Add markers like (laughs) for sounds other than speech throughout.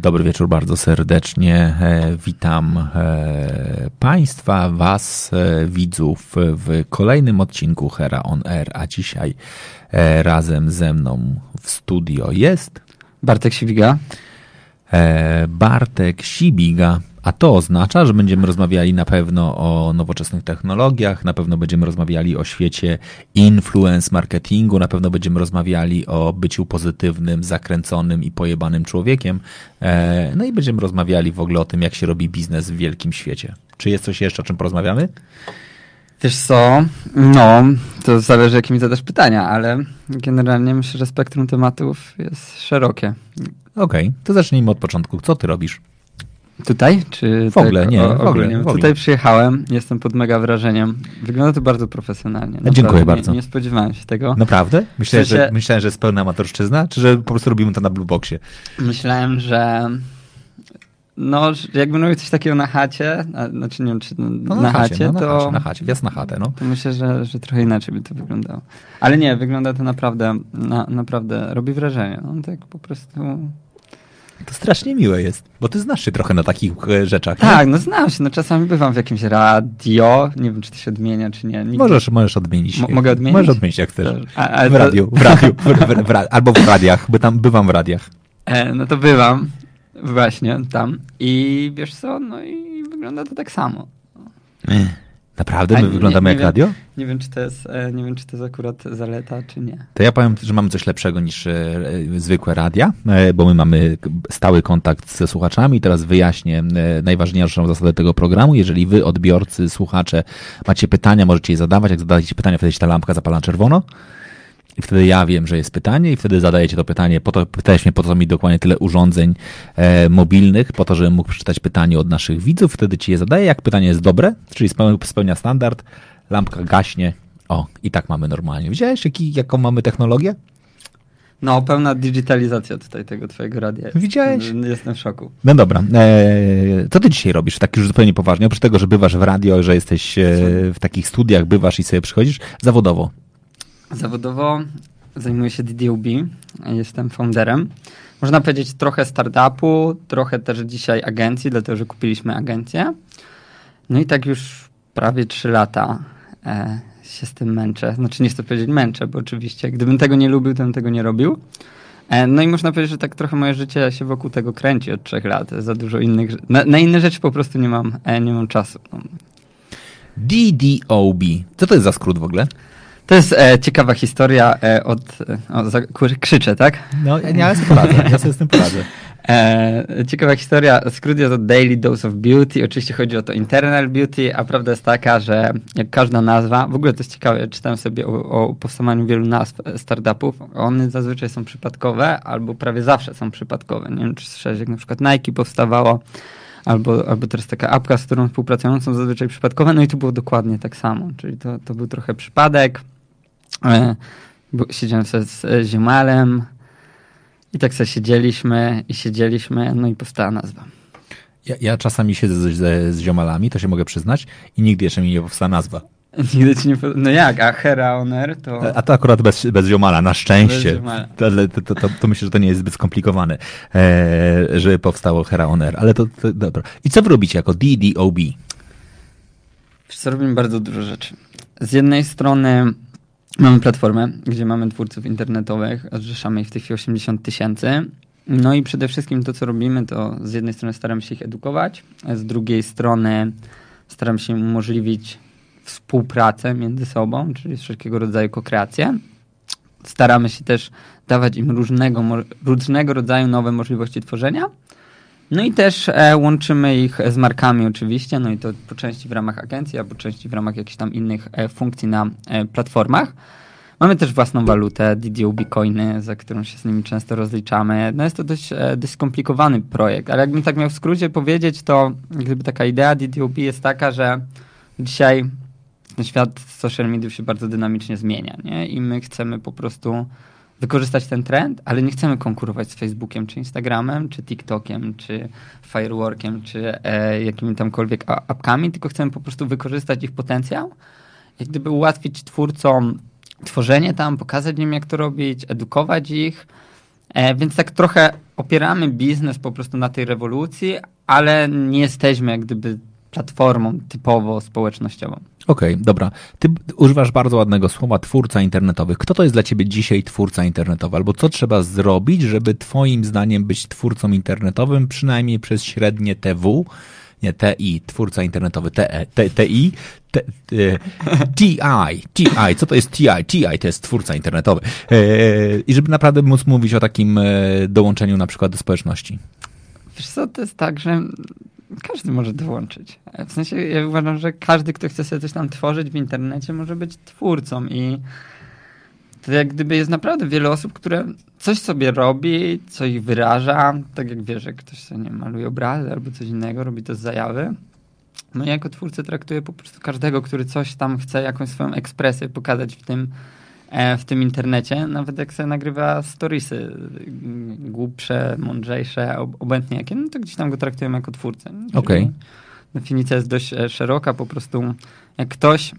Dobry wieczór bardzo serdecznie. E, witam e, Państwa, Was, e, widzów w kolejnym odcinku Hera on Air, a dzisiaj razem ze mną w studio jest Bartek Siwiga. Bartek Sibiga, a to oznacza, że będziemy rozmawiali na pewno o nowoczesnych technologiach, na pewno będziemy rozmawiali o świecie influence marketingu, na pewno będziemy rozmawiali o byciu pozytywnym, zakręconym i pojebanym człowiekiem. E, no i będziemy rozmawiali w ogóle o tym, jak się robi biznes w wielkim świecie. Czy jest coś jeszcze, o czym porozmawiamy? Wiesz co, no, to zależy jakie mi zadasz pytania, ale generalnie myślę, że spektrum tematów jest szerokie. Okej, okay, to zacznijmy od początku. Co ty robisz? Tutaj? Czy w ogóle, tak, nie, w ogóle, w ogóle. Tutaj przyjechałem, jestem pod mega wrażeniem. Wygląda to bardzo profesjonalnie. Naprawdę. Dziękuję bardzo. Nie, nie, spodziewałem się tego. Naprawdę? Myślałem, że, myślałem, że jest pełna amatorszczyzna, czy że po prostu robimy to na Blue Boxie? Myślałem, że no, jakbym robił coś takiego na chacie, a, znaczy nie wiem, czy no, no, na, na, chacie, chacie, no, to... Na chacie, na chacie, wjazd na chatę, no. To myślę, że, że trochę inaczej by to wyglądało. Ale nie, wygląda to naprawdę, na, naprawdę robi wrażenie. No, tak po prostu to strasznie miłe jest, bo ty znasz się trochę na takich e, rzeczach. Tak, nie? no znam się. No czasami bywam w jakimś radio. Nie wiem, czy to się odmienia, czy nie. Nigdy... Możesz, możesz odmienić. mogę odmienić? Możesz odmienić, jak chcesz. A, w radiu, w radiu w, w, w, albo w radiach, by tam bywam w radiach. E, no to bywam właśnie tam i wiesz co, no i wygląda to tak samo. Naprawdę? My nie, wyglądamy nie, nie jak wiem, radio? Nie wiem, czy to jest, e, nie wiem, czy to jest akurat zaleta, czy nie. To ja powiem, że mamy coś lepszego niż e, zwykłe radia, e, bo my mamy stały kontakt ze słuchaczami. Teraz wyjaśnię najważniejszą zasadę tego programu. Jeżeli wy, odbiorcy, słuchacze, macie pytania, możecie je zadawać. Jak zadacie pytania, wtedy się ta lampka zapala na czerwono. I wtedy ja wiem, że jest pytanie i wtedy zadajecie to pytanie, po to, pytałeś mnie, po co mi dokładnie tyle urządzeń e, mobilnych, po to, żebym mógł przeczytać pytanie od naszych widzów, wtedy ci je zadaję, jak pytanie jest dobre, czyli spełnia standard, lampka gaśnie, o, i tak mamy normalnie. Widziałeś, jaki, jaką mamy technologię? No, pełna digitalizacja tutaj tego twojego radia. Widziałeś? Jestem w szoku. No dobra. Eee, co ty dzisiaj robisz? Tak już zupełnie poważnie. Oprócz tego, że bywasz w radio, że jesteś e, w takich studiach, bywasz i sobie przychodzisz, zawodowo. Zawodowo zajmuję się DDOB, jestem founderem. Można powiedzieć trochę startupu, trochę też dzisiaj agencji, dlatego że kupiliśmy agencję. No i tak już prawie 3 lata e, się z tym męczę. Znaczy nie chcę powiedzieć męczę, bo oczywiście gdybym tego nie lubił, to bym tego nie robił. E, no i można powiedzieć, że tak trochę moje życie się wokół tego kręci od trzech lat. Za dużo innych... Na, na inne rzeczy po prostu nie mam, e, nie mam czasu. DDOB. Co to jest za skrót w ogóle? To jest e, ciekawa historia e, od... E, o, za, krzyczę, tak? No, ja, ja sobie poradzę. Ja sobie z tym poradzę. (laughs) E, ciekawa historia. Skrót jest od Daily Dose of Beauty. Oczywiście chodzi o to Internal Beauty, a prawda jest taka, że jak każda nazwa, w ogóle to jest ciekawe, czytałem sobie o, o powstawaniu wielu nazw startupów. One zazwyczaj są przypadkowe, albo prawie zawsze są przypadkowe. Nie wiem, czy słyszałeś, jak na przykład Nike powstawało, albo, albo teraz taka apka, z którą współpracują, są zazwyczaj przypadkowe. No i tu było dokładnie tak samo. Czyli to, to był trochę przypadek. E, siedziałem sobie z ziomalem i tak sobie siedzieliśmy i siedzieliśmy, no i powstała nazwa. Ja, ja czasami siedzę z, z, ziomalami, to się mogę przyznać, i nigdy jeszcze mi nie powstała nazwa. (laughs) Nigdy ci nie No jak, a Hera Oner to... A to akurat bez, bez ziomala, na szczęście. Ziomala. To, to, to, to, myślę, że to nie jest zbyt skomplikowane, e, żeby powstało Hera Oner, ale to, to dobra. I co wy robicie jako DDOB? Wiesz co, robimy bardzo dużo rzeczy. Z jednej strony Mamy platformę, gdzie mamy twórców internetowych, zrzeszamy ich w tej chwili 80 tysięcy. No i przede wszystkim to, co robimy, to z jednej strony staramy się ich edukować, z drugiej strony staramy się umożliwić współpracę między sobą, czyli wszelkiego rodzaju kokreację. Staramy się też dawać im różnego, różnego rodzaju nowe możliwości tworzenia. No i też e, łączymy ich z markami oczywiście, no i to po części w ramach agencji, a po części w ramach jakichś tam innych e, funkcji na e, platformach. Mamy też własną walutę, DDOB Coiny, za którą się z nimi często rozliczamy. No jest to dość, e, dość skomplikowany projekt, ale jakbym tak miał w skrócie powiedzieć, to gdyby taka idea DDOB jest taka, że dzisiaj ten świat social mediów się bardzo dynamicznie zmienia, nie? I my chcemy po prostu wykorzystać ten trend, ale nie chcemy konkurować z Facebookiem, czy Instagramem, czy TikTokiem, czy Fireworkiem, czy e, jakimi tamkolwiek apkami, tylko chcemy po prostu wykorzystać ich potencjał, jak gdyby ułatwić twórcom tworzenie tam, pokazać im jak to robić, edukować ich, e, więc tak trochę opieramy biznes po prostu na tej rewolucji, ale nie jesteśmy jak gdyby platformą typowo społecznościową. Okej, okay, dobra. Ty używasz bardzo ładnego słowa twórca internetowy. Kto to jest dla ciebie dzisiaj twórca internetowy? Albo co trzeba zrobić, żeby twoim zdaniem być twórcą internetowym, przynajmniej przez średnie TW, nie TI, twórca internetowy, TE, TI, TI, TI, co to jest TI? TI to jest twórca internetowy. E, I żeby naprawdę móc mówić o takim e, dołączeniu na przykład do społeczności. Wiesz co, to jest tak, że każdy może dołączyć. W sensie ja uważam, że każdy, kto chce sobie coś tam tworzyć w internecie, może być twórcą i to jak gdyby jest naprawdę wiele osób, które coś sobie robi, coś wyraża, tak jak wiesz, że ktoś sobie nie maluje obrazy albo coś innego, robi to z zajawy. No i jako twórcę traktuję po prostu każdego, który coś tam chce, jakąś swoją ekspresję pokazać w tym, w tym internecie, nawet jak sobie nagrywa storiesy głupsze, mądrzejsze, obojętnie jakie, no to gdzieś tam go traktujemy jako twórcę. Okej. Okay. Definicja jest dość e, szeroka, po prostu jak ktoś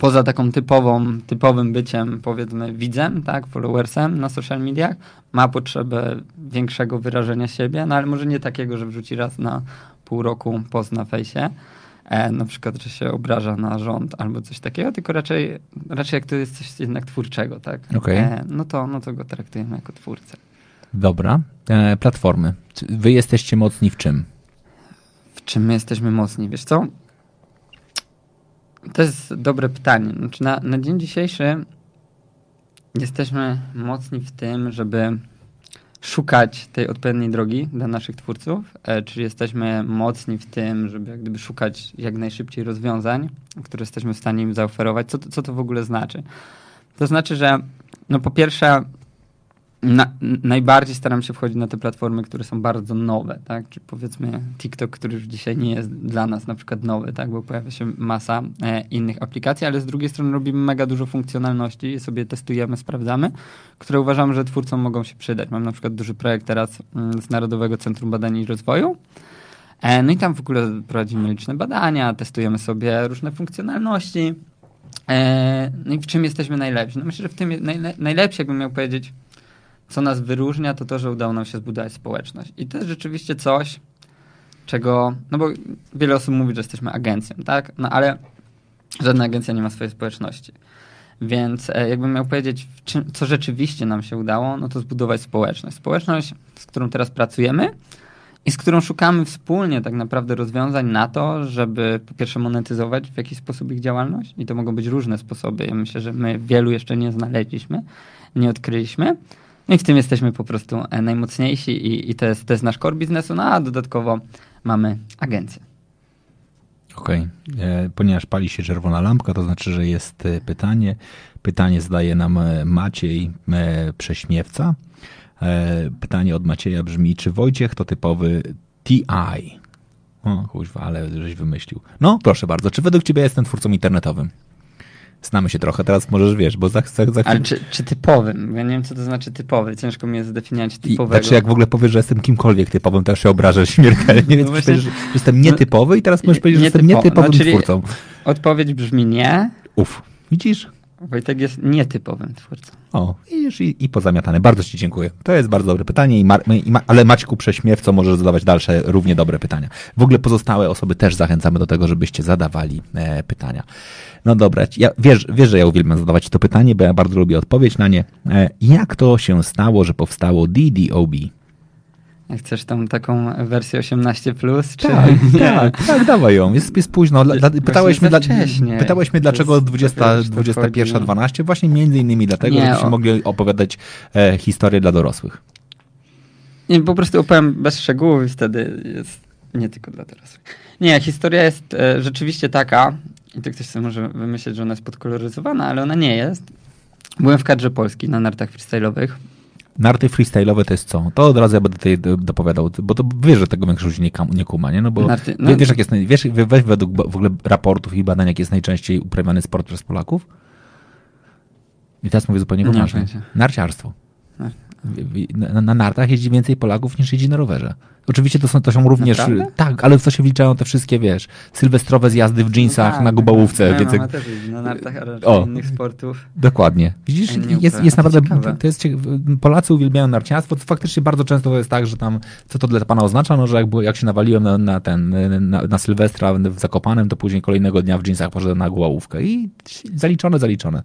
poza taką typową, typowym byciem, powiedzmy, widzem, tak, followersem na social mediach, ma potrzebę większego wyrażenia siebie, no ale może nie takiego, że wrzuci raz na pół roku post na fejsie, e, na przykład, że się obraża na rząd albo coś takiego, tylko raczej, raczej jak to jest coś jednak twórczego, tak? Okay. E, no, to, no to go traktujemy jako twórcę. Dobra. E, platformy. Wy jesteście mocni w czym? W czym my jesteśmy mocni? Wiesz co? To jest dobre pytanie. Znaczy na, na dzień dzisiejszy jesteśmy mocni w tym, żeby szukać tej odpowiedniej drogi dla naszych twórców, e, czyli jesteśmy mocni w tym, żeby jak gdyby szukać jak najszybciej rozwiązań, które jesteśmy w stanie im zaoferować. Co to, co to w ogóle znaczy? To znaczy, że no po pierwsze na, najbardziej staram się wchodzić na te platformy, które są bardzo nowe, tak? Czy powiedzmy TikTok, który już dzisiaj nie jest dla nas na przykład nowy, tak? Bo pojawia się masa e, innych aplikacji, ale z drugiej strony robimy mega dużo funkcjonalności sobie testujemy, sprawdzamy, które uważam, że twórcom mogą się przydać. Mam na przykład duży projekt teraz mm, z Narodowego Centrum Badań i Rozwoju, e, no i tam w ogóle prowadzimy liczne badania, testujemy sobie różne funkcjonalności. E, no i w czym jesteśmy najlepsi? No myślę, że w tym najle najlepsi, jakbym miał powiedzieć, co nas wyróżnia, to to, że udało nam się zbudować społeczność. I to jest rzeczywiście coś, czego, no bo wiele osób mówi, że jesteśmy agencją, tak? No ale żadna agencja nie ma swojej społeczności. Więc e, jakbym miał powiedzieć, czym, co rzeczywiście nam się udało, no to zbudować społeczność. Społeczność, z którą teraz pracujemy i z którą szukamy wspólnie tak naprawdę rozwiązań na to, żeby po pierwsze monetyzować w jakiś sposób ich działalność. I to mogą być różne sposoby. Ja myślę, że my wielu jeszcze nie znaleźliśmy, nie odkryliśmy. I w tym jesteśmy po prostu e, najmocniejsi i, i to, jest, to jest nasz core biznesu, no a dodatkowo mamy agencję. Okej, okay. E, ponieważ pali się czerwona lampka, to znaczy, że jest e, pytanie. Pytanie zdaje nam Maciej Prześmiewca. Pytanie od Macieja brzmi, czy Wojciech to typowy TI? O, kuźwa, ale żeś wymyślił. No, proszę bardzo, czy według ciebie jestem twórcą internetowym? Znamy się trochę, teraz możesz, wiesz, bo za, za, za Ale czy, czy typowym? Ja nie wiem, co to znaczy typowy. Ciężko mi jest zdefiniować typowego. I, znaczy, jak w ogóle powiesz, że jestem kimkolwiek typowym, to już się obrażasz (laughs) śmiertelnie, więc no właśnie, że jestem nietypowy i teraz możesz powiedzieć, że jestem nietypowym no, twórcą. Odpowiedź brzmi nie. Uf, widzisz? Wojtek jest nietypowym twórcą. O, widzisz, i, i pozamiatane. Bardzo Ci dziękuję. To jest bardzo dobre pytanie, i Mar i Ma ale Maćku Prześmiewco możesz zadawać dalsze równie dobre pytania. W ogóle pozostałe osoby też zachęcamy do tego, żebyście zadawali e, pytania. No dobra, ja, wiesz, wiesz, że ja uwielbiam zadawać to pytanie, bo ja bardzo lubię odpowiedź na nie. E, jak to się stało, że powstało DDOB? Chcesz tą taką wersję 18, plus, czy tak, (laughs) tak, tak, dawaj ją. Jest, jest późno. Dla, pytałeś, mnie, dla, pytałeś mnie, dlaczego 20, 21, 12? Właśnie między innymi dlatego, nie, żebyśmy o... mogli opowiadać e, historię dla dorosłych. Nie, po prostu opowiem bez szczegółów i wtedy jest nie tylko dla dorosłych. Nie, historia jest e, rzeczywiście taka, i to ktoś sobie może wymyśleć, że ona jest podkoloryzowana, ale ona nie jest. Byłem w kadrze Polski na nartach freestyle'owych. Narty freestyle'owe to jest co? To od razu ja będę tutaj do- dopowiadał, bo to wiesz, że tego większość nie, kam- nie kuma, nie? No bo Narty- no- wiesz, jak jest, wiesz, weź według w ogóle raportów i badań, jak jest najczęściej uprawiany sport przez Polaków? I teraz mówię zupełnie poważnie. Narciarstwo. Na, na nartach jeździ więcej Polaków niż jeździ na rowerze. Oczywiście to są, to są również, Naprawdę? tak, ale w co się wliczają te wszystkie, wiesz, sylwestrowe zjazdy w jeansach tak, na gubałówce. Moja więc mama jak- też jeździ na nartach, a raczej O. innych sportów. Dokładnie. Widzisz, jest, jest to naprawdę, ciekawe. to jest, cie- Polacy uwielbiają narciarstwo, to faktycznie bardzo często to jest tak, że tam, co to dla pana oznacza, no, że jak, jak się nawaliłem na, na ten, na, na Sylwestra w Zakopanem, to później kolejnego dnia w jeansach poszedłem na głowówkę i zaliczone, zaliczone.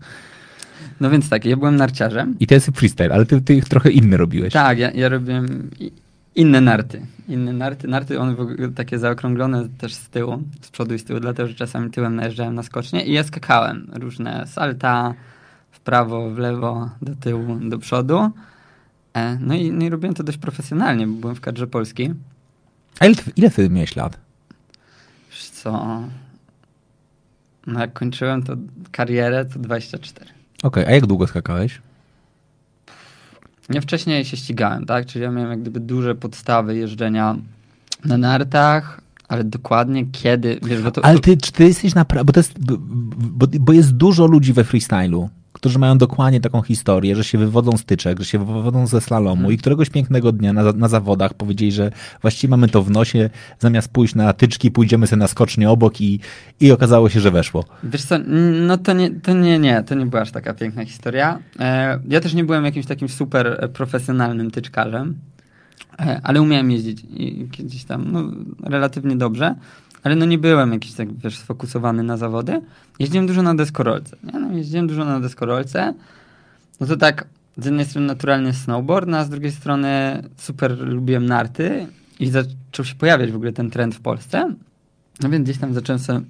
No więc tak, ja byłem narciarzem. I to jest freestyle, ale ty, ty ich trochę inny robiłeś. Tak, ja, ja robiłem inne narty. Inne narty. Narty, one w ogóle takie zaokrąglone też z tyłu, z przodu i z tyłu, dlatego, że czasami tyłem najeżdżałem na skocznie i ja skakałem. Różne salta, w prawo, w lewo, do tyłu, do przodu. E, No i, no i robiłem to dość profesjonalnie, bo byłem w kadrze polskiej. A ile, ty- ile wtedy miałeś lat? Wiesz co... No jak kończyłem to karierę, to 24. Okej, a jak długo skakałeś? Ja wcześniej się ścigałem, tak? Czyli ja miałem jak gdyby duże podstawy jeżdżenia na nartach, ale dokładnie kiedy, wiesz, bo to... Ale ty, czy ty jesteś naprawdę, bo to jest, bo, bo jest dużo ludzi we freestylu, którzy mają dokładnie taką historię, że się wywodzą z tyczek, że się wywodzą ze slalomu Mhm. i któregoś pięknego dnia na, na zawodach powiedzieli, że właściwie mamy to w nosie, zamiast pójść na tyczki, pójdziemy sobie na skocznie obok i, i okazało się, że weszło. Wiesz co, no to nie, to nie, nie, to nie była aż taka piękna historia. E, ja też nie byłem jakimś takim super e, profesjonalnym tyczkarzem, e, ale umiałem jeździć i gdzieś tam, no, relatywnie dobrze, ale no nie byłem jakiś tak, wiesz, sfokusowany na zawody. Jeździłem dużo na deskorolce, nie? No, jeździłem dużo na deskorolce, no to tak, z jednej strony naturalnie snowboard, no a z drugiej strony super lubiłem narty i zaczął się pojawiać w ogóle ten trend w Polsce. No więc gdzieś tam zacząłem sobie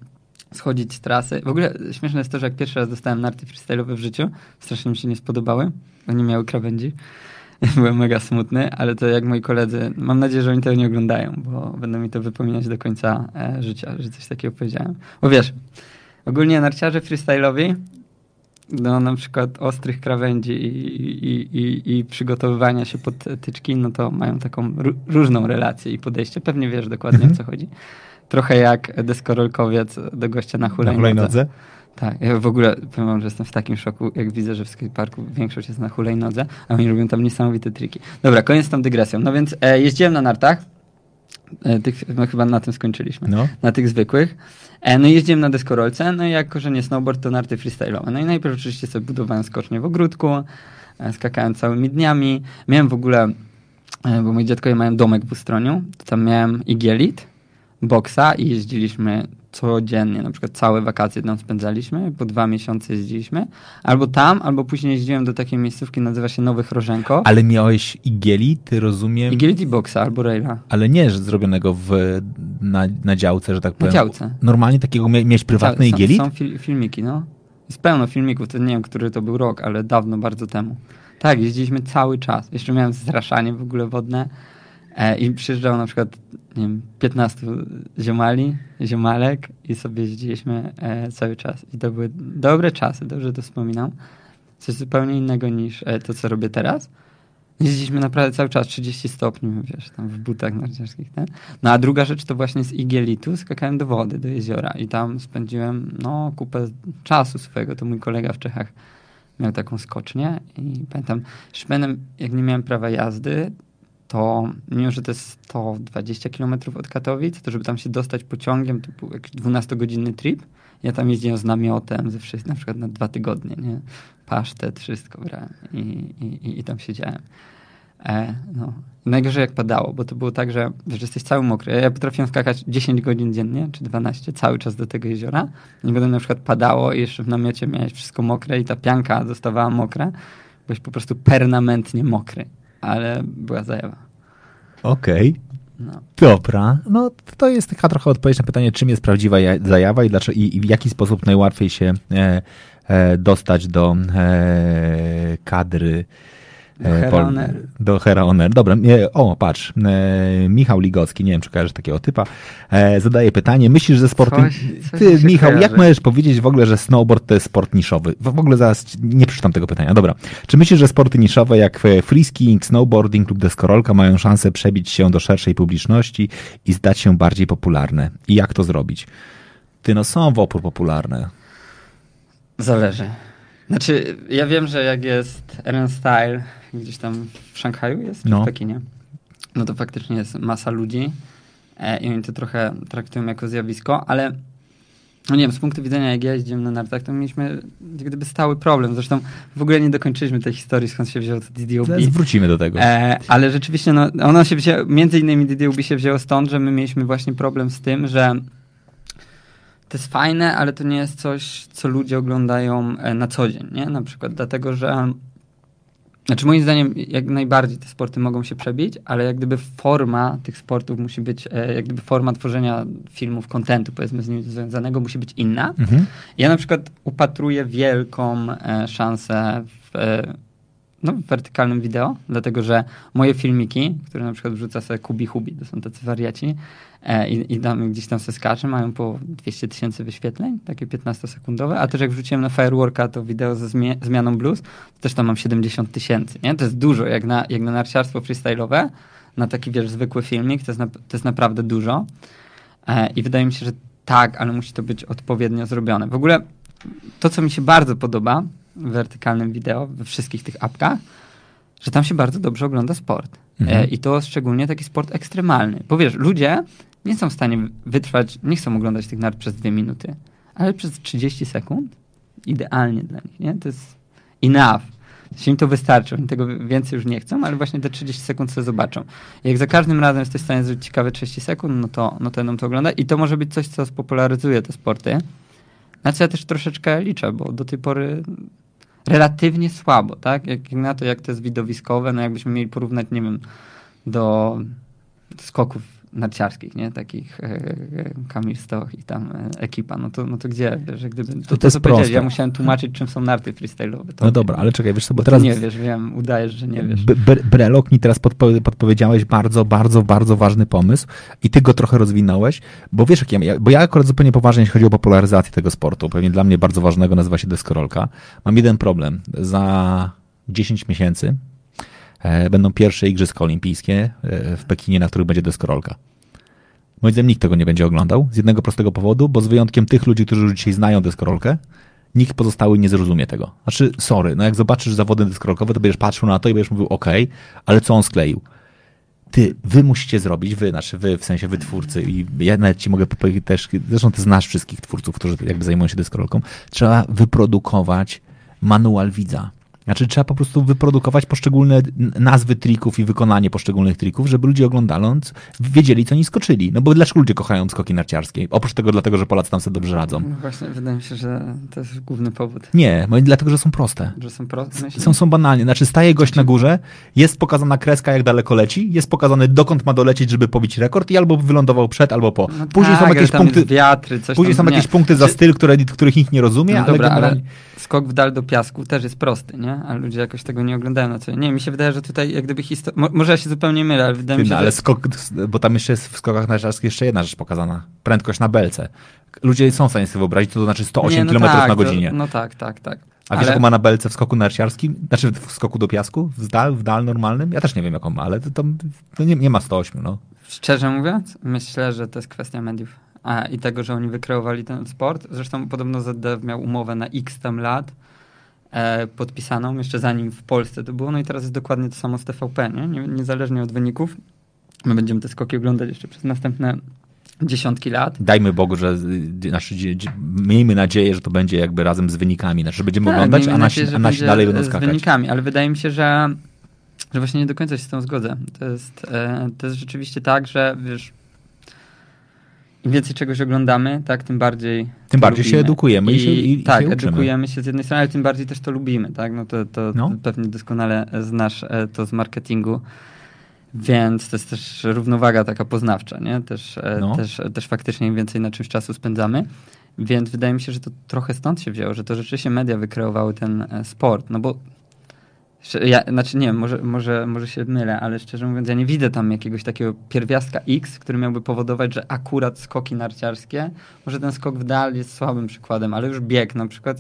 schodzić z trasy. W ogóle śmieszne jest to, że jak pierwszy raz dostałem narty freestyle'owe w życiu, strasznie mi się nie spodobały, bo nie miały krawędzi. (laughs) Byłem mega smutny, ale to jak moi koledzy, mam nadzieję, że oni tego nie oglądają, bo będą mi to wypominać do końca e, życia, że coś takiego powiedziałem. Bo wiesz, ogólnie narciarze freestyle'owi do na przykład ostrych krawędzi i, i, i, i przygotowywania się pod tyczki, no to mają taką ró- różną relację i podejście. Pewnie wiesz dokładnie o co chodzi. Trochę jak deskorolkowiec do gościa na Na hulajnodze. Tak, ja w ogóle powiem wam, że jestem w takim szoku, jak widzę, że w skateparku większość jest na hulajnodze, a oni robią tam niesamowite triki. Dobra, koniec z tą dygresją. No więc e, jeździłem na nartach, e, tych, no chyba na tym skończyliśmy, No. na tych zwykłych. E, no i jeździłem na deskorolce, no i jako, że nie snowboard, to narty freestyle'owe. No i najpierw oczywiście sobie budowałem skocznie w ogródku, e, skakałem całymi dniami. Miałem w ogóle, e, bo moi dziadkowie mają domek w Ustroniu, to tam miałem igielit, boksa i jeździliśmy codziennie, na przykład całe wakacje tam spędzaliśmy, po dwa miesiące jeździliśmy, albo tam, albo później jeździłem do takiej miejscówki, nazywa się Nowy Chrożenko. Ale miałeś igieli, ty rozumiem, Igielit i boksa, albo raila. ale nie że zrobionego w, na, na działce, że tak powiem. działce. Normalnie takiego mia- miałeś prywatny są, igielit? Są fil filmiki, no. Jest pełno filmików, to nie wiem, który to był rok, ale dawno, bardzo temu. Tak, jeździliśmy cały czas. Jeszcze miałem zraszanie w ogóle wodne i przyjeżdżało na przykład, nie wiem, 15 ziomali, ziomalek i sobie jeździliśmy e, cały czas. I to były dobre czasy, dobrze to wspominam. Coś zupełnie innego niż e, to, co robię teraz. Jeździliśmy naprawdę cały czas 30 stopni, wiesz, tam w butach narciarskich. Ten. No a druga rzecz to właśnie z Igielitu skakałem do wody, do jeziora i tam spędziłem no kupę czasu swojego. To mój kolega w Czechach miał taką skocznię i pamiętam, pamiętam, jak nie miałem prawa jazdy, to mimo, że to jest 120 km od Katowic, to żeby tam się dostać pociągiem, to był jakiś 12-godzinny trip. Ja tam jeździłem z namiotem, ze wszystkim, na przykład na dwa tygodnie, nie? Pasztet, wszystko brałem i, i, i tam siedziałem. E, no. Najgorzej jak padało, bo to było tak, że, że jesteś cały mokry. Ja potrafiłem skakać 10 godzin dziennie, czy 12, cały czas do tego jeziora. I potem na przykład padało i jeszcze w namiocie miałeś wszystko mokre i ta pianka zostawała mokra. Byłeś po prostu permanentnie mokry. Ale była zajawa. Okej. No. Dobra, no to jest taka trochę odpowiedź na pytanie, czym jest prawdziwa ja- zajawa i, dlaczego, i, i w jaki sposób najłatwiej się e, e, dostać do e, kadry Hera. Do Hera On Air. Dobra, e, o patrz, e, Michał Ligocki, nie wiem czy kojarzysz takiego typa, e, zadaje pytanie, myślisz, że sport... Coś- coś Ty, Michał, jak kojarzy. możesz powiedzieć w ogóle, że snowboard to jest sport niszowy? W ogóle zaraz nie przeczytam tego pytania. Dobra, czy myślisz, że sporty niszowe jak e, freeskiing, snowboarding lub deskorolka mają szansę przebić się do szerszej publiczności i zdać się bardziej popularne? I jak to zrobić? Ty, no są w opór popularne. Zależy. Znaczy, ja wiem, że jak jest Eren Style gdzieś tam w Szanghaju jest, czy No. w Pekinie, no to faktycznie jest masa ludzi e, i oni to trochę traktują jako zjawisko, ale no nie wiem, z punktu widzenia jak ja jeździłem na nartach, to mieliśmy jak gdyby stały problem. Zresztą w ogóle nie dokończyliśmy tej historii, skąd się wzięło to DDOB. Zaraz wrócimy do tego. E, ale rzeczywiście, no, ono się wzięło, między innymi DDUB się wzięło stąd, że my mieliśmy właśnie problem z tym, że to jest fajne, ale to nie jest coś, co ludzie oglądają e, na co dzień, nie? Na przykład dlatego, że znaczy moim zdaniem jak najbardziej te sporty mogą się przebić, ale jak gdyby forma tych sportów musi być, e, jak gdyby forma tworzenia filmów, kontentu powiedzmy z nimi związanego musi być inna. Mhm. Ja na przykład upatruję wielką e, szansę w, e, no, wertykalnym wideo, dlatego że moje filmiki, które na przykład wrzuca sobie Kubi Hubi, to są tacy wariaci, e, i, i tam, gdzieś tam se skacze, mają po 200 tysięcy wyświetleń, takie 15-sekundowe, a też jak wrzuciłem na Fireworka to wideo ze zmianą blues, to też tam mam 70 tysięcy, nie? To jest dużo, jak na, jak na narciarstwo freestyle'owe, na taki, wiesz, zwykły filmik, to jest, na, to jest naprawdę dużo. E, I wydaje mi się, że tak, ale musi to być odpowiednio zrobione. W ogóle to, co mi się bardzo podoba wertykalnym wideo, we wszystkich tych apkach, że tam się bardzo dobrze ogląda sport. Mhm. E, I to szczególnie taki sport ekstremalny. Bo wiesz, ludzie nie są w stanie wytrwać, nie chcą oglądać tych nart przez dwie minuty, ale przez 30 sekund idealnie dla nich, nie? To jest enough. Jeśli im to wystarczy, oni tego więcej już nie chcą, ale właśnie te 30 sekund sobie zobaczą. Jak za każdym razem jesteś w stanie zrobić ciekawe 30 sekund, no to, no to będą to oglądać. I to może być coś, co spopularyzuje te sporty. Na co ja też troszeczkę liczę, bo do tej pory relatywnie słabo, tak? Jak, na to, jak to jest widowiskowe, no jakbyśmy mieli porównać, nie wiem, do skoków narciarskich, nie? Takich e, e, Kamil Stoch i tam e, ekipa, no to, no to gdzie, jak gdyby... To, to, jest powiedziałeś, proste. Ja musiałem tłumaczyć, czym są narty freestyle'owe. To No dobra, ale czekaj, wiesz co, bo bo teraz... Nie wiesz, wiem, udajesz, że nie wiesz. Brelok mi teraz podpo- podpowiedziałeś bardzo, bardzo, bardzo ważny pomysł i ty go trochę rozwinąłeś, bo wiesz, jak ja, bo ja akurat zupełnie poważnie, jeśli chodzi o popularyzację tego sportu, pewnie dla mnie bardzo ważnego nazywa się deskorolka. Mam jeden problem. Za 10 miesięcy będą pierwsze Igrzyska Olimpijskie e, w Pekinie, na których będzie deskorolka. Moim zdaniem nikt tego nie będzie oglądał z jednego prostego powodu, bo z wyjątkiem tych ludzi, którzy już dzisiaj znają deskorolkę, nikt pozostały nie zrozumie tego. Znaczy, sorry, no jak zobaczysz zawody deskorolkowe, to będziesz patrzył na to i będziesz mówił, okej, ale co on skleił? Ty, wy musicie zrobić, wy, znaczy wy, w sensie wy twórcy i ja nawet ci mogę też, zresztą ty znasz wszystkich twórców, którzy jakby zajmują się deskorolką, trzeba wyprodukować manual widza. Znaczy trzeba po prostu wyprodukować poszczególne nazwy trików i wykonanie poszczególnych trików, żeby ludzie oglądając wiedzieli, co oni skoczyli. No bo dlaczego ludzie kochają skoki narciarskie? Oprócz tego dlatego, że Polacy tam sobie dobrze radzą. No właśnie, wydaje mi się, że to jest główny powód. Nie, dlatego, że są proste. Że są proste. Są, są banalnie. Znaczy staje gość na górze, jest pokazana kreska, jak daleko leci, jest pokazane dokąd ma dolecieć, żeby pobić rekord i albo wylądował przed, albo po. No Później tak, są ale jakieś punkty, wiatry, później tam, są nie. jakieś punkty za styl, które, których nikt nie rozumie, No ale dobra, ale generalnie... skok w dal do piasku też jest prosty, nie? A ludzie jakoś tego nie oglądają na co dzień. Nie, mi się wydaje, że tutaj jak gdyby historia... Mo- może ja się zupełnie mylę, ale wydaje mi Ty, się, no, ale że... skok, bo tam jeszcze jest w skokach narciarskich jeszcze jedna rzecz pokazana. Prędkość na belce. Ludzie są w stanie sobie wyobrazić, to znaczy 108 Nie, no km tak, na to- godzinie. No tak, tak, tak. A wiesz, jaką ma na belce w skoku narciarskim? Znaczy w skoku do piasku? W dal, w dal normalnym? Ja też nie wiem, jaką ma, ale to, to, to nie, nie ma 108, no. Szczerze mówiąc, myślę, że to jest kwestia mediów. A, I tego, że oni wykreowali ten sport. Zresztą podobno ZDF miał umowę na x tam lat podpisaną, jeszcze zanim w Polsce to było. No i teraz jest dokładnie to samo z TVP, nie? nie? Niezależnie od wyników. My będziemy te skoki oglądać jeszcze przez następne dziesiątki lat. Dajmy Bogu, że znaczy, miejmy nadzieję, że to będzie jakby razem z wynikami, znaczy, że będziemy Tak, oglądać, a nasi, nadzieję, a nasi dalej będą z skakać. wynikami, ale wydaje mi się, że, że właśnie nie do końca się z tym zgodzę. To jest, e, to jest rzeczywiście tak, że wiesz, im więcej czegoś oglądamy, tak, tym bardziej Tym to bardziej się lubimy. edukujemy i się- i- i tak, się edukujemy się z jednej strony, ale tym bardziej też to lubimy, tak, no to, to No. pewnie doskonale znasz e, to z marketingu. Więc to jest też równowaga taka poznawcza, nie? Też, e, No. też, też faktycznie im więcej na czymś czasu spędzamy. Więc wydaje mi się, że to trochę stąd się wzięło, że to rzeczywiście media wykreowały ten e, sport. No bo Ja, znaczy nie, może, może, może się mylę, ale szczerze mówiąc, ja nie widzę tam jakiegoś takiego pierwiastka X, który miałby powodować, że akurat skoki narciarskie, może ten skok w dal jest słabym przykładem, ale już bieg na przykład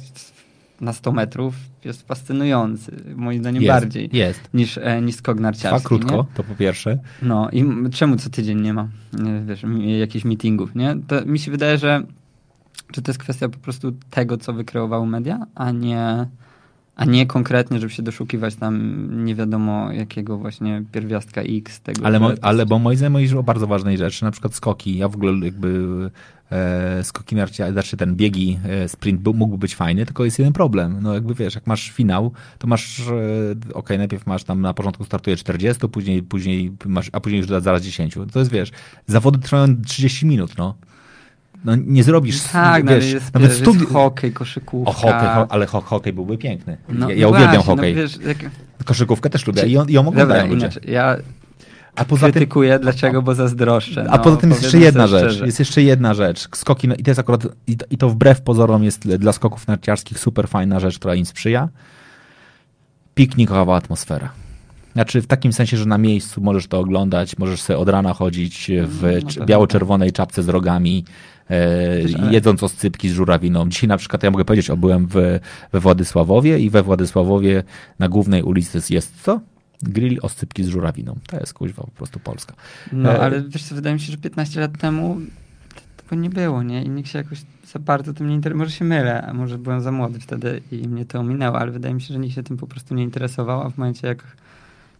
na 100 metrów jest fascynujący, moim zdaniem jest, bardziej jest. Niż, e, niż skok narciarski. Trwa krótko, nie? to po pierwsze. No i czemu co tydzień nie ma wiesz, jakichś meetingów, nie? To mi się wydaje, że czy to jest kwestia po prostu tego, co wykreowały media, a nie a nie konkretnie, żeby się doszukiwać tam nie wiadomo jakiego właśnie pierwiastka X tego. Ale, mo, ale bo moim zdaniem mówisz o bardzo ważnej rzeczy, na przykład skoki. Ja w ogóle jakby e, skoki narciarskie, znaczy ten biegi, e, sprint był, mógłby być fajny, tylko jest jeden problem. No jakby wiesz, jak masz finał, to masz, e, ok, najpierw masz tam na początku startuje 40, później, później masz, a później już zaraz 10. To jest wiesz, zawody trwają 30 minut, no no nie zrobisz. Tak, no, wiesz, jest, nawet studi- jest hokej, koszykówka. O hokej, ho, ale ho, hokej byłby piękny. No, ja, ja uwielbiam właśnie, no hokej. No, wiesz, jak... Koszykówkę też lubię i on, ją oglądają ludzie. Inaczej, ja a poza krytykuję, tym, dlaczego, bo zazdroszczę. A no, poza tym jest jeszcze jedna rzecz. Szczerze. Jest jeszcze jedna rzecz. Skoki, no, i to jest akurat, i to, i to wbrew pozorom jest dla skoków narciarskich super fajna rzecz, która im sprzyja. Piknikowa atmosfera. Znaczy w takim sensie, że na miejscu możesz to oglądać, możesz sobie od rana chodzić w no, no biało-czerwonej czapce z rogami, e, jedząc oscypki z żurawiną. Dzisiaj na przykład, ja mogę powiedzieć, o, byłem w, we Władysławowie i we Władysławowie na głównej ulicy jest co? Grill oscypki z żurawiną. To jest kuźwa po prostu Polska. No, e... ale wiesz co, wydaje mi się, że 15 lat temu tego nie było, nie? I nikt się jakoś za bardzo tym nie interesował. Może się mylę, a może byłem za młody wtedy i mnie to ominęło, ale wydaje mi się, że nikt się tym po prostu nie interesował, a w momencie jak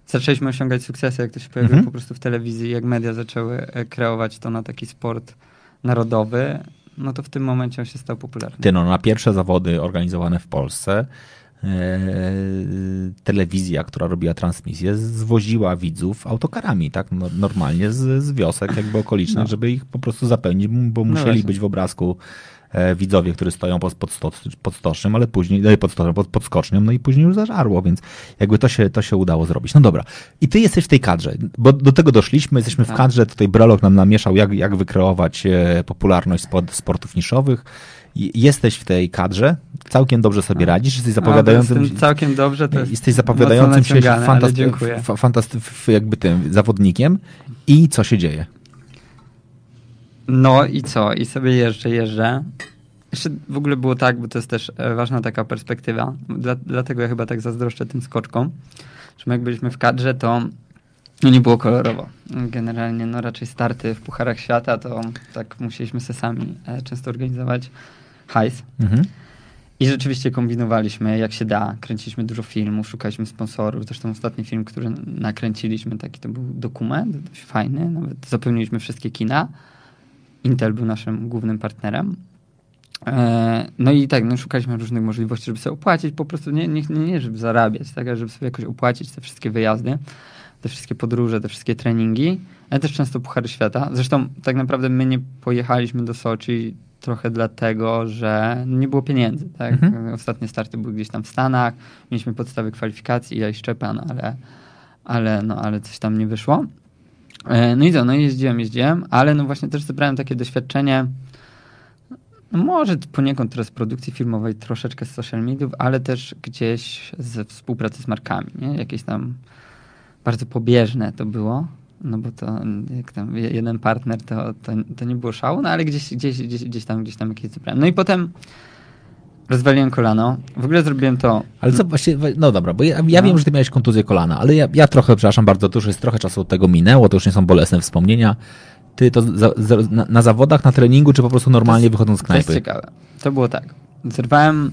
zaczęliśmy osiągać sukcesy, jak to się pojawiło mhm. po prostu w telewizji, jak media zaczęły e, kreować to na taki sport narodowy, no to w tym momencie on się stał popularny. Ty, no, na pierwsze zawody organizowane w Polsce e, telewizja, która robiła transmisję, zwoziła widzów autokarami, tak? No, normalnie z, z wiosek jakby okolicznych, no. żeby ich po prostu zapełnić, bo no musieli no być w obrazku widzowie, którzy stoją pod, pod, pod stocznym, ale później, no pod, stocznym, pod, pod skocznią, no i później już zażarło, więc jakby to się, to się udało zrobić. No dobra. I ty jesteś w tej kadrze, bo do tego doszliśmy, jesteśmy w tak. kadrze, tutaj Brolog nam namieszał, jak, jak wykreować e, popularność sport, sportów niszowych. Jesteś w tej kadrze, całkiem dobrze sobie tak. radzisz, jesteś zapowiadającym... No, całkiem dobrze, to Jesteś zapowiadającym się fantasty, fantasty, jakby tym zawodnikiem i co się dzieje? No i co? I sobie jeżdżę, jeżdżę. Jeszcze w ogóle było tak, bo to jest też e, ważna taka perspektywa. Dla, dlatego ja chyba tak zazdroszczę tym skoczkom, że jak byliśmy w kadrze, to no nie było kolorowo. Generalnie no raczej starty w Pucharach Świata to tak musieliśmy se sami e, często organizować hajs. Mhm. I rzeczywiście kombinowaliśmy jak się da. Kręciliśmy dużo filmów, szukaliśmy sponsorów. Zresztą ostatni film, który nakręciliśmy, taki to był dokument, dość fajny. Nawet zapełniliśmy wszystkie kina. Intel był naszym głównym partnerem. E, no i tak, no szukaliśmy różnych możliwości, żeby sobie opłacić, po prostu nie, nie, nie żeby zarabiać, tak, ale żeby sobie jakoś opłacić te wszystkie wyjazdy, te wszystkie podróże, te wszystkie treningi, ale też często Puchary Świata. Zresztą tak naprawdę my nie pojechaliśmy do Soczi trochę dlatego, że nie było pieniędzy. Tak? Mhm. Ostatnie starty były gdzieś tam w Stanach, mieliśmy podstawy kwalifikacji, ja i Szczepan, ale, ale, no, ale coś tam nie wyszło. E, no i co, no jeździłem, jeździłem, ale no właśnie też zebrałem takie doświadczenie, no może poniekąd teraz produkcji filmowej, troszeczkę z social mediów, ale też gdzieś ze współpracy z markami, nie? Jakieś tam bardzo pobieżne to było, no bo to jak tam jeden partner, to, to, to nie było szału, no ale gdzieś, gdzieś, gdzieś, gdzieś tam, gdzieś tam jakieś zebrałem. No i potem Rozwaliłem kolano. W ogóle zrobiłem to. Ale co właśnie, no dobra, bo ja, ja no. wiem, że ty miałeś kontuzję kolana, ale ja, ja trochę, przepraszam bardzo, to już jest trochę czasu od tego minęło, to już nie są bolesne wspomnienia. Ty to za, za, na, na, zawodach, na treningu, czy po prostu normalnie jest, wychodząc z knajpy? To jest ciekawe. To było tak. Zerwałem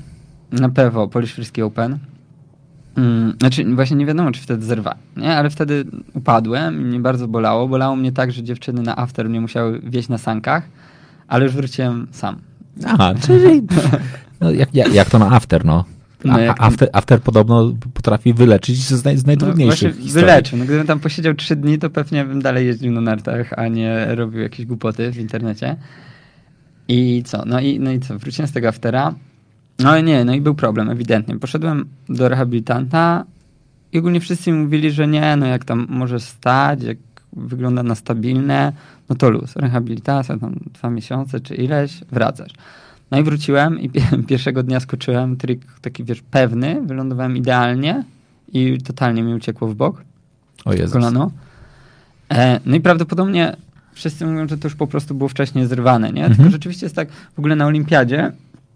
na PWO Polish Frisky Open. Hmm, znaczy, właśnie nie wiadomo, czy wtedy zerwałem, nie? Ale wtedy upadłem i mnie bardzo bolało. Bolało mnie tak, że dziewczyny na after mnie musiały wieść na sankach, ale już wróciłem sam. Aha, czyli (laughs) No, jak, jak, jak to na after, no? no after, after podobno potrafi wyleczyć z, naj, z najtrudniejszych no, Wyleczył. No, gdybym tam posiedział trzy dni, to pewnie bym dalej jeździł na nartach, a nie robił jakieś głupoty w internecie. I co? No i, no i co? Wróciłem z tego aftera. No nie, no i był problem, ewidentnie. Poszedłem do rehabilitanta i ogólnie wszyscy mówili, że nie, no jak tam może stać, jak wygląda na stabilne, no to luz. Rehabilitacja, tam dwa miesiące czy ileś, wracasz. No i wróciłem i (laughs) pierwszego dnia skoczyłem trik taki, wiesz, pewny, wylądowałem idealnie i totalnie mi uciekło w bok. O Jezus. Kolano. E, no i prawdopodobnie wszyscy mówią, że to już po prostu było wcześniej zrywane, nie? Mhm. Tylko rzeczywiście jest tak, w ogóle na olimpiadzie,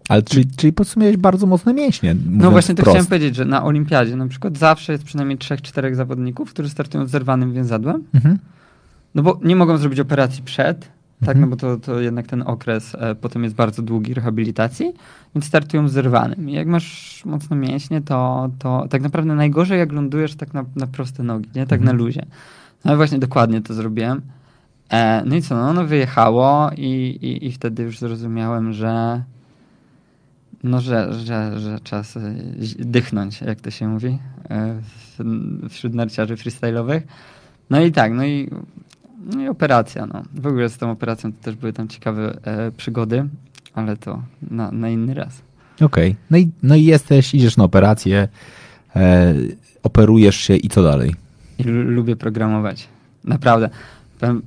Ale czyli, czyli podsumiałeś bardzo mocne mięśnie. no właśnie to wprost. chciałem powiedzieć, że na olimpiadzie na przykład zawsze jest przynajmniej trzech, czterech zawodników, którzy startują z zerwanym więzadłem, Mhm. no bo nie mogą zrobić operacji przed, tak, Mhm. no bo to, to jednak ten okres e, potem jest bardzo długi rehabilitacji, więc startują zerwanym. I jak masz mocne mięśnie, to, to tak naprawdę najgorzej jak lądujesz tak na, na proste nogi, nie? Tak Mhm. na luzie. No i właśnie dokładnie to zrobiłem. E, no i co, no ono wyjechało i, i, i wtedy już zrozumiałem, że no, że, że, że czas zi- dychnąć, jak to się mówi, e, wśród narciarzy freestyle'owych. No i tak, no i, no i operacja, no. W ogóle z tą operacją to też były tam ciekawe e, przygody, ale to na, na inny raz. Okej. No, i, no i jesteś, idziesz na operację, e, operujesz się i co dalej? I lu- lubię programować. Naprawdę. Powiem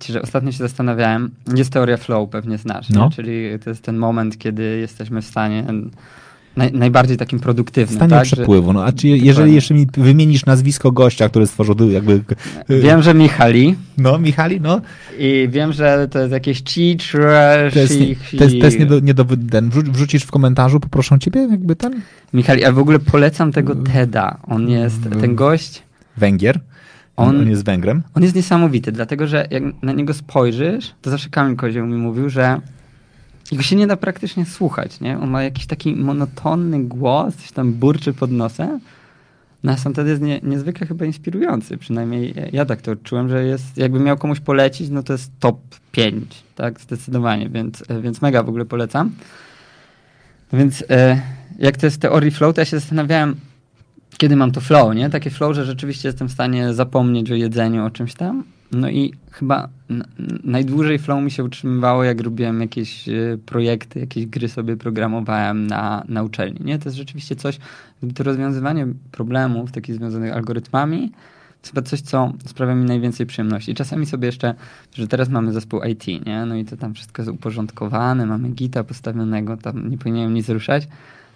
ci, że ostatnio się zastanawiałem, jest teoria flow, pewnie znasz, No. czyli to jest ten moment, kiedy jesteśmy w stanie naj, najbardziej takim produktywnym. stanie tak? Przepływu. No, a czy jeżeli jeszcze mi wymienisz nazwisko gościa, który stworzył jakby... Wiem, że Michali No, Michali, no. i wiem, że to jest jakieś cheat, To jest, nie, to jest, to jest nie, do, nie do... Ten, wrzu- wrzucisz w komentarzu, poproszę ciebie, jakby ten... Michali, a w ogóle polecam tego TEDa. On jest, Mm. ten gość, Węgier. On, On- on jest Węgrem. on jest niesamowity, dlatego że jak na niego spojrzysz, to zawsze Kamil Kozioł mi mówił, że jego się nie da praktycznie słuchać, nie? On ma jakiś taki monotonny głos, coś tam burczy pod nosem. No a sam wtedy jest nie, niezwykle chyba inspirujący, przynajmniej ja tak to odczułem, że jest, jakby miał komuś polecić, no to jest top 5, tak, zdecydowanie, więc, więc mega w ogóle polecam. Więc e, jak to jest w teorii flow, to ja się zastanawiałem, kiedy mam to flow, nie? Takie flow, że rzeczywiście jestem w stanie zapomnieć o jedzeniu, o czymś tam. No i chyba najdłużej flow mi się utrzymywało, jak robiłem jakieś e, projekty, jakieś gry sobie programowałem na, na uczelni, nie? To jest rzeczywiście coś, to rozwiązywanie problemów takich związanych algorytmami, to chyba coś, co sprawia mi najwięcej przyjemności. I czasami sobie jeszcze, że teraz mamy zespół IT, nie? No i to tam wszystko jest uporządkowane, mamy gita postawionego, tam nie powinienem nic ruszać,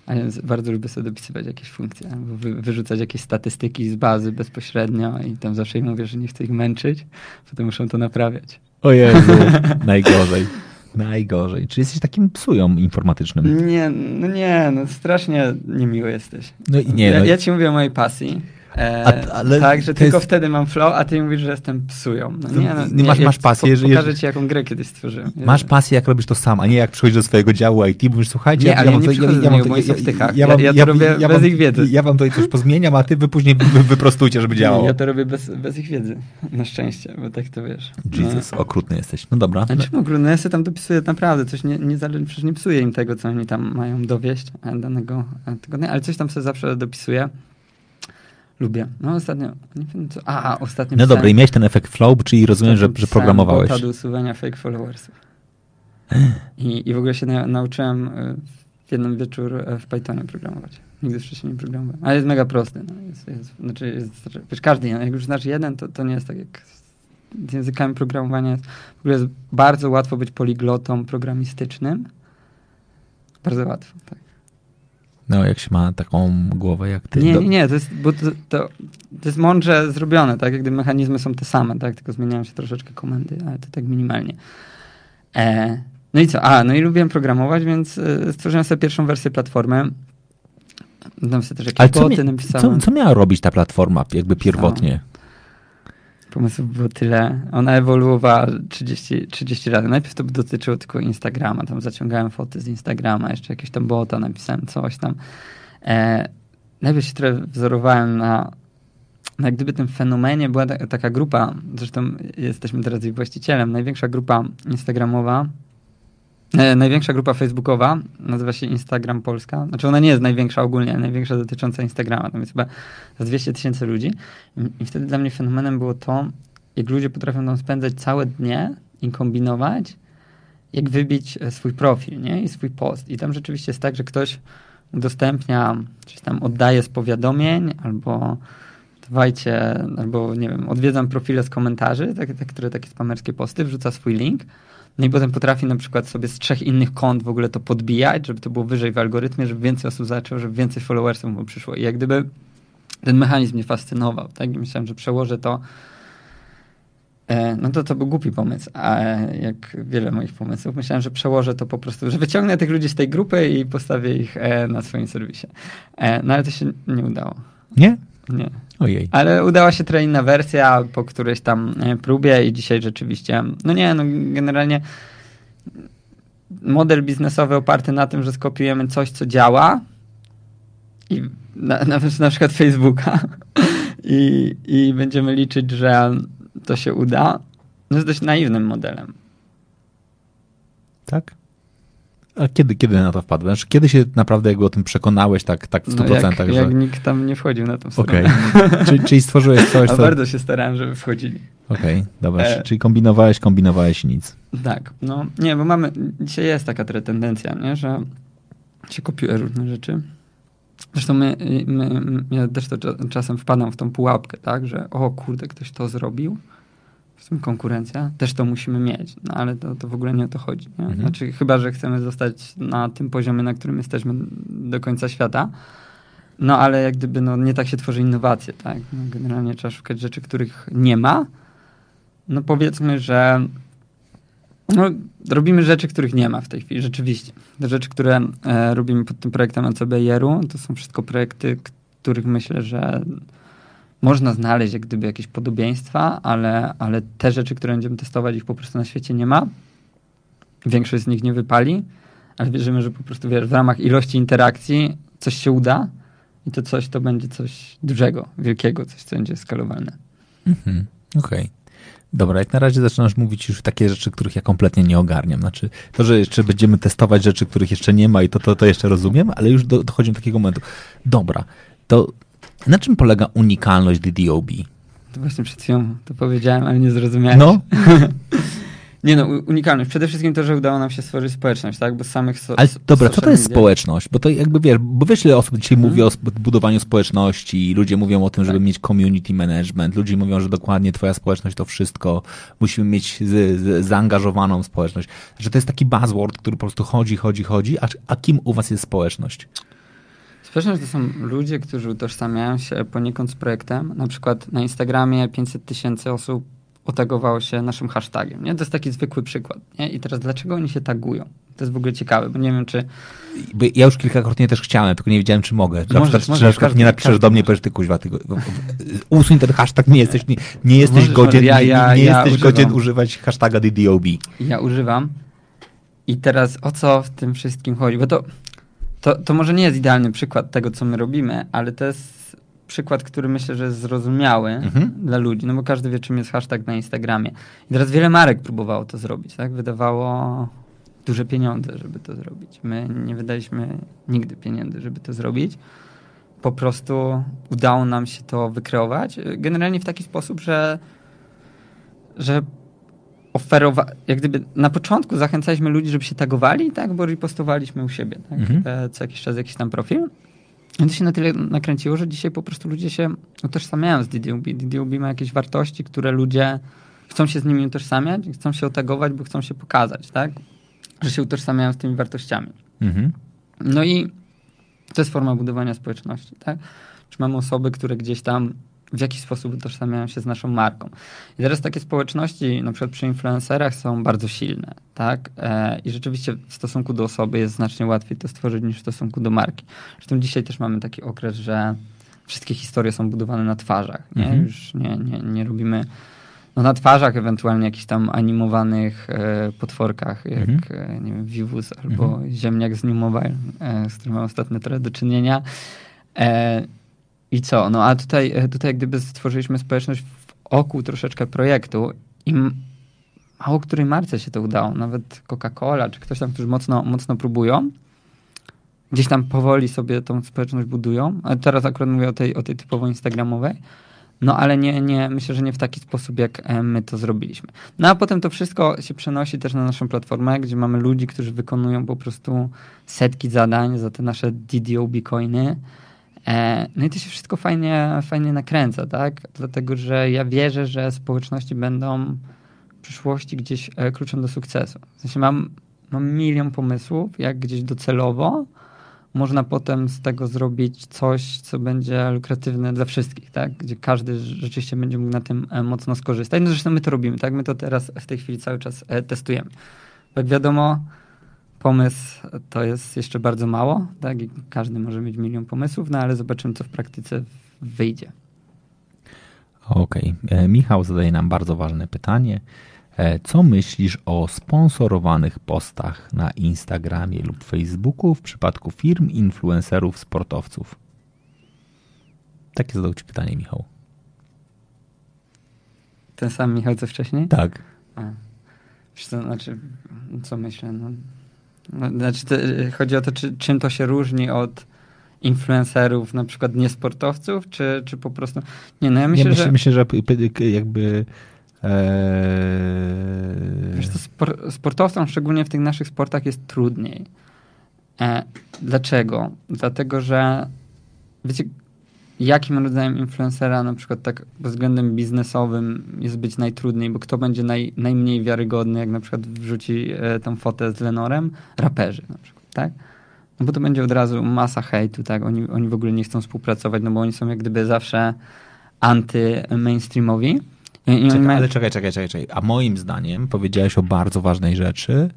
ale z- bardzo lubię sobie dopisywać jakieś funkcje, albo wy, wyrzucać jakieś statystyki z bazy bezpośrednio i tam zawsze im mówię, że nie chcę ich męczyć, potem muszą to naprawiać. O Jezu, (laughs) najgorzej. Najgorzej. Czy jesteś takim psują informatycznym? Nie, no nie, no strasznie niemiły jesteś. No i nie, ja, no, ja ci mówię o mojej pasji. E, A- ale tak, że to tylko jest- wtedy mam flow, a ty mówisz, że jestem psują. No To nie, no, nie masz- ja masz pasję, po- jeżeli- Pokażę ci, jaką grę kiedyś stworzyłem. Masz pasję, jak robisz to sam, a nie jak przychodzisz do swojego działu IT, mówisz, słuchajcie, Nie, ale ja wam nie tutaj- bo jest w wtykach. Ja, wam- Ja- ja to robię bez wam- ich wiedzy. Ja wam tutaj coś pozmieniam, a ty wy później wy- wyprostujcie, żeby działało. Ja to robię bez, bez ich wiedzy. Na szczęście, bo tak to wiesz. Jesus, okrutny jesteś. No dobra. No. Znaczy, ogólnie ja sobie tam dopisuję naprawdę coś, nie, nie, przecież nie psuję im tego, co oni tam mają dowieść e, danego e, tygodnia, ale coś tam sobie zawsze dopisuję. Lubię. No ostatnio, nie wiem co, a, a ostatnio No dobra, i miałeś ten efekt flow, czyli rozumiem, że, że programowałeś. bota do usuwania fake followersów. I, I w ogóle się na, nauczyłem e, w jeden wieczór e, w Pythonie programować. Nigdy wcześniej nie programowałem. Ale jest mega prosty. No. Jest, jest, znaczy, jest, wiesz, każdy, jak już znasz jeden, to, to nie jest tak jak z, z językami programowania. Jest, w ogóle jest bardzo łatwo być poliglotą programistycznym. Bardzo łatwo, tak. No, jak się ma taką głowę jak ty. Nie, Do- nie, to jest, bo to, to, to jest mądrze zrobione, tak? Jak gdyby mechanizmy są te same, tak? Tylko zmieniają się troszeczkę komendy, ale to tak minimalnie. E, no i co? A, no i lubiłem programować, więc e, stworzyłem sobie pierwszą wersję platformy. Tam sobie też jakieś Ale co, mi, napisałem. co, co miała robić ta platforma jakby pierwotnie? Pomysłów było tyle. Ona ewoluowała 30, 30 razy. Najpierw to dotyczyło tylko Instagrama. Tam zaciągałem foty z Instagrama, jeszcze jakieś tam bota, napisałem coś tam. E, najpierw się trochę wzorowałem na, na jak gdyby tym fenomenie była ta, taka grupa, zresztą jesteśmy teraz ich właścicielem, największa grupa instagramowa, największa grupa facebookowa, nazywa się Instagram Polska. Znaczy ona nie jest największa ogólnie, największa dotycząca Instagrama. Tam jest chyba z 200 tysięcy ludzi. I, wtedy dla mnie fenomenem było to, jak ludzie potrafią tam spędzać całe dnie i kombinować, jak wybić e, swój profil nie? i swój post. I tam rzeczywiście jest tak, że ktoś udostępnia, czy tam oddaje z powiadomień, albo dawajcie, albo nie wiem, odwiedzam profile z komentarzy, tak, tak, które takie spamerskie posty, wrzuca swój link. No i potem potrafi na przykład sobie z trzech innych kont w ogóle to podbijać, żeby to było wyżej w algorytmie, żeby więcej osób zaczęło, żeby więcej followersów mu przyszło. I jak gdyby ten mechanizm mnie fascynował, tak? I myślałem, że przełożę to. E, no to to był głupi pomysł, a jak wiele moich pomysłów, myślałem, że przełożę to po prostu, że wyciągnę tych ludzi z tej grupy i postawię ich e, na swoim serwisie. E, no ale to się nie udało. Nie? Nie. Ojej. Ale udała się inna wersja po którejś tam e, próbie i dzisiaj rzeczywiście, no nie, no generalnie model biznesowy oparty na tym, że skopiujemy coś, co działa i na, nawet na przykład Facebooka (laughs) i, i będziemy liczyć, że to się uda, no jest dość naiwnym modelem. Tak? A kiedy, kiedy na to wpadłeś? Znaczy, kiedy się naprawdę jakby o tym przekonałeś tak, tak w 100%? No jak, że... jak nikt tam nie wchodził na tą stronę. Okej. (laughs) czyli, czyli stworzyłeś coś, A co... bardzo się starałem, żeby wchodzili. Okej, dobra. E- Czyli kombinowałeś, kombinowałeś nic. Tak, no nie, bo mamy, dzisiaj jest taka tendencja, nie, że się kopiuje różne rzeczy. Zresztą my, my, ja też to cza- czasem wpadam w tą pułapkę, tak, że o kurde, ktoś to zrobił, w konkurencja, też to musimy mieć, no ale to, to w ogóle nie o to chodzi, nie? Mhm. Znaczy chyba, że chcemy zostać na tym poziomie, na którym jesteśmy do końca świata, no ale jak gdyby, no nie tak się tworzy innowacje, tak, no, generalnie trzeba szukać rzeczy, których nie ma, no powiedzmy, że no, robimy rzeczy, których nie ma w tej chwili, rzeczywiście. Te rzeczy, które e, robimy pod tym projektem ACBR-u, to są wszystko projekty, których myślę, że można znaleźć jak gdyby jakieś podobieństwa, ale, ale te rzeczy, które będziemy testować, ich po prostu na świecie nie ma. Większość z nich nie wypali, ale wierzymy, że po prostu wiesz, w ramach ilości interakcji coś się uda i to coś to będzie coś dużego, wielkiego, coś, co będzie skalowalne. Mhm. Okej. Dobra, jak na razie zaczynasz mówić już takie rzeczy, których ja kompletnie nie ogarniam. Znaczy, to, że jeszcze będziemy testować rzeczy, których jeszcze nie ma i to, to, to jeszcze rozumiem, ale już do, dochodzi do takiego momentu. Dobra, to na czym polega unikalność DDoB? To właśnie przed chwilą to powiedziałem, ale nie zrozumiałem. No, (laughs) Nie no, unikalność. Przede wszystkim to, że udało nam się stworzyć społeczność, tak? Bo samych so, ale dobra, co to jest media- społeczność? Bo to jakby wiesz, bo wiesz, ile osób dzisiaj Mhm. mówi o budowaniu społeczności, ludzie mówią o tym, żeby Tak. mieć community management, ludzie mówią, że dokładnie twoja społeczność to wszystko, musimy mieć z, z, zaangażowaną społeczność. Że to jest taki buzzword, który po prostu chodzi, chodzi, chodzi, a, a kim u was jest społeczność? Społeczność to są ludzie, którzy utożsamiają się poniekąd z projektem. Na przykład na Instagramie 500 tysięcy osób otagowało się naszym hashtagiem. Nie? To jest taki zwykły przykład. Nie? I teraz dlaczego oni się tagują? To jest w ogóle ciekawe, bo nie wiem, czy ja już kilkakrotnie też chciałem, tylko nie wiedziałem, czy mogę. Możesz, przykład, czy możesz, na przykład każdy- nie napiszesz każdy do mnie, powiesz, ty kuźwa, ty, usuń ten hashtag, nie jesteś, nie, nie jesteś Możesz, godzien, ja- nie, ja- nie ja jesteś używam. godzien używać hashtaga DDoB. ja używam. I teraz o co w tym wszystkim chodzi? Bo to, to, to może nie jest idealny przykład tego, co my robimy, ale to jest przykład, który myślę, że jest zrozumiały Mhm. dla ludzi, no bo każdy wie, czym jest hashtag na Instagramie. I teraz wiele marek próbowało to zrobić, tak? Wydawało duże pieniądze, żeby to zrobić. My nie wydaliśmy nigdy pieniędzy, żeby to zrobić. Po prostu udało nam się to wykreować. Generalnie w taki sposób, że, że oferowa... jak gdyby na początku zachęcaliśmy ludzi, żeby się tagowali, tak, bo repostowaliśmy u siebie, tak, Mhm. co jakiś czas jakiś tam profil. I to się na tyle nakręciło, że dzisiaj po prostu ludzie się utożsamiają z DDoB. DDoB ma jakieś wartości, które ludzie chcą się z nimi utożsamiać, chcą się otagować, bo chcą się pokazać, tak, że się utożsamiają z tymi wartościami. Mhm. No i to jest forma budowania społeczności, tak? Czy mamy osoby, które gdzieś tam w jakiś sposób utożsamiają się z naszą marką. I teraz takie społeczności, na przykład przy influencerach, są bardzo silne, tak? E, I rzeczywiście w stosunku do osoby jest znacznie łatwiej to stworzyć niż w stosunku do marki. Zresztą dzisiaj też mamy taki okres, że wszystkie historie są budowane na twarzach, nie? Mhm. Już nie, nie, nie robimy no na twarzach, ewentualnie jakichś tam animowanych e, potworkach, jak Mhm. e, nie wiem, Vivus albo Ziemniak z New Mobile, e, z którym mam ostatnio trochę do czynienia. I co? No a tutaj, e, tutaj gdyby stworzyliśmy społeczność wokół troszeczkę projektu i mało której marce się to udało. Nawet Coca-Cola czy ktoś tam, którzy mocno, mocno próbują, gdzieś tam powoli sobie tą społeczność budują. A teraz akurat mówię o tej, o tej typowo instagramowej. No ale nie, nie, myślę, że nie w taki sposób, jak e, my to zrobiliśmy. No a potem to wszystko się przenosi też na naszą platformę, gdzie mamy ludzi, którzy wykonują po prostu setki zadań za te nasze DDoB coiny. E, no i to się wszystko fajnie, fajnie nakręca, tak? Dlatego, że ja wierzę, że społeczności będą w przyszłości gdzieś e, kluczem do sukcesu. W sensie mam, mam milion pomysłów, jak gdzieś docelowo można potem z tego zrobić coś, co będzie lukratywne dla wszystkich, tak? Gdzie każdy rzeczywiście będzie mógł na tym e, mocno skorzystać. No zresztą my to robimy, tak? My to teraz w tej chwili cały czas testujemy. Jak wiadomo, pomysł to jest jeszcze bardzo mało, tak? I każdy może mieć milion pomysłów, no ale zobaczymy, co w praktyce wyjdzie. Okej. Okay. Michał zadaje nam bardzo ważne pytanie. E, co myślisz o sponsorowanych postach na Instagramie lub Facebooku w przypadku firm, influencerów, sportowców? Takie zadał Ci pytanie, Michał. Ten sam Michał, co wcześniej? Tak. A. Co, znaczy, co myślę? No znaczy, to, chodzi o to, czy, czym to się różni od influencerów, na przykład niesportowców, czy, czy po prostu... Nie, no ja myślę, nie, myślę, że... Myślę, że jakby Eee... Wiesz, to spor sportowcom, szczególnie w tych naszych sportach, jest trudniej. E, dlaczego? Dlatego, że wiecie, jakim rodzajem influencera na przykład tak pod względem biznesowym jest być najtrudniej, bo kto będzie naj, najmniej wiarygodny, jak na przykład wrzuci e, tą fotę z Lenorem? Raperzy na przykład, tak? No bo to będzie od razu masa hejtu, tak? Oni, oni w ogóle nie chcą współpracować, no bo oni są jak gdyby zawsze anty-mainstreamowi. Czekaj, ale czekaj, czekaj, czekaj, czekaj. A moim zdaniem powiedziałeś o bardzo ważnej rzeczy,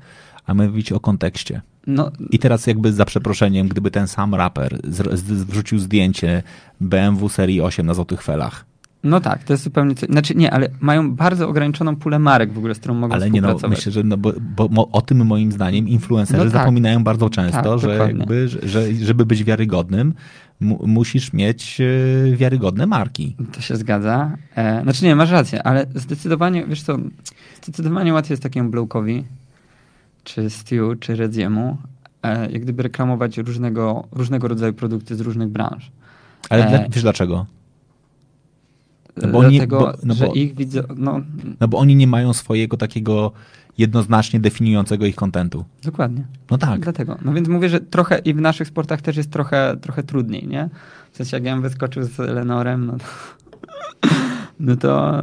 a my mówić o kontekście. No. I teraz jakby za przeproszeniem, gdyby ten sam raper wrzucił zdjęcie BMW serii 8 na złotych felach, no tak, to jest zupełnie coś. Znaczy nie, ale mają bardzo ograniczoną pulę marek w ogóle, z którą mogą ale współpracować. Ale nie, no, myślę, że no, bo, bo o tym moim zdaniem influencerzy no tak. zapominają bardzo często, tak, że, jakby, że żeby być wiarygodnym, musisz mieć e, wiarygodne marki. To się zgadza. E, znaczy nie, masz rację, ale zdecydowanie, wiesz co, zdecydowanie łatwiej jest takiemu Blowkowi, czy Stew, czy Redziemu, e, jak gdyby reklamować różnego, różnego rodzaju produkty z różnych branż. Ale dla, wiesz dlaczego? No bo Dlatego, oni, bo, no że bo, ich widzę, no... no bo oni nie mają swojego takiego jednoznacznie definiującego ich kontentu. Dokładnie. No tak. Dlatego. No więc mówię, że trochę i w naszych sportach też jest trochę, trochę trudniej, nie? W sensie jak ja bym wyskoczył z Lenorem, no to no to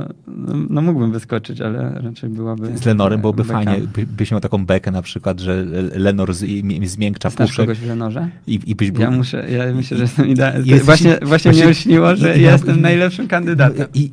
no, mógłbym wyskoczyć, ale raczej byłaby... Z Lenorem byłoby beka. fajnie, by, byś miał taką bekę na przykład, że Lenor z, zmiękcza Znasz puszek. kogoś w Lenorze? I, i byś był... Ja, muszę, ja myślę, że jestem idealny. Jesteś, właśnie, właśnie, właśnie mnie śniło, że ja, jestem najlepszym kandydatem. I, i,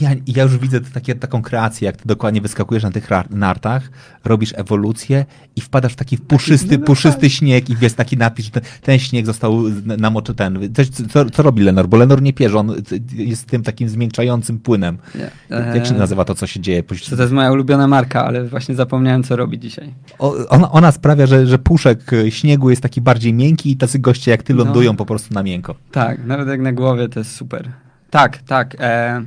ja, ja już widzę takie, taką kreację, jak ty dokładnie wyskakujesz na tych nartach, robisz ewolucję i wpadasz w taki puszysty, no, puszysty śnieg i jest taki napis, że ten, ten śnieg został namoczony. Ten. Co, co robi Lenor? Bo Lenor nie pierze, on jest tym takim zmiękczającym płynem. Nie. Jak się nazywa to, co się dzieje? To, to jest moja ulubiona marka, ale właśnie zapomniałem, co robi dzisiaj. O, ona, ona, sprawia, że, że puszek śniegu jest taki bardziej miękki i tacy goście jak ty lądują no. po prostu na miękko. Tak, nawet jak na głowie to jest super. Tak, tak. E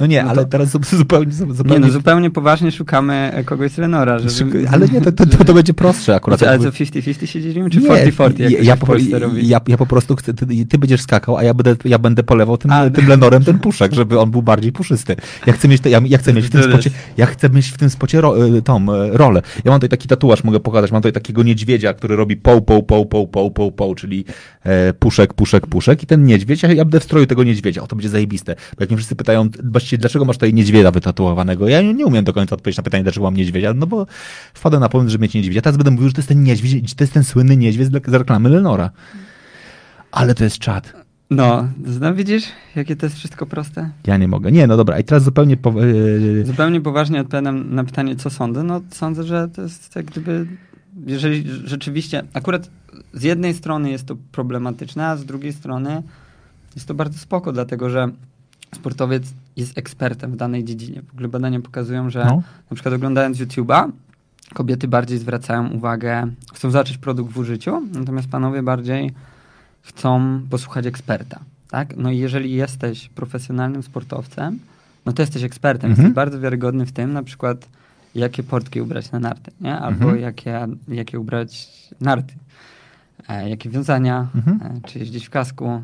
no nie, no ale to... teraz (laughs) zupełnie, zupełnie... Nie, no zupełnie poważnie szukamy kogoś z Lenora. Żeby... Ale nie, to, to, to, będzie prostsze akurat. Ale co, 50-50 się dzielimy, czy 40-40, jak ja, po, ja, ja, po prostu chcę, ty, ty, będziesz skakał, a ja będę, ja będę polewał tym, a, tym Lenorem ten puszek, żeby on był bardziej puszysty. Ja chcę mieć, ja, ja chcę mieć w tym spocie, ja chcę mieć w tym spocie ro, y, tą y, rolę. Ja mam tutaj taki tatuaż, mogę pokazać, mam tutaj takiego niedźwiedzia, który robi poł, poł, poł, poł, poł, poł, poł, czyli e, puszek, puszek, puszek i ten niedźwiedź, ja, ja będę w stroju tego niedźwiedzia. O, to będzie zajebiste. Bo jak mnie wszyscy pytają, właściwie dlaczego masz tutaj niedźwiedzia, wytatuowanego. Ja nie umiem do końca odpowiedzieć na pytanie, dlaczego mam niedźwiedzia, no bo wpadłem na pomysł, żeby mieć niedźwiedzia. Teraz będę mówił, że to jest ten niedźwiedź, to jest ten słynny niedźwiedź z reklamy Lenora. Ale to jest czad. No, no widzisz, jakie to jest wszystko proste? Ja nie mogę. Nie, no dobra, i teraz zupełnie... Po... E, zupełnie poważnie odpowiadam na pytanie, co sądzę. No sądzę, że to jest jak gdyby, jeżeli rzeczywiście, akurat z jednej strony jest to problematyczne, a z drugiej strony jest to bardzo spoko, dlatego że sportowiec jest ekspertem w danej dziedzinie. W ogóle badania pokazują, że no. na przykład oglądając YouTube'a, kobiety bardziej zwracają uwagę, chcą zacząć produkt w użyciu, natomiast panowie bardziej chcą posłuchać eksperta. Tak? No i jeżeli jesteś profesjonalnym sportowcem, no to jesteś ekspertem, mhm. jesteś bardzo wiarygodny w tym, na przykład jakie portki ubrać na narty, nie? albo mhm. jakie, jakie ubrać narty, e, jakie wiązania, mhm. e, czy jeździć w kasku,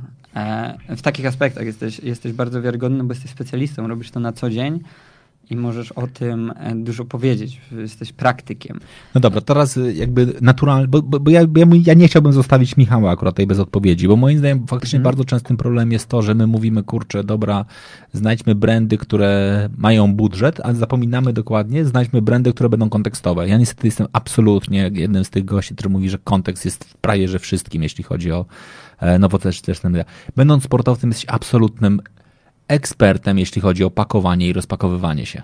w takich aspektach jesteś, jesteś bardzo wiarygodny, bo jesteś specjalistą, robisz to na co dzień i możesz o tym e, dużo powiedzieć. Jesteś praktykiem. No dobra, teraz y, jakby naturalnie, bo, bo, bo ja, ja, nie chciałbym zostawić Michała akurat tutaj bez odpowiedzi, bo moim zdaniem faktycznie mhm. bardzo częstym problemem jest to, że my mówimy, kurczę, dobra, znajdźmy brandy, które mają budżet, a zapominamy dokładnie, znajdźmy brandy, które będą kontekstowe. Ja niestety jestem absolutnie jednym z tych gości, który mówi, że kontekst jest w prawie, że wszystkim, jeśli chodzi o e, nowoczesne media. Będąc sportowcem, jesteś absolutnym ekspertem, jeśli chodzi o pakowanie i rozpakowywanie się.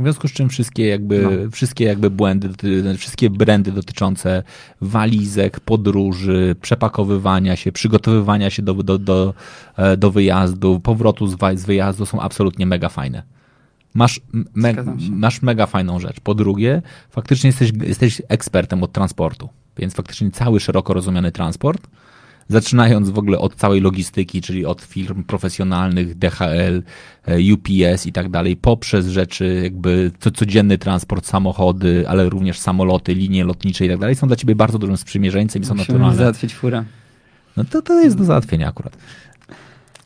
W związku z czym wszystkie jakby, no. wszystkie jakby błędy, wszystkie brandy dotyczące walizek, podróży, przepakowywania się, przygotowywania się do, do, do, e, do wyjazdu, powrotu z, z wyjazdu są absolutnie mega fajne. Masz, me, masz mega fajną rzecz. Po drugie, faktycznie jesteś, jesteś ekspertem od transportu, więc faktycznie cały szeroko rozumiany transport zaczynając w ogóle od całej logistyki, czyli od firm profesjonalnych, DHL, e, UPS i tak dalej, poprzez rzeczy jakby co, codzienny transport, samochody, ale również samoloty, linie lotnicze i tak dalej, są dla ciebie bardzo dużym sprzymierzeńcem i są Musimy naturalne. załatwić furę. No to, to jest do załatwienia akurat.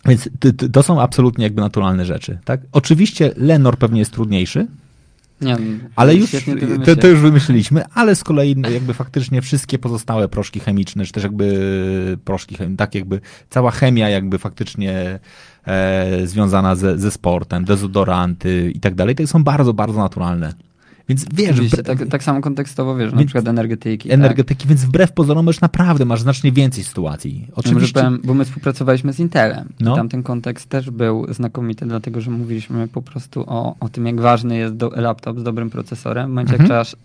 Więc to są absolutnie jakby naturalne rzeczy. Tak? Oczywiście Lenor pewnie jest trudniejszy, nie, ale już to, to, już wymyśliliśmy, ale z kolei jakby faktycznie wszystkie pozostałe proszki chemiczne, czy też jakby proszki, tak jakby cała chemia jakby faktycznie e, związana ze, ze sportem, dezodoranty i tak dalej, to są bardzo, bardzo naturalne. Więc wiesz... tak, tak samo kontekstowo, wiesz, na przykład energetyki. Energetyki, tak? więc wbrew pozorom już naprawdę masz znacznie więcej sytuacji. Oczywiście. Ja powiem, bo my współpracowaliśmy z Intelem no. i tam ten kontekst też był znakomity, dlatego że mówiliśmy po prostu o, o tym, jak ważny jest do, laptop z dobrym procesorem. W momencie, mhm. jak trzeba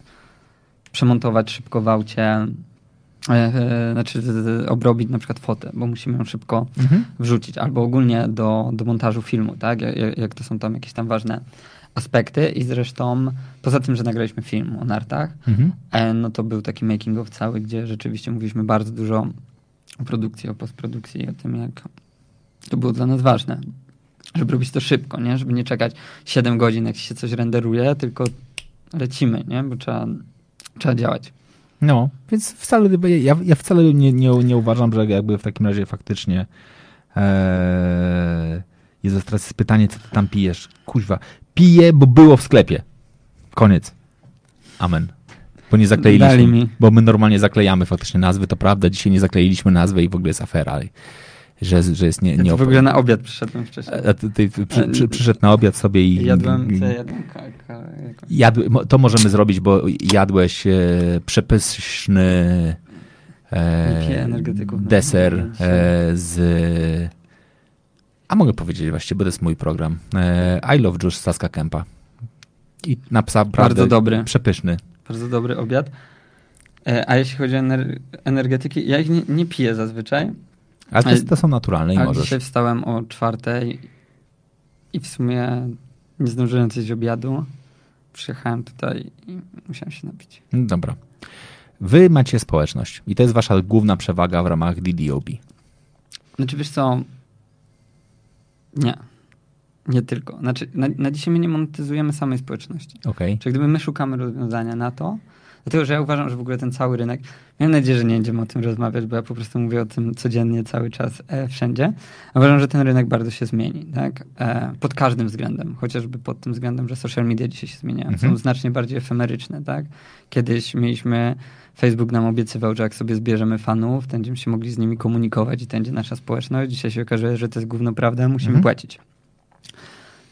przemontować szybko w aucie, e, znaczy obrobić na przykład fotę, bo musimy ją szybko mhm. wrzucić, albo ogólnie do, do montażu filmu, tak? Jak, jak to są tam jakieś tam ważne aspekty i zresztą poza tym, że nagraliśmy film o nartach, mhm. E, no to był taki making of cały, gdzie rzeczywiście mówiliśmy bardzo dużo o produkcji, o postprodukcji, o tym jak to było dla nas ważne, żeby robić to szybko, nie? Żeby nie czekać 7 godzin, jak się coś renderuje, tylko lecimy, nie? Bo trzeba, trzeba działać. No, więc wcale, ja, ja wcale nie, nie, nie uważam, że jakby w takim razie faktycznie ee, jest teraz pytanie, co ty tam pijesz. Kuźwa, piję, bo było w sklepie. Koniec. Amen. Bo nie zakleiliśmy. Bo my normalnie zaklejamy faktycznie nazwy, to prawda. Dzisiaj nie zakleiliśmy nazwy i w ogóle jest afera. Że, że jest nie, nie ja w ogóle na obiad przyszedłem wcześniej. A ty, ty, przy, przy, przyszedł na obiad sobie i... Jadłem, co jadłem? Jadł, to możemy zrobić, bo jadłeś e, przepyszny e, deser e, z a mogę powiedzieć właściwie, bo to jest mój program. E, I Love Juice Saska Kempa. I na psa Bardzo dobry. Przepyszny. Bardzo dobry obiad. E, a jeśli chodzi o energetyki, ja ich nie, nie piję zazwyczaj. Ale to, to są naturalne i a możesz. dzisiaj wstałem o czwartej i w sumie nie zdążyłem zjeść obiadu. Przyjechałem tutaj i musiałem się napić. Dobra. Wy macie społeczność i to jest wasza główna przewaga w ramach DDOB. Znaczy wiesz co, nie. Nie tylko. Znaczy, na, na dzisiaj my nie monetyzujemy samej społeczności. Okay. Czyli gdyby my szukamy rozwiązania na to, dlatego że ja uważam, że w ogóle ten cały rynek, mam nadzieję, że nie będziemy o tym rozmawiać, bo ja po prostu mówię o tym codziennie, cały czas, e, wszędzie. Uważam, że ten rynek bardzo się zmieni, tak? E, pod każdym względem, chociażby pod tym względem, że social media dzisiaj się zmieniają. Mhm. Są znacznie bardziej efemeryczne, tak? Kiedyś mieliśmy Facebook nam obiecywał, że jak sobie zbierzemy fanów, to będziemy się mogli z nimi komunikować i to będzie nasza społeczność. Dzisiaj się okazuje, że to jest główną prawda, musimy mhm. płacić.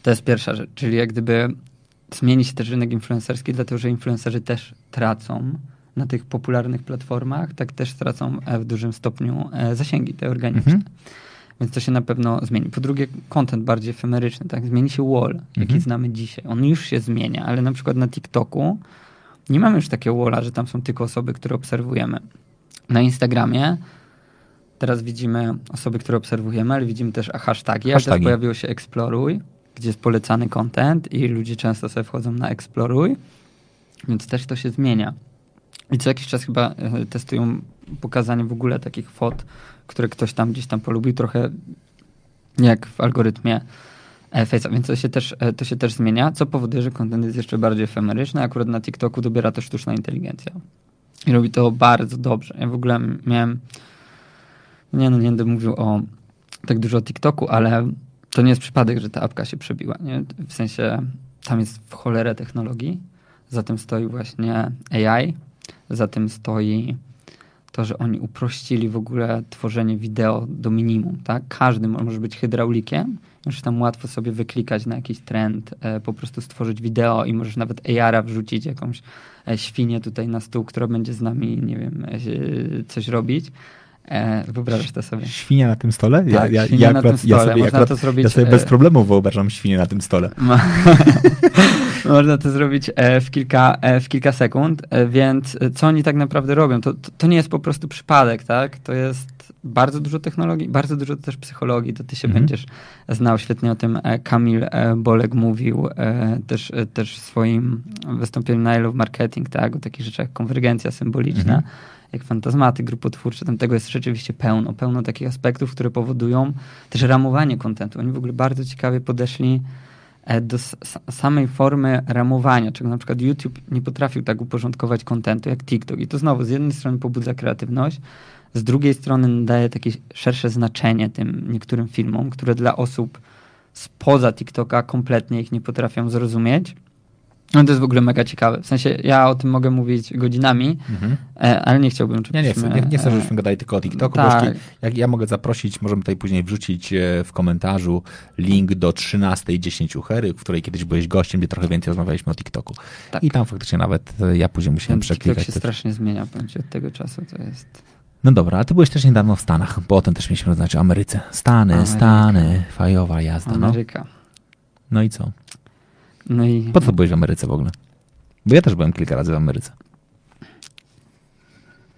To jest pierwsza rzecz, czyli jak gdyby zmieni się też rynek influencerski, dlatego że influencerzy też tracą na tych popularnych platformach, tak też tracą e, w dużym stopniu e, zasięgi te organiczne. Mhm. Więc to się na pewno zmieni. Po drugie, content bardziej efemeryczny, tak? Zmieni się wall, mhm. jaki znamy dzisiaj. On już się zmienia, ale na przykład na TikToku nie mamy już takiego walla, że tam są tylko osoby, które obserwujemy. Na Instagramie teraz widzimy osoby, które obserwujemy, ale widzimy też hashtagi. hashtagi. A też pojawiło się Exploruj, gdzie jest polecany content i ludzie często sobie wchodzą na Exploruj, więc też to się zmienia. I co jakiś czas chyba e, testują pokazanie w ogóle takich fot, które ktoś tam gdzieś tam polubił, trochę jak w algorytmie Face'a, więc to się, też, e, to się też zmienia, co powoduje, że kontent jest jeszcze bardziej efemeryczny. Akurat na TikToku dobiera to sztuczna inteligencja. I robi to bardzo dobrze. Ja w ogóle miałem. Nie, no nie będę mówił o tak dużo o TikToku, ale to nie jest przypadek, że ta apka się przebiła. Nie? W sensie tam jest w cholerę technologii. Za tym stoi właśnie AI, za tym stoi to, że oni uprościli w ogóle tworzenie wideo do minimum, tak? Każdy może być hydraulikiem, możesz tam łatwo sobie wyklikać na jakiś trend, e, po prostu stworzyć wideo i możesz nawet AR-a wrzucić, jakąś e, świnię tutaj na stół, która będzie z nami, nie wiem, e, coś robić. Wyobrażasz to sobie? Świnia na tym stole? Tak, ja, ja, świnia ja na akurat, tym ja sobie, Można akurat, to zrobić, ja sobie bez problemu wyobrażam świnię na tym stole. (laughs) Można to zrobić e, w kilka, e, w kilka sekund, e, więc co oni tak naprawdę robią? To, to, to nie jest po prostu przypadek, tak? To jest bardzo dużo technologii, bardzo dużo też psychologii, to ty się Mhm. będziesz znał. Świetnie o tym Kamil Bolek mówił też, też w swoim wystąpieniu na I Love Marketing, tak? O takich rzeczach jak konwergencja symboliczna, Mhm. jak fantazmaty grupotwórcze, tam tego jest rzeczywiście pełno, pełno takich aspektów, które powodują też ramowanie kontentu. Oni w ogóle bardzo ciekawie podeszli do s- s- samej formy ramowania, czego na przykład YouTube nie potrafił tak uporządkować kontentu jak TikTok. I to znowu z jednej strony pobudza kreatywność, z drugiej strony daje takie szersze znaczenie tym niektórym filmom, które dla osób spoza TikToka kompletnie ich nie potrafią zrozumieć. No to jest w ogóle mega ciekawe. W sensie ja o tym mogę mówić godzinami, Mhm. e, ale nie chciałbym, Ja nie chcę, żebyśmy, nie, nie chcę, e, żebyśmy gadali tylko o TikToku, tak. jak ja mogę zaprosić, możemy tutaj później wrzucić e, w komentarzu link do 13.10 Hery, w której kiedyś byłeś gościem, gdzie trochę więcej rozmawialiśmy o TikToku. Tak. I tam faktycznie nawet ja później musiałem Ten TikTok przeklikać. się strasznie zmienia, powiem od tego czasu. To jest... No dobra, a ty byłeś też niedawno w Stanach, bo o tym też mieliśmy rozmawiać, o Ameryce. Stany, Ameryka. Stany, fajowa jazda, no. Ameryka. No i co? No i Po co byłeś w Ameryce w ogóle? Bo ja też byłem kilka razy w Ameryce.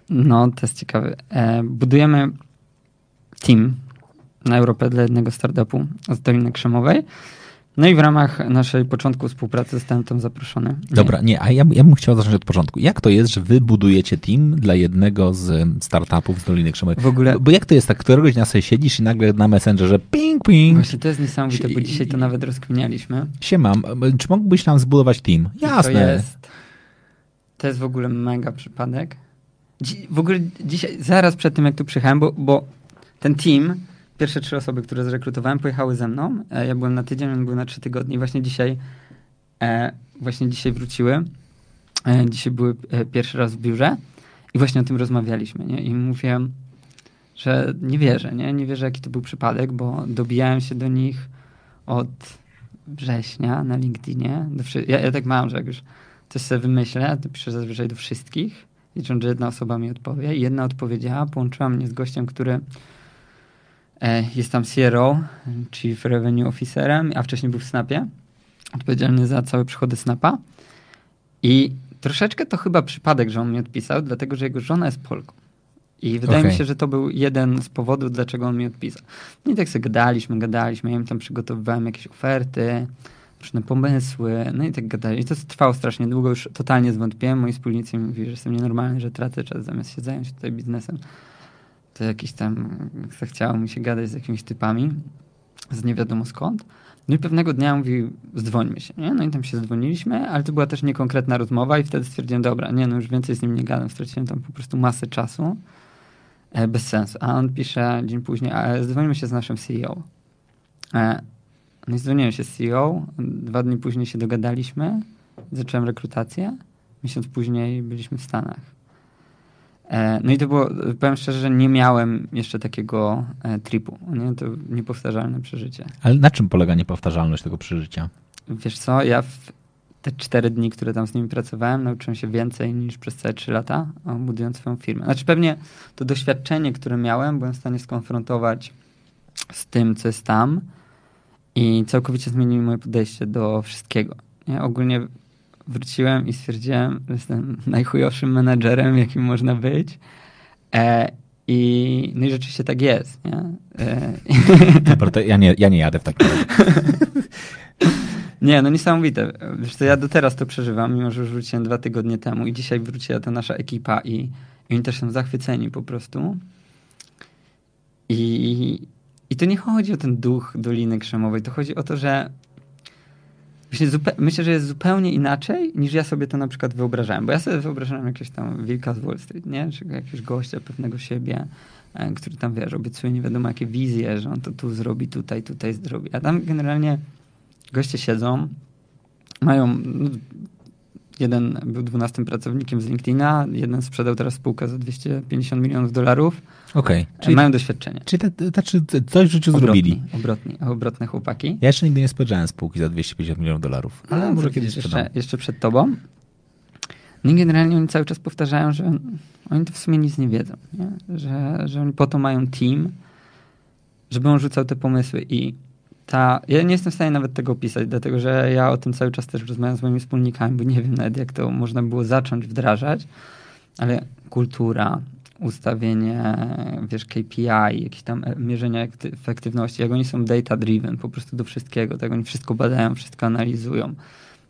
no, to jest ciekawe. E, budujemy team na Europę dla jednego startupu z Doliny Krzemowej. No i w ramach naszej początku współpracy zostałem tam zaproszony. Dobra, nie, a ja, ja bym chciał zacząć od początku. Jak to jest, że wy budujecie team dla jednego z startupów z Doliny Krzemowej? W ogóle- Bo jak to jest, tak któregoś dnia sobie siedzisz i nagle na Messengerze ping, ping, Właśnie to jest niesamowite, bo dzisiaj to nawet rozkminialiśmy. się mam. Czy mógłbyś nam zbudować team? I Jasne. To jest, to jest w ogóle mega przypadek. Dzi- w ogóle dzisiaj, zaraz przed tym jak tu przyjechałem, bo, bo ten team, pierwsze trzy osoby, które zrekrutowałem, pojechały ze mną. E, ja byłem na tydzień, on był na trzy tygodnie właśnie dzisiaj, e, właśnie dzisiaj wróciły. E, dzisiaj były pierwszy raz w biurze i właśnie o tym rozmawialiśmy, nie? I mówiłem, że nie wierzę, nie? Nie wierzę, jaki to był przypadek, bo dobijałem się do nich od września na LinkedInie. Do wszy- ja, ja tak mam, że jak już coś sobie wymyślę, to piszę zazwyczaj do wszystkich, licząc, że jedna osoba mi odpowie. I jedna odpowiedziała, połączyła mnie z gościem, który jest tam CRO, Chief Revenue Officerem, a wcześniej był w Snapie, odpowiedzialny za całe przychody Snapa. I troszeczkę to chyba przypadek, że on mi odpisał, dlatego że jego żona jest Polką. I wydaje Okej. mi się, że to był jeden z powodów, dlaczego on mi odpisał. No i tak sobie gadaliśmy, gadaliśmy, ja im tam przygotowywałem jakieś oferty, różne pomysły, no i tak gadali. I to trwało strasznie długo, już totalnie zwątpiłem. Moi wspólnicy mi mówili, że jestem nienormalny, że tracę czas zamiast się zająć tutaj biznesem. To jakiś tam, zachciało mi się gadać z jakimiś typami, z nie wiadomo skąd. No i pewnego dnia mówi, zdzwońmy się, nie? No i tam się zdzwoniliśmy, ale to była też niekonkretna rozmowa i wtedy stwierdziłem, dobra, nie, no już więcej z nim nie gadam, straciłem tam po prostu masę czasu. E, bez sensu. A on pisze dzień później, a zdzwonimy się z naszym CEO. E, no i dzwoniłem się z CEO, dwa dni później się dogadaliśmy, zacząłem rekrutację, miesiąc później byliśmy w Stanach. E, no i to było, powiem szczerze, że nie miałem jeszcze takiego e, tripu. Nie? To niepowtarzalne przeżycie. Ale na czym polega niepowtarzalność tego przeżycia? Wiesz co, ja w te cztery dni, które tam z nimi pracowałem, nauczyłem się więcej niż przez całe trzy lata, budując swoją firmę. Znaczy pewnie to doświadczenie, które miałem, byłem w stanie skonfrontować z tym, co jest tam i całkowicie zmieniło moje podejście do wszystkiego. Nie? Ogólnie wróciłem i stwierdziłem, że jestem najchujowszym menadżerem, jakim można być. E, i, no i rzeczywiście tak jest. Nie? E, (laughs) Dobra, to ja nie, ja nie jadę w takim razie. Nie, no niesamowite. Wiesz co, ja do teraz to przeżywam, mimo że już wróciłem dwa tygodnie temu i dzisiaj wróciła ta nasza ekipa i, i oni też są zachwyceni po prostu. I, I to nie chodzi o ten duch Doliny Krzemowej, to chodzi o to, że myślę, że jest zupełnie inaczej niż ja sobie to na przykład wyobrażałem, bo ja sobie wyobrażałem jakiegoś tam wilka z Wall Street, nie? Czy jakiegoś gościa pewnego siebie, e, który tam, wiesz, obiecuje nie wiadomo jakie wizje, że on to tu zrobi, tutaj, tutaj zrobi. A tam generalnie goście siedzą, mają no, jeden był 12 pracownikiem z LinkedIna, jeden sprzedał teraz spółkę za 250 milionów dolarów. Okej. Czyli Czyli, mają doświadczenie. czyli te, te, znaczy coś w życiu Obrotni, zrobili. Obrotni, obrotne chłopaki. Ja jeszcze nigdy nie spojrzałem spółki za 250 milionów dolarów, ale No, może kiedyś sprzedam. jeszcze, jeszcze przed tobą. No i generalnie oni cały czas powtarzają, że oni to w sumie nic nie wiedzą. Nie? Że, że oni po to mają team, żeby on rzucał te pomysły i ta, ja nie jestem w stanie nawet tego opisać, dlatego że ja o tym cały czas też rozmawiam z moimi wspólnikami, bo nie wiem nawet jak to można było zacząć wdrażać, ale kultura, ustawienie, wiesz, KPI, jakieś tam e, mierzenia ekty- efektywności, jak oni są data driven po prostu do wszystkiego, tak oni wszystko badają, wszystko analizują.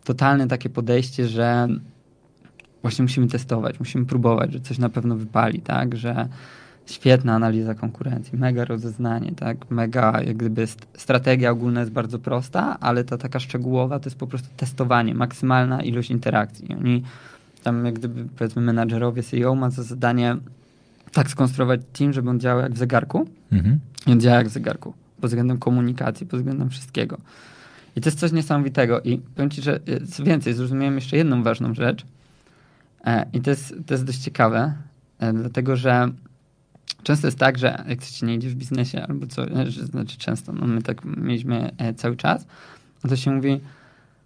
Totalne takie podejście, że właśnie musimy testować, musimy próbować, że coś na pewno wypali, tak, że świetna analiza konkurencji, mega rozeznanie, tak, mega jak gdyby st- strategia ogólna jest bardzo prosta, ale ta taka szczegółowa to jest po prostu testowanie, maksymalna ilość interakcji. Oni tam jak gdyby powiedzmy menadżerowie CEO ma za zadanie tak skonstruować team, żeby on działał jak w zegarku, Mhm. i on działa jak w zegarku. Pod względem komunikacji, pod względem wszystkiego. I to jest coś niesamowitego. I powiem ci, że e, co więcej, zrozumiałem jeszcze jedną ważną rzecz. E, I to jest, to jest dość ciekawe, e, dlatego że często jest tak, że jak coś nie idzie w biznesie albo co, e, znaczy często, no my tak mieliśmy e, cały czas, no to się mówi,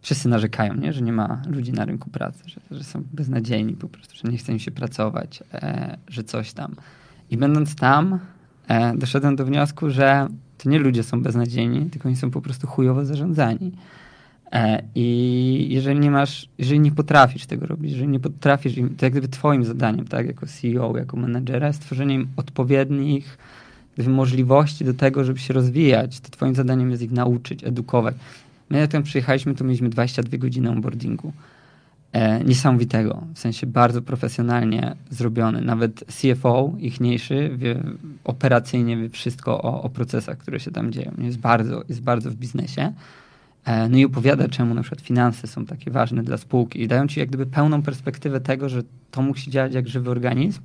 wszyscy narzekają, nie? że nie ma ludzi na rynku pracy, że, że są beznadziejni po prostu, że nie chce im się pracować, e, że coś tam. I będąc tam, e, doszedłem do wniosku, że to nie ludzie są beznadziejni, tylko oni są po prostu chujowo zarządzani. E, I jeżeli nie masz, jeżeli nie potrafisz tego robić, jeżeli nie potrafisz, to jak gdyby twoim zadaniem, tak, jako CEO, jako menedżera, jest stworzenie im odpowiednich możliwości do tego, żeby się rozwijać. To twoim zadaniem jest ich nauczyć, edukować. My jak tam przyjechaliśmy, to mieliśmy 22 godziny onboardingu. E, niesamowitego, w sensie bardzo profesjonalnie zrobiony. Nawet CFO, ichniejszy, wie operacyjnie wie wszystko o, o procesach, które się tam dzieją. Jest bardzo, jest bardzo w biznesie. E, no i opowiada, czemu na przykład finanse są takie ważne dla spółki i dają ci jak gdyby pełną perspektywę tego, że to musi działać jak żywy organizm.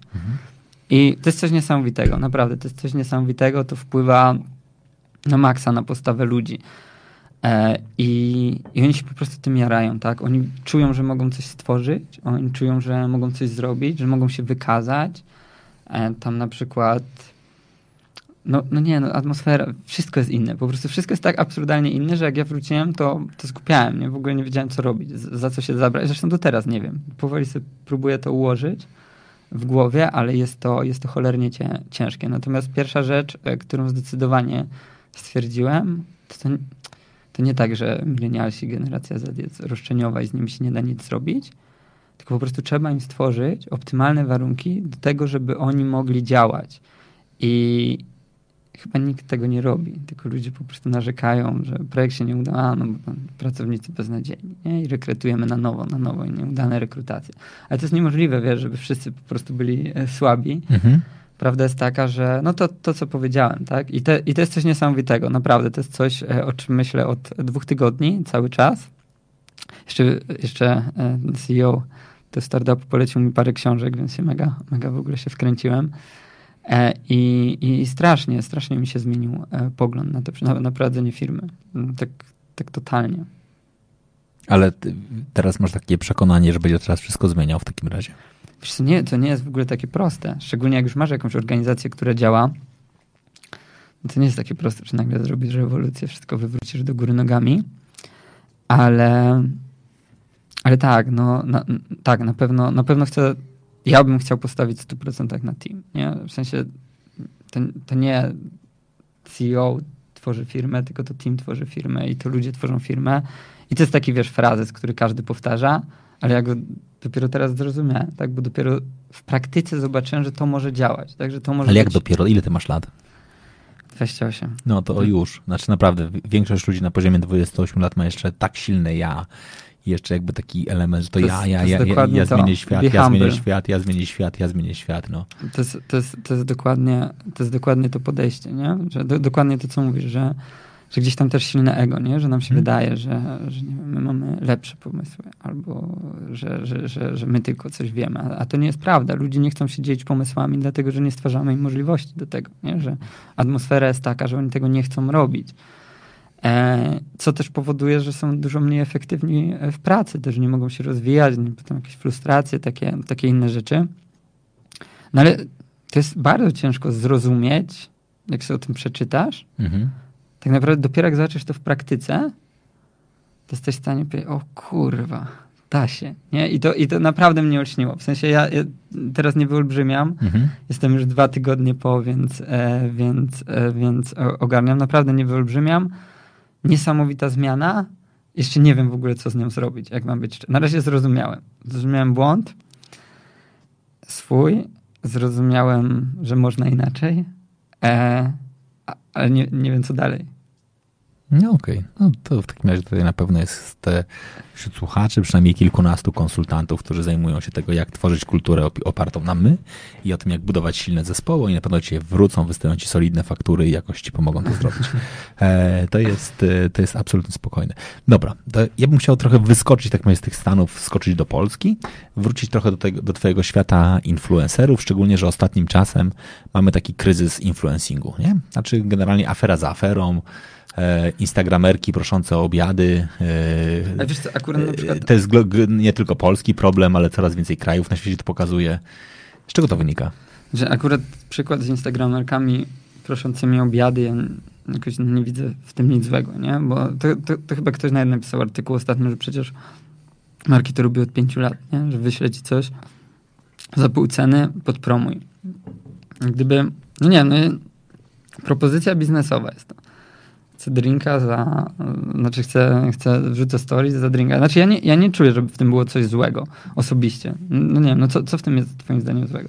I to jest coś niesamowitego, naprawdę, to jest coś niesamowitego, to wpływa na maksa, na postawę ludzi. E, i, I oni się po prostu tym jarają, tak? Oni czują, że mogą coś stworzyć, oni czują, że mogą coś zrobić, że mogą się wykazać. E, tam na przykład no, no nie, no atmosfera, wszystko jest inne. Po prostu wszystko jest tak absurdalnie inne, że jak ja wróciłem, to, to skupiałem, nie? W ogóle nie wiedziałem, co robić, za co się zabrać. Zresztą do teraz nie wiem. Powoli sobie próbuję to ułożyć w głowie, ale jest to, jest to cholernie ciężkie. Natomiast pierwsza rzecz, e, którą zdecydowanie stwierdziłem, to, to, to nie tak, że milenialsi, generacja Z jest roszczeniowa i z nimi się nie da nic zrobić, tylko po prostu trzeba im stworzyć optymalne warunki do tego, żeby oni mogli działać. I chyba nikt tego nie robi, tylko ludzie po prostu narzekają, że projekt się nie uda, a no bo pracownicy beznadziejni, nie? I rekrutujemy na nowo, na nowo i nieudane rekrutacje. Ale to jest niemożliwe, wiesz, żeby wszyscy po prostu byli e, słabi. Mhm. Prawda jest taka, że no to, to co powiedziałem, tak? I, te, I to jest coś niesamowitego, naprawdę. To jest coś, e, o czym myślę od dwóch tygodni, cały czas. Jeszcze, jeszcze e, CEO do startupu polecił mi parę książek, więc się mega, mega w ogóle się wkręciłem. E, I, I strasznie, strasznie mi się zmienił e, pogląd na, to, na, na prowadzenie firmy. Mm, Tak, tak totalnie. Ale teraz masz takie przekonanie, że będzie teraz wszystko zmieniał w takim razie. Wiesz co, nie, to nie jest w ogóle takie proste. Szczególnie jak już masz jakąś organizację, która działa, no to nie jest takie proste, że nagle zrobisz rewolucję, wszystko wywrócisz do góry nogami. Ale, ale tak, no na, tak, na pewno, na pewno chcę, ja bym chciał postawić w 100% na team. Nie? W sensie to, to nie CEO tworzy firmę, tylko to team tworzy firmę i to ludzie tworzą firmę. I to jest taki, wiesz, frazes, który każdy powtarza, ale ja go dopiero teraz zrozumiałem, tak? Bo dopiero w praktyce zobaczyłem, że to może działać, tak? Że to może Ale jak być dopiero? Ile ty masz lat? 28. No to już. Znaczy naprawdę, większość ludzi na poziomie 28 lat ma jeszcze tak silne ja. I jeszcze jakby taki element, że to, To ja, ja, ja, ja, ja zmienię świat, ja zmienię świat, ja zmienię świat, ja zmienię świat, no. To jest, to jest, to jest, dokładnie, to jest dokładnie to podejście, nie? Że do, dokładnie to, co mówisz, że, że gdzieś tam też silne ego, nie? Że nam się Mhm. wydaje, że, że nie wiem, my mamy lepsze pomysły albo że, że, że, że my tylko coś wiemy, a, a to nie jest prawda. Ludzie nie chcą się dzielić pomysłami, dlatego że nie stwarzamy im możliwości do tego, nie? Że atmosfera jest taka, że oni tego nie chcą robić. E, co też powoduje, że są dużo mniej efektywni w pracy, też nie mogą się rozwijać, potem jakieś frustracje, takie, takie inne rzeczy. No ale to jest bardzo ciężko zrozumieć, jak sobie o tym przeczytasz. Mhm. Tak naprawdę dopiero jak zobaczysz to w praktyce, to jesteś w stanie powiedzieć, o kurwa, da się. Nie? I, to, I to naprawdę mnie olśniło. W sensie ja, ja teraz nie wyolbrzymiam. Mhm. Jestem już dwa tygodnie po, więc, e, więc, e, więc ogarniam. Naprawdę nie wyolbrzymiam. Niesamowita zmiana. Jeszcze nie wiem w ogóle, co z nią zrobić, jak mam być. Na razie zrozumiałem. Zrozumiałem błąd swój. Zrozumiałem, że można inaczej. E, ale nie, nie wiem, co dalej. No okej, okay. no to w takim razie tutaj na pewno jest te, wśród słuchaczy przynajmniej kilkunastu konsultantów, którzy zajmują się tego, jak tworzyć kulturę opartą na my i o tym, jak budować silne zespoły i na pewno ci wrócą, wystawią ci solidne faktury i jakoś ci pomogą to zrobić. (laughs) E, to, jest, e, to jest absolutnie spokojne. Dobra, ja bym chciał trochę wyskoczyć tak z tych Stanów, skoczyć do Polski, wrócić trochę do, tego, do twojego świata influencerów, szczególnie, że ostatnim czasem mamy taki kryzys influencingu, nie? Znaczy generalnie afera za aferą, instagramerki proszące o obiady. A wiesz co, akurat na przykład... To jest nie tylko polski problem, ale coraz więcej krajów na świecie to pokazuje. Z czego to wynika? Że akurat przykład z instagramerkami proszącymi o obiady, ja jakoś nie widzę w tym nic złego, nie? Bo to, to, to chyba ktoś na jednym pisał artykuł ostatnio, że przecież marki to robiły od pięciu lat, nie? Że wyśleć ci coś za pół ceny, podpromuj. Gdyby, no nie, no propozycja biznesowa jest to chcę drinka za, znaczy chcę, chcę wrzucę stories za drinka. Znaczy ja nie, ja nie czuję, żeby w tym było coś złego osobiście. No nie wiem, no co, co w tym jest twoim zdaniem złego?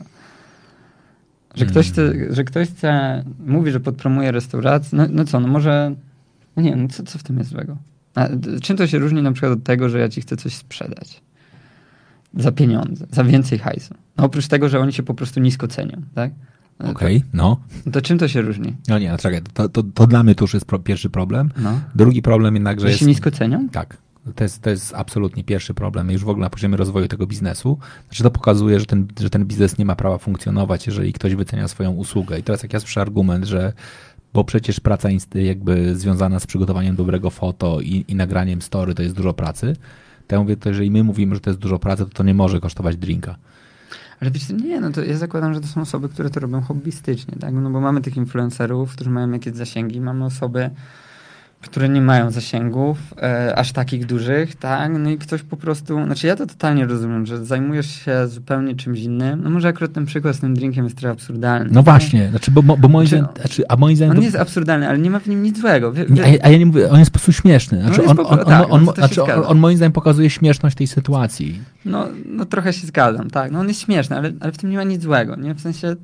Że ktoś chce, hmm. że ktoś chce, mówi, że podpromuje restaurację, no, no co, no może, no nie wiem, no co, co w tym jest złego? A, czym to się różni na przykład od tego, że ja ci chcę coś sprzedać? Za pieniądze, za więcej hajsu. No oprócz tego, że oni się po prostu nisko cenią, tak? Okej, okay, no. To czym to się różni? No nie, no czekaj, to, to, to dla mnie to już jest pro, pierwszy problem. No. Drugi problem jednak, że, że jest... się nisko cenią? Tak. To jest, to jest absolutnie pierwszy problem. Już w ogóle na poziomie rozwoju tego biznesu. Znaczy to pokazuje, że ten, że ten biznes nie ma prawa funkcjonować, jeżeli ktoś wycenia swoją usługę. I teraz jak ja słyszę argument, że bo przecież praca jakby związana z przygotowaniem dobrego foto i, i nagraniem story to jest dużo pracy, to ja mówię, to jeżeli my mówimy, że to jest dużo pracy, to to nie może kosztować drinka. Ale wiesz, nie, no to ja zakładam, że to są osoby, które to robią hobbystycznie, tak? No bo mamy tych influencerów, którzy mają jakieś zasięgi, mamy osoby, które nie mają zasięgów e, aż takich dużych, tak? No i ktoś po prostu, znaczy ja to totalnie rozumiem, że zajmujesz się zupełnie czymś innym. No może akurat ten przykład z tym drinkiem jest trochę absurdalny. No właśnie, znaczy, bo, bo moim znaczy, zdaniem, znaczy, a moim zdaniem... On to... jest absurdalny, ale nie ma w nim nic złego. Wie, wie... A, a, ja nie mówię, on jest po prostu śmieszny. Znaczy, no on, on, tak, on, no znaczy, on, on, moim zdaniem pokazuje śmieszność tej sytuacji. No, no trochę się zgadzam, tak. No on jest śmieszny, ale, ale w tym nie ma nic złego, nie? W sensie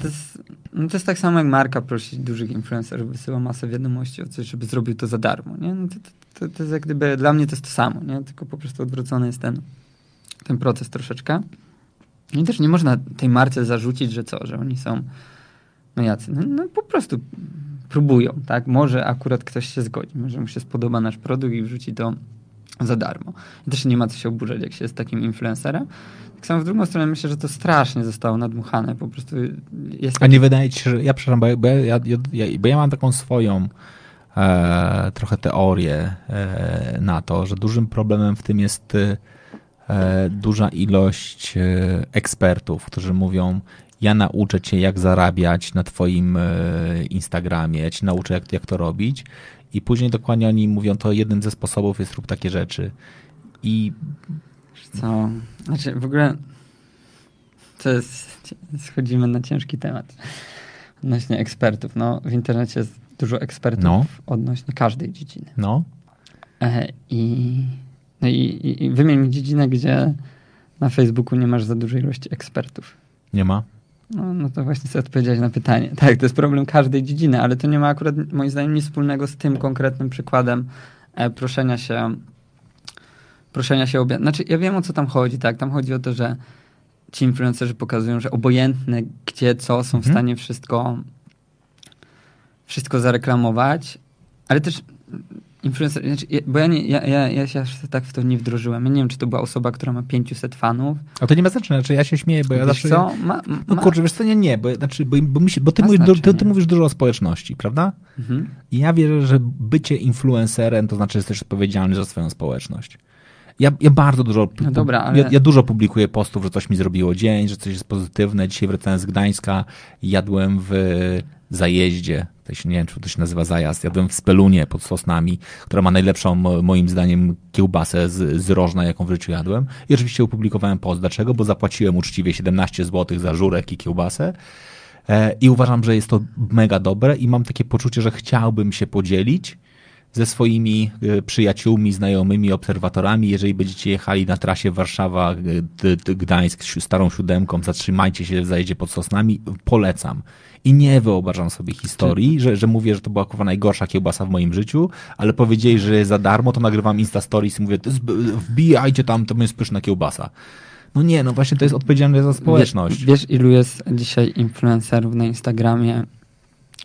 to jest, no to jest tak samo jak marka prosić dużych influencerów, wysyła masę wiadomości o coś, żeby zrobił to za darmo. Nie? No to, to, to, jest jak gdyby, dla mnie to jest to samo, nie? tylko po prostu odwrócony jest ten, ten proces troszeczkę. I też nie można tej marce zarzucić, że co, że oni są no jacy. No, no po prostu próbują, tak? Może akurat ktoś się zgodzi, może mu się spodoba nasz produkt i wrzuci to za darmo. I też nie ma co się oburzać, jak się jest takim influencerem. Tak samo w drugą stronę myślę, że to strasznie zostało nadmuchane. Po prostu jest. A nie wydaje ci się, że ja przepraszam, bo ja, bo ja, ja, bo ja mam taką swoją e, trochę teorię e, na to, że dużym problemem w tym jest e, duża ilość e, ekspertów, którzy mówią, ja nauczę cię, jak zarabiać na twoim e, Instagramie, ja ci nauczę, jak, jak to robić. I później dokładnie oni mówią, to jeden ze sposobów jest rób takie rzeczy. I co? Znaczy w ogóle to jest, schodzimy na ciężki temat odnośnie ekspertów. No, w internecie jest dużo ekspertów no. odnośnie każdej dziedziny. No. E, I, no i, i wymień mi dziedzinę, gdzie na Facebooku nie masz za dużej ilości ekspertów. Nie ma? No, no to właśnie chcę odpowiedzieć na pytanie. Tak, to jest problem każdej dziedziny, ale to nie ma akurat moim zdaniem nic wspólnego z tym konkretnym przykładem e, proszenia się proszenia się obiad. Znaczy, ja wiem o co tam chodzi, tak? Tam chodzi o to, że ci influencerzy pokazują, że obojętne gdzie, co, są w mhm. stanie wszystko wszystko zareklamować, ale też Influencer, znaczy, bo ja, nie, ja, ja, ja się tak w to nie wdrożyłem. Ja nie wiem, czy to była osoba, która ma 500 fanów. A to nie ma znaczenia, znaczy ja się śmieję, bo ja Wiesz zawsze... co? Ma, ma, No kurczę, wiesz co, nie, nie, bo, znaczy, bo, bo, mi się, bo ty, mówisz, ty, ty mówisz dużo o społeczności, prawda? Mhm. I ja wierzę, że bycie influencerem to znaczy, że jesteś odpowiedzialny za swoją społeczność. Ja, ja bardzo dużo, No dobra, ale- ja, ja dużo publikuję postów, że coś mi zrobiło dzień, że coś jest pozytywne. Dzisiaj wracając z Gdańska, jadłem w zajeździe, to się, nie wiem, czy to się nazywa zajazd, jadłem w Spelunie pod Sosnami, która ma najlepszą, mo- moim zdaniem, kiełbasę z, z rożna, jaką w życiu jadłem. I oczywiście opublikowałem post. Dlaczego? Bo zapłaciłem uczciwie 17 zł za żurek i kiełbasę. E, I uważam, że jest to mega dobre i mam takie poczucie, że chciałbym się podzielić ze swoimi e, przyjaciółmi, znajomymi, obserwatorami. Jeżeli będziecie jechali na trasie Warszawa, Gdańsk starą siódemką, zatrzymajcie się w zajedzie pod Sosnami, polecam. I nie wyobrażam sobie historii, że, że mówię, że to była kurwa najgorsza kiełbasa w moim życiu, ale powiedzieli, że za darmo, to nagrywam Insta Stories i mówię, "To jest- wbijajcie tam, to jest pyszna kiełbasa. No nie, no właśnie to jest odpowiedzialne za społeczność. Wiesz, wiesz, ilu jest dzisiaj influencerów na Instagramie,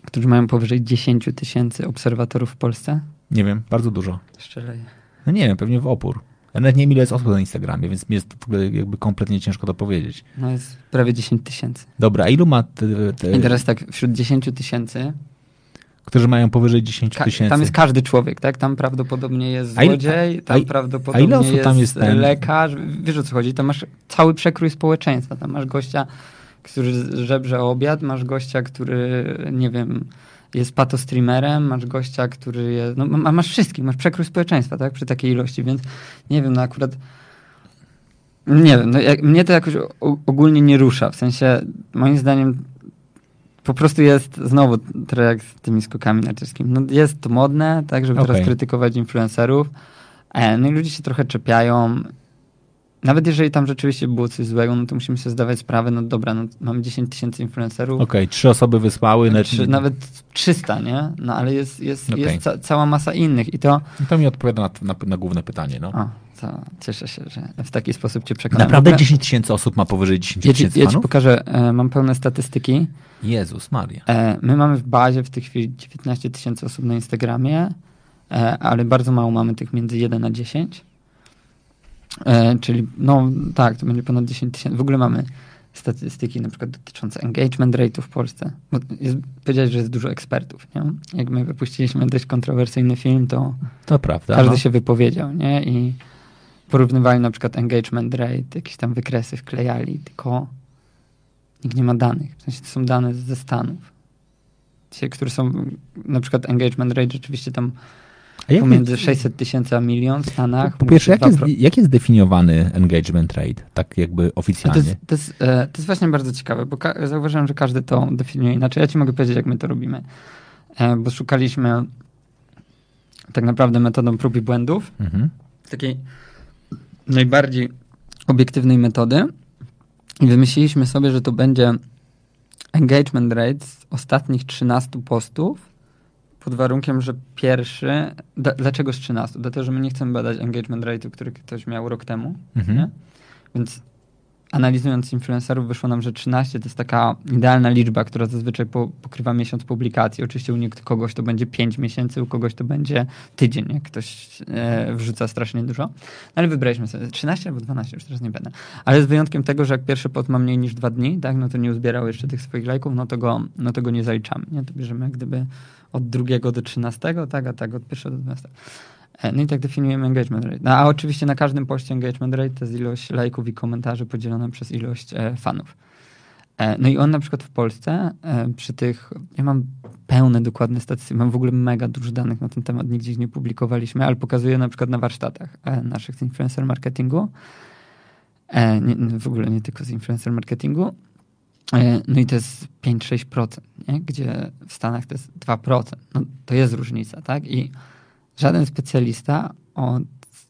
którzy mają powyżej 10 tysięcy obserwatorów w Polsce? Nie wiem, bardzo dużo. Szczerze. No nie wiem, pewnie w opór. Ja nawet nie wiem, ile jest osób na Instagramie, więc mi jest w ogóle jakby kompletnie ciężko to powiedzieć. No jest prawie 10 tysięcy. Dobra, a ilu ma te, te I teraz tak, wśród 10 tysięcy, którzy mają powyżej 10 ka- tysięcy? tam jest każdy człowiek, tak? Tam prawdopodobnie jest A złodziej, a- tam a prawdopodobnie ile osób jest, tam jest ten- lekarz. Wiesz o co chodzi? Tam masz cały przekrój społeczeństwa. Tam masz gościa, który żebrze obiad, masz gościa, który, nie wiem, jest patostreamerem, masz gościa, który jest... No, ma- masz wszystkich, masz przekrój społeczeństwa, tak? Przy takiej ilości, więc nie wiem, no akurat... Nie wiem, no jak, mnie to jakoś ogólnie nie rusza. W sensie, moim zdaniem, po prostu jest znowu trochę jak z tymi skokami narciarskimi. No jest to modne, tak, żeby Okej. teraz krytykować influencerów. E, no i ludzie się trochę czepiają. Nawet jeżeli tam rzeczywiście było coś złego, no to musimy sobie zdawać sprawę, no dobra, no mamy 10 tysięcy influencerów. Okej, trzy osoby wysłały. Nawet, Trzy, nawet 300, nie? No ale jest, jest, Okej. jest ca cała masa innych i to... To mi odpowiada na, na, na główne pytanie. No. O, to cieszę się, że w taki sposób cię przekonałem. Naprawdę W ogóle- 10 tysięcy osób ma powyżej 10 Ja ci, tysięcy ja ci pokażę, e, mam pełne statystyki. Jezus Maria. E, my mamy w bazie w tej chwili 19 tysięcy osób na Instagramie, e, ale bardzo mało mamy tych między 1 a 10. E, czyli, no tak, to będzie ponad 10 tysięcy. W ogóle mamy statystyki na przykład dotyczące engagement rate'u w Polsce. Bo jest, powiedziałeś, że jest dużo ekspertów, nie? Jak my wypuściliśmy dość kontrowersyjny film, to To prawda. każdy no. się wypowiedział, nie? I porównywali na przykład engagement rate, jakieś tam wykresy wklejali, tylko nikt nie ma danych. W sensie to są dane ze Stanów. Które są, na przykład engagement rate rzeczywiście tam jak pomiędzy 600 tysięcy a milion w Stanach. Po pierwsze, jak jest, 2%. jak jest definiowany engagement rate, tak jakby A to, oficjalnie? jest, to, jest, e, to jest właśnie bardzo ciekawe, bo zauważyłem, że każdy to definiuje inaczej. Ja ci mogę powiedzieć, jak my to robimy. E, bo szukaliśmy tak naprawdę metodą prób i błędów. Mhm. takiej najbardziej obiektywnej metody i wymyśliliśmy sobie, że to będzie engagement rate z ostatnich 13 postów pod warunkiem, że pierwszy... Da, dlaczego z 13? Dlatego, że my nie chcemy badać engagement rate'u, który ktoś miał rok temu. Mhm. Więc analizując influencerów wyszło nam, że 13 to jest taka idealna liczba, która zazwyczaj po, pokrywa miesiąc publikacji. Oczywiście u kogoś to będzie 5 miesięcy, u kogoś to będzie tydzień, jak ktoś e, wrzuca strasznie dużo. No, ale wybraliśmy sobie 13 albo 12, już teraz nie będę. Ale z wyjątkiem tego, że jak pierwszy pot ma mniej niż dwa dni, tak, no to nie uzbierał jeszcze tych swoich lajków, no to go, no to go nie zaliczamy. Nie? To bierzemy jak gdyby od drugiego do 13, tak, a tak od pierwszego do 12. E, No i tak definiujemy engagement rate. No, a oczywiście na każdym poście engagement rate to jest ilość lajków i komentarzy podzielona przez ilość e, fanów. E, no i on na przykład w Polsce e, przy tych, ja mam pełne dokładne statystyki, mam w ogóle mega dużo danych na ten temat, nigdzie ich nie publikowaliśmy, ale pokazuję na przykład na warsztatach e, naszych z influencer marketingu. E, nie, w ogóle nie tylko z influencer marketingu. E, No i to jest 5-6%, nie? gdzie w Stanach to jest 2%. No, to jest różnica, tak? I żaden specjalista od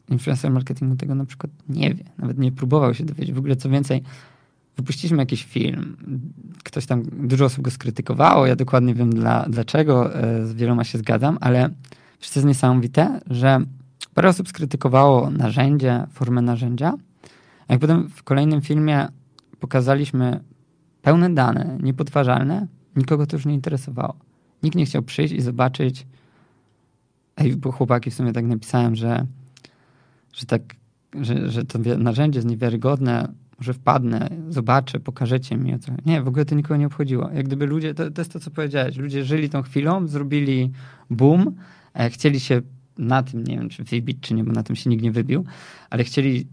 influencer marketingu tego na przykład nie wie. Nawet nie próbował się dowiedzieć. W ogóle co więcej, wypuściliśmy jakiś film, ktoś tam, dużo osób go skrytykowało, ja dokładnie wiem dla, dlaczego, e, z wieloma się zgadzam, ale co jest niesamowite, że parę osób skrytykowało narzędzie, formę narzędzia, a jak potem w kolejnym filmie pokazaliśmy pełne dane, niepodważalne, nikogo to już nie interesowało. Nikt nie chciał przyjść i zobaczyć ej, bo chłopaki w sumie tak napisałem, że, że tak, że, że to narzędzie jest niewiarygodne, może wpadnę, zobaczę, pokażecie mi. Nie, w ogóle to nikogo nie obchodziło. Jak gdyby ludzie, to, to jest to, co powiedziałeś, ludzie żyli tą chwilą, zrobili boom, e, chcieli się na tym, nie wiem, czy wybić, czy nie, bo na tym się nikt nie wybił, ale chcieli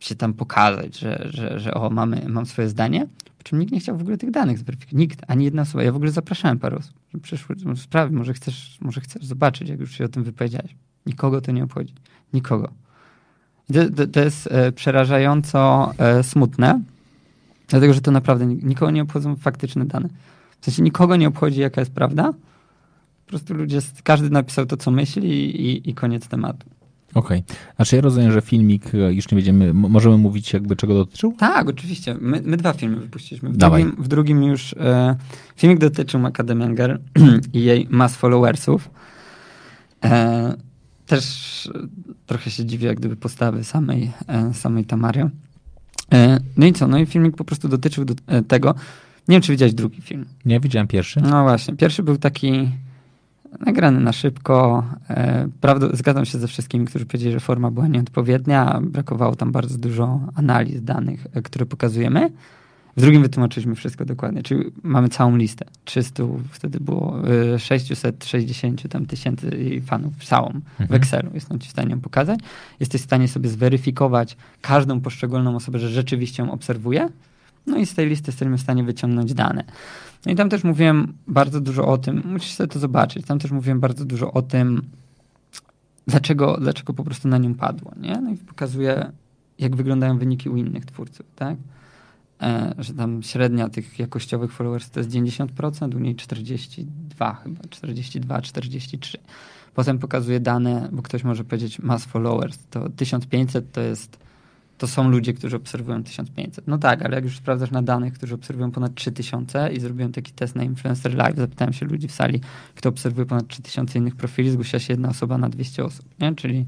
się tam pokazać, że, że, że o, mamy, mam swoje zdanie, czym nikt nie chciał w ogóle tych danych zweryfikować. Nikt, ani jedna osoba. Ja w ogóle zapraszałem parę osób, że przyszły, sprawy, może chcesz, może chcesz zobaczyć, jak już się o tym wypowiedziałeś. Nikogo to nie obchodzi. Nikogo. To, to, to jest e, przerażająco e, smutne, dlatego że to naprawdę nikogo nie obchodzą faktyczne dane. W sensie nikogo nie obchodzi, jaka jest prawda. Po prostu ludzie, każdy napisał to, co myśli i, i koniec tematu. Okej. Okay. Znaczy ja rozumiem, że filmik, e, już nie będziemy, możemy mówić jakby czego dotyczył? Tak, oczywiście. My, my dwa filmy wypuściliśmy. W, Dawaj. drugim, w drugim już e, filmik dotyczył Macadamian (clears throat) Girl i jej mass followersów. E, też trochę się dziwię, jak gdyby postawy samej, e, samej Tamary. E, no i co? No i filmik po prostu dotyczył do, e, tego. Nie wiem, czy widziałeś drugi film. Nie, widziałem pierwszy. No właśnie. Pierwszy był taki nagrany na szybko. Prawda, zgadzam się ze wszystkimi, którzy powiedzieli, że forma była nieodpowiednia. Brakowało tam bardzo dużo analiz danych, które pokazujemy. W drugim wytłumaczyliśmy wszystko dokładnie, czyli mamy całą listę. 300, wtedy było 660 y, tam tysięcy fanów, całą mhm. w Excelu. Jestem ci w stanie ją pokazać. Jesteś w stanie sobie zweryfikować każdą poszczególną osobę, że rzeczywiście ją obserwuje. No i z tej listy jesteśmy w stanie wyciągnąć dane. No i tam też mówiłem bardzo dużo o tym, musisz sobie to zobaczyć, tam też mówiłem bardzo dużo o tym, dlaczego, dlaczego po prostu na nią padło. Nie? No i pokazuję, jak wyglądają wyniki u innych twórców. Tak? E, że tam średnia tych jakościowych followers to jest 90%, u niej 42 chyba, 42, 43. Potem pokazuje dane, bo ktoś może powiedzieć mass followers, to 1500 to jest, to są ludzie, którzy obserwują 1500. No tak, ale jak już sprawdzasz na danych, którzy obserwują ponad 3000 i zrobiłem taki test na Influencer Live, zapytałem się ludzi w sali, kto obserwuje ponad 3000 innych profili, zgłosiła się jedna osoba na 200 osób, nie? czyli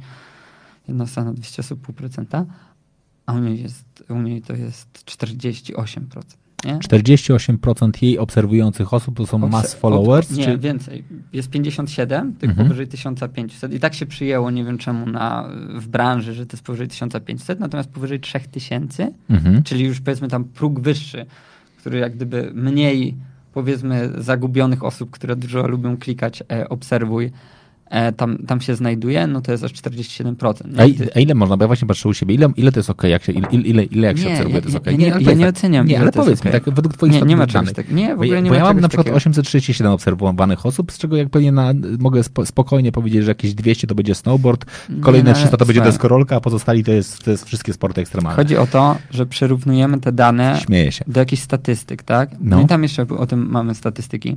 jedna osoba na 200 osób, pół procenta a u niej, jest, u niej to jest 48%. Nie? 48% jej obserwujących osób to są Obser mass followers? nie, czy... więcej. Jest 57, tych mhm. powyżej 1500. I tak się przyjęło, nie wiem czemu, na, w branży, że to jest powyżej 1500, natomiast powyżej 3000, mhm. czyli już powiedzmy tam próg wyższy, który jak gdyby mniej powiedzmy zagubionych osób, które dużo lubią klikać e, obserwuj, tam, tam się znajduje, no to jest aż 47%. A, a, ile można, bo ja właśnie patrzę u siebie, ile, ile to jest ok, jak się, ile, ile, ile jak się nie, obserwuje, to jest ok? Nie, nie, ja nie oceniam. Nie, ale powiedz okay. mi, tak według twoich nie, nie ma czegoś tak, Nie, w ogóle nie bo ma ja mam na przykład takiego. 837 obserwowanych osób, z czego jak pewnie na, mogę spokojnie powiedzieć, że jakieś 200 to będzie snowboard, kolejne nie, 300 to będzie deskorolka, a pozostali to jest, to jest wszystkie sporty ekstremalne. Chodzi o to, że przerównujemy te dane do jakichś statystyk, tak? No. no i tam jeszcze o tym mamy statystyki.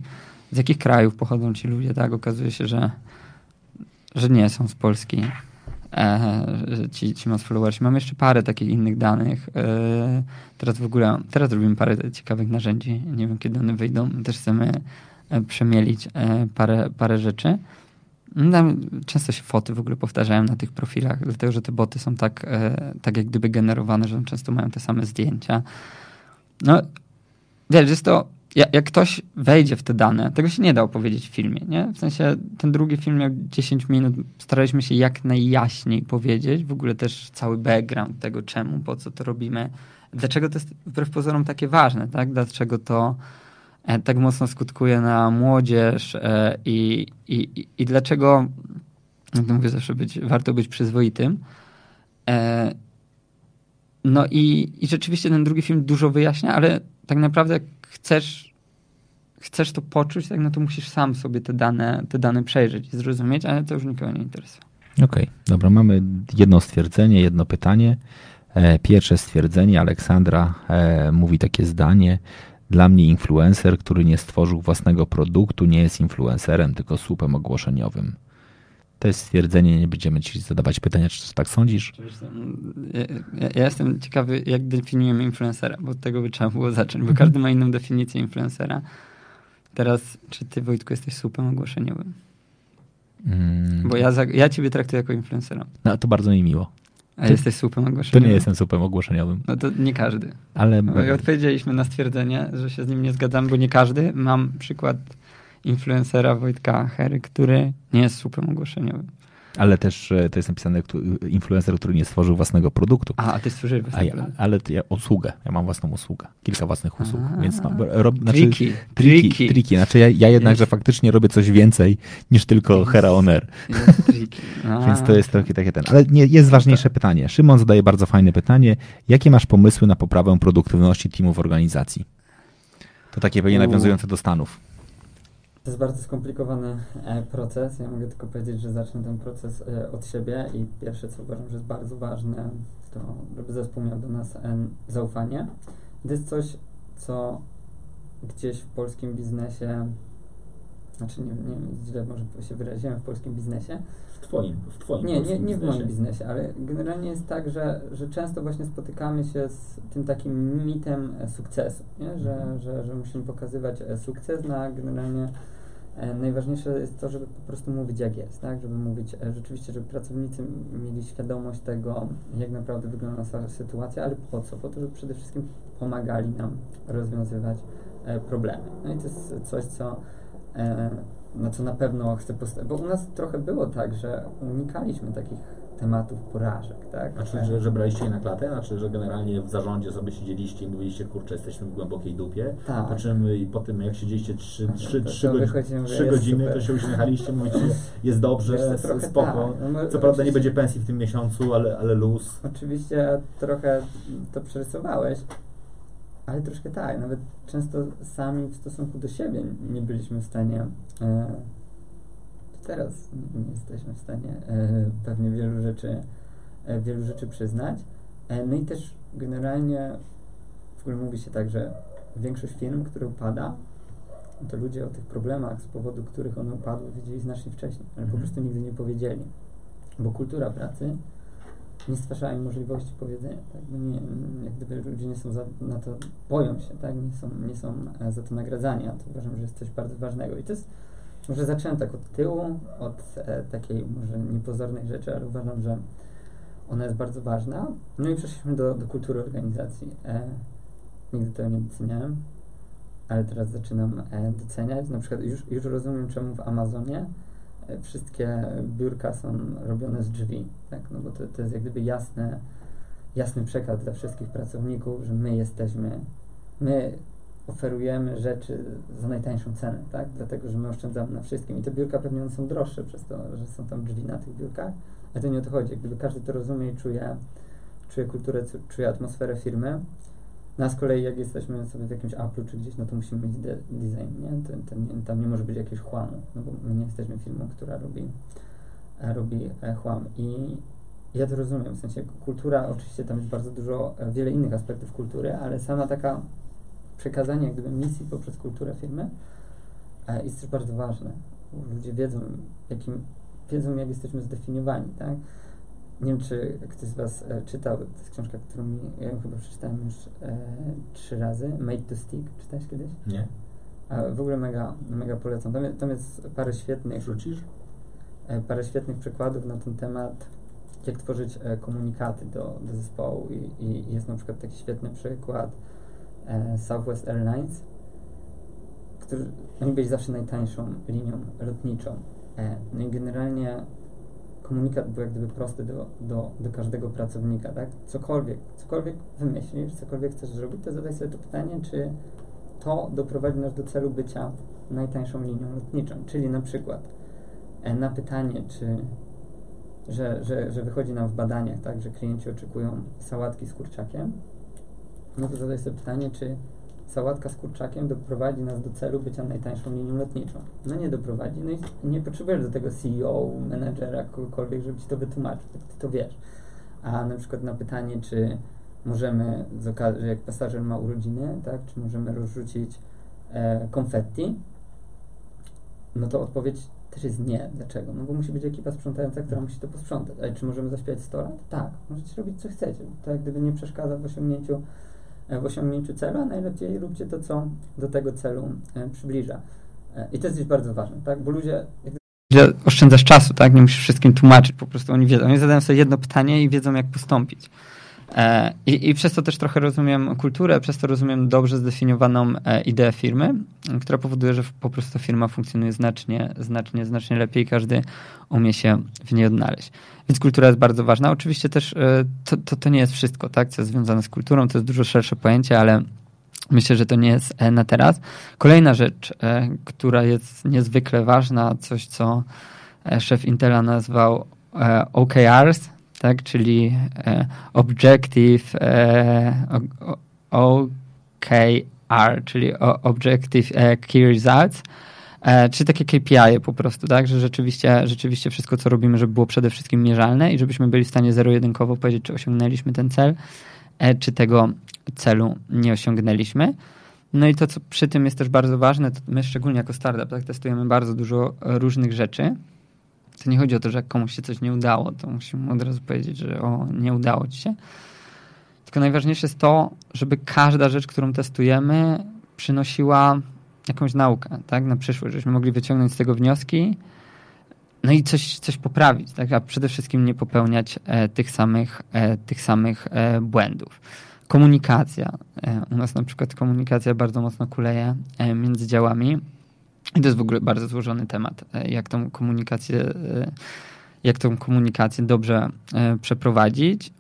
Z jakich krajów pochodzą ci ludzie, tak? Okazuje się, że że nie są z Polski. E, ci, ci mass followersi. Mam jeszcze parę takich innych danych. E, teraz w ogóle, teraz robimy parę ciekawych narzędzi. Nie wiem, kiedy one wyjdą. Też chcemy e, przemielić e, parę, parę rzeczy. Tam często się foty w ogóle powtarzają na tych profilach, dlatego że te boty są tak, e, tak jak gdyby generowane, że często mają te same zdjęcia. No, wiesz, jest to jak, ktoś wejdzie w te dane, tego się nie da opowiedzieć w filmie, nie? W sensie ten drugi film miał 10 minut, staraliśmy się jak najjaśniej powiedzieć, w ogóle też cały background tego czemu, po co to robimy, dlaczego to jest wbrew pozorom takie ważne, tak? Dlaczego to e, tak mocno skutkuje na młodzież e, i, i, i dlaczego, jak to mówię zawsze, być, warto być przyzwoitym. E, no i, i rzeczywiście ten drugi film dużo wyjaśnia, ale tak naprawdę chcesz, chcesz to poczuć, tak, no to musisz sam sobie te dane, te dane przejrzeć i zrozumieć, ale to już nikogo nie interesuje. Okej, okay, dobra, mamy jedno stwierdzenie, jedno pytanie. E, pierwsze stwierdzenie, Aleksandra e, mówi takie zdanie. Dla mnie influencer, który nie stworzył własnego produktu, nie jest influencerem, tylko słupem ogłoszeniowym. To jest stwierdzenie, nie będziemy ci zadawać pytania, czy tak sądzisz? Ja, ja, ja, jestem ciekawy, jak definiujemy influencera, bo od tego by trzeba było zacząć, bo każdy ma inną definicję influencera. Teraz, czy ty, Wojtku, jesteś słupem ogłoszeniowym? Mm. Bo ja, ja ciebie traktuję jako influencera. No, to bardzo mi miło. A ty, jesteś słupem ogłoszeniowym? To nie jestem słupem ogłoszeniowym. No to nie każdy. Ale... No, I odpowiedzieliśmy na stwierdzenie, że się z nim nie zgadzamy, bo nie każdy. Mam przykład influencera Wojtka Hery, który nie jest słupem ogłoszeniowym. Ale też e, to jest napisane influencer, który nie stworzył własnego produktu. A, a ty stworzyłeś własny produkt. Ale ja, usługę. Ja mam własną usługę. Kilka własnych usług. A, więc mam, rob, znaczy, triki, triki. Triki. Znaczy ja, ja jednakże faktycznie robię coś więcej niż tylko Hera On Air. (laughs) więc to jest takie, takie ten. Ale nie, jest ważniejsze pytanie. Szymon zadaje bardzo fajne pytanie. Jakie masz pomysły na poprawę produktywności teamów organizacji? To takie pewnie nawiązujące do Stanów. To jest bardzo skomplikowany e, proces. Ja mogę tylko powiedzieć, że zacznę ten proces e, od siebie i pierwsze, co uważam, że jest bardzo ważne, to żeby zespół miał do nas e, zaufanie. To jest coś, co gdzieś w polskim biznesie, znaczy nie, nie źle może się wyraziłem, w polskim biznesie. W twoim, w twoim Nie, nie, nie w moim biznesie, ale generalnie jest tak, że, że często właśnie spotykamy się z tym takim mitem sukcesu, nie? Że, mhm. że, że musimy pokazywać sukces na generalnie E, najważniejsze jest to, żeby po prostu mówić jak jest, tak? Żeby mówić e, rzeczywiście, żeby pracownicy mieli świadomość tego, jak naprawdę wygląda cała sytuacja, ale po co? Po to, żeby przede wszystkim pomagali nam rozwiązywać e, problemy. No i to jest coś, co na co na pewno chcę postawić. Bo u nas trochę było tak, że unikaliśmy takich tematów porażek, tak? Znaczy, że, że braliście je na klatę? Znaczy, że generalnie w zarządzie sobie siedzieliście i mówiliście, kurczę, jesteśmy w głębokiej dupie, tak. po czym i po tym, jak siedzieliście 3, 3, 3, godziny, super. to się uśmiechaliście, mówicie, (laughs) jest dobrze, jest spoko. Tak. No, Co prawda nie będzie pensji w tym miesiącu, ale, ale luz. Oczywiście trochę to przerysowałeś, ale troszkę tak, nawet często sami w stosunku do siebie nie byliśmy w stanie e, teraz nie jesteśmy w stanie e, pewnie wielu rzeczy, e, wielu rzeczy przyznać. E, no i też generalnie w ogóle mówi się tak, że większość firm, które upada, to ludzie o tych problemach, z powodu których one upadły, wiedzieli znacznie wcześniej, ale po mhm. prostu nigdy nie powiedzieli. Bo kultura pracy nie stwarza im możliwości powiedzenia, tak? Bo nie, jak gdyby ludzie nie są za, na to, boją się, tak? Nie są, nie są za to nagradzani, a to uważam, że jest coś bardzo ważnego. I to jest może zacząłem tak od tyłu, od e, takiej może niepozornej rzeczy, ale uważam, że ona jest bardzo ważna. No i przeszliśmy do, do kultury organizacji. E, nigdy tego nie doceniałem, ale teraz zaczynam e, doceniać. Na przykład już, już rozumiem, czemu w Amazonie e, wszystkie biurka są robione z drzwi, tak? No bo to, to jest jak gdyby jasne, jasny przekaz dla wszystkich pracowników, że my jesteśmy, my oferujemy rzeczy za najtańszą cenę, tak? Dlatego, że my oszczędzamy na wszystkim. I te biurka pewnie one są droższe przez to, że są tam drzwi na tych biurkach, ale to nie o to chodzi. Gdyby każdy to rozumie i czuje, czuje kulturę, czuje atmosferę firmy, no z kolei jak jesteśmy sobie w jakimś Apple czy gdzieś, no to musimy mieć de design, nie? Tam nie może być jakieś chłamu, no bo my nie jesteśmy firmą, która robi, robi e, chłam. I ja to rozumiem, w sensie kultura, oczywiście tam jest bardzo dużo, e, wiele innych aspektów kultury, ale sama taka przekazanie gdyby misji poprzez kulturę firmy e, jest też bardzo ważne. Ludzie wiedzą, jakim, wiedzą jak jesteśmy zdefiniowani, tak? Nie wiem, czy ktoś z Was e, czytał, to jest książka, którą mi, ja ją chyba przeczytałem już e, trzy razy, Made to Stick, czytałeś kiedyś? Nie. A w ogóle mega, mega polecam. Tam, tam jest parę świetnych... Rzucisz? E, parę świetnych przykładów na ten temat, jak tworzyć komunikaty do, do zespołu I, i jest na przykład taki świetny przykład Southwest Airlines, którzy, oni byli zawsze najtańszą linią lotniczą. E, no i generalnie komunikat był jak gdyby prosty do, do, do każdego pracownika, tak? Cokolwiek, cokolwiek wymyślisz, cokolwiek chcesz zrobić, to zadaj sobie to pytanie, czy to doprowadzi nas do celu bycia najtańszą linią lotniczą. Czyli na przykład e, na pytanie, czy że, że, że wychodzi nam w badaniach, tak, że klienci oczekują sałatki z kurczakiem, no to sobie pytanie, czy sałatka z kurczakiem doprowadzi nas do celu bycia najtańszą linią lotniczą. No nie doprowadzi, no i nie potrzebujesz do tego CEO, menedżera, kogokolwiek, żeby ci to wytłumaczył, tak ty to wiesz. A na przykład na pytanie, czy możemy, jak pasażer ma urodziny, tak, czy możemy rozrzucić e, konfetti, no to odpowiedź też jest nie. Dlaczego? No bo musi być ekipa sprzątająca, która musi to posprzątać. Ale czy możemy zaśpiewać 100 lat? Tak. Możecie robić co chcecie. To jak gdyby nie przeszkadza w osiągnięciu w osiągnięciu celu, a najlepiej róbcie to, co do tego celu e, przybliża. E, I to jest bardzo ważne, tak? Bo ludzie oszczędzasz czasu, tak? Nie musisz wszystkim tłumaczyć, po prostu oni wiedzą. Oni zadają sobie jedno pytanie i wiedzą, jak postąpić. E, I, I, przez to też trochę rozumiem kulturę, przez to rozumiem dobrze zdefiniowaną e, ideę firmy, która powoduje, że po prostu firma funkcjonuje znacznie, znacznie, znacznie lepiej i każdy umie się w niej odnaleźć. Więc kultura jest bardzo ważna. Oczywiście też e, to, to, to nie jest wszystko, tak, co jest związane z kulturą, to jest dużo szersze pojęcie, ale myślę, że to nie jest na teraz. Kolejna rzecz, która jest niezwykle ważna, coś co szef Intela nazwał OKRs, tak, czyli e, Objective e, OKR, czyli Objective e, Key Results, e, czy takie KPI po prostu, tak, że rzeczywiście, rzeczywiście wszystko, co robimy, żeby było przede wszystkim mierzalne i żebyśmy byli w stanie zero-jedynkowo powiedzieć, czy osiągnęliśmy ten cel, e, czy tego celu nie osiągnęliśmy. No i to, co przy tym jest też bardzo ważne, to my szczególnie jako startup tak, testujemy bardzo dużo różnych rzeczy, to nie chodzi o to, że jak komuś się coś nie udało, to musimy od razu powiedzieć, że o, nie udało ci się. Tylko najważniejsze jest to, żeby każda rzecz, którą testujemy, przynosiła jakąś naukę, tak, na przyszłość, żebyśmy mogli wyciągnąć z tego wnioski, no i coś, coś poprawić, tak, a przede wszystkim nie popełniać e, tych samych, e, tych samych e, błędów. Komunikacja. E, u nas na przykład komunikacja bardzo mocno kuleje e, między działami i to jest w ogóle bardzo złożony temat, e, jak tą komunikację, e, jak tą komunikację dobrze e, przeprowadzić.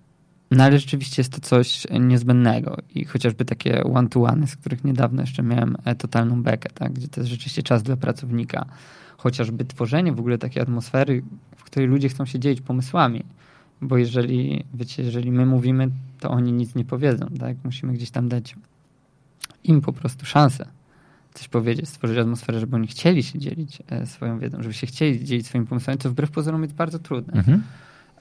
No ale rzeczywiście jest to coś niezbędnego i chociażby takie one-to-one, z których niedawno jeszcze miałem totalną bekę, tak? gdzie to jest rzeczywiście czas dla pracownika. Chociażby tworzenie w ogóle takiej atmosfery, w której ludzie chcą się dzielić pomysłami. Bo jeżeli, wiecie, jeżeli my mówimy, to oni nic nie powiedzą, tak? Musimy gdzieś tam dać im po prostu szansę coś powiedzieć, stworzyć atmosferę, żeby oni chcieli się dzielić e, swoją wiedzą, żeby się chcieli dzielić swoimi pomysłami, to wbrew pozorom jest bardzo trudne. Mhm.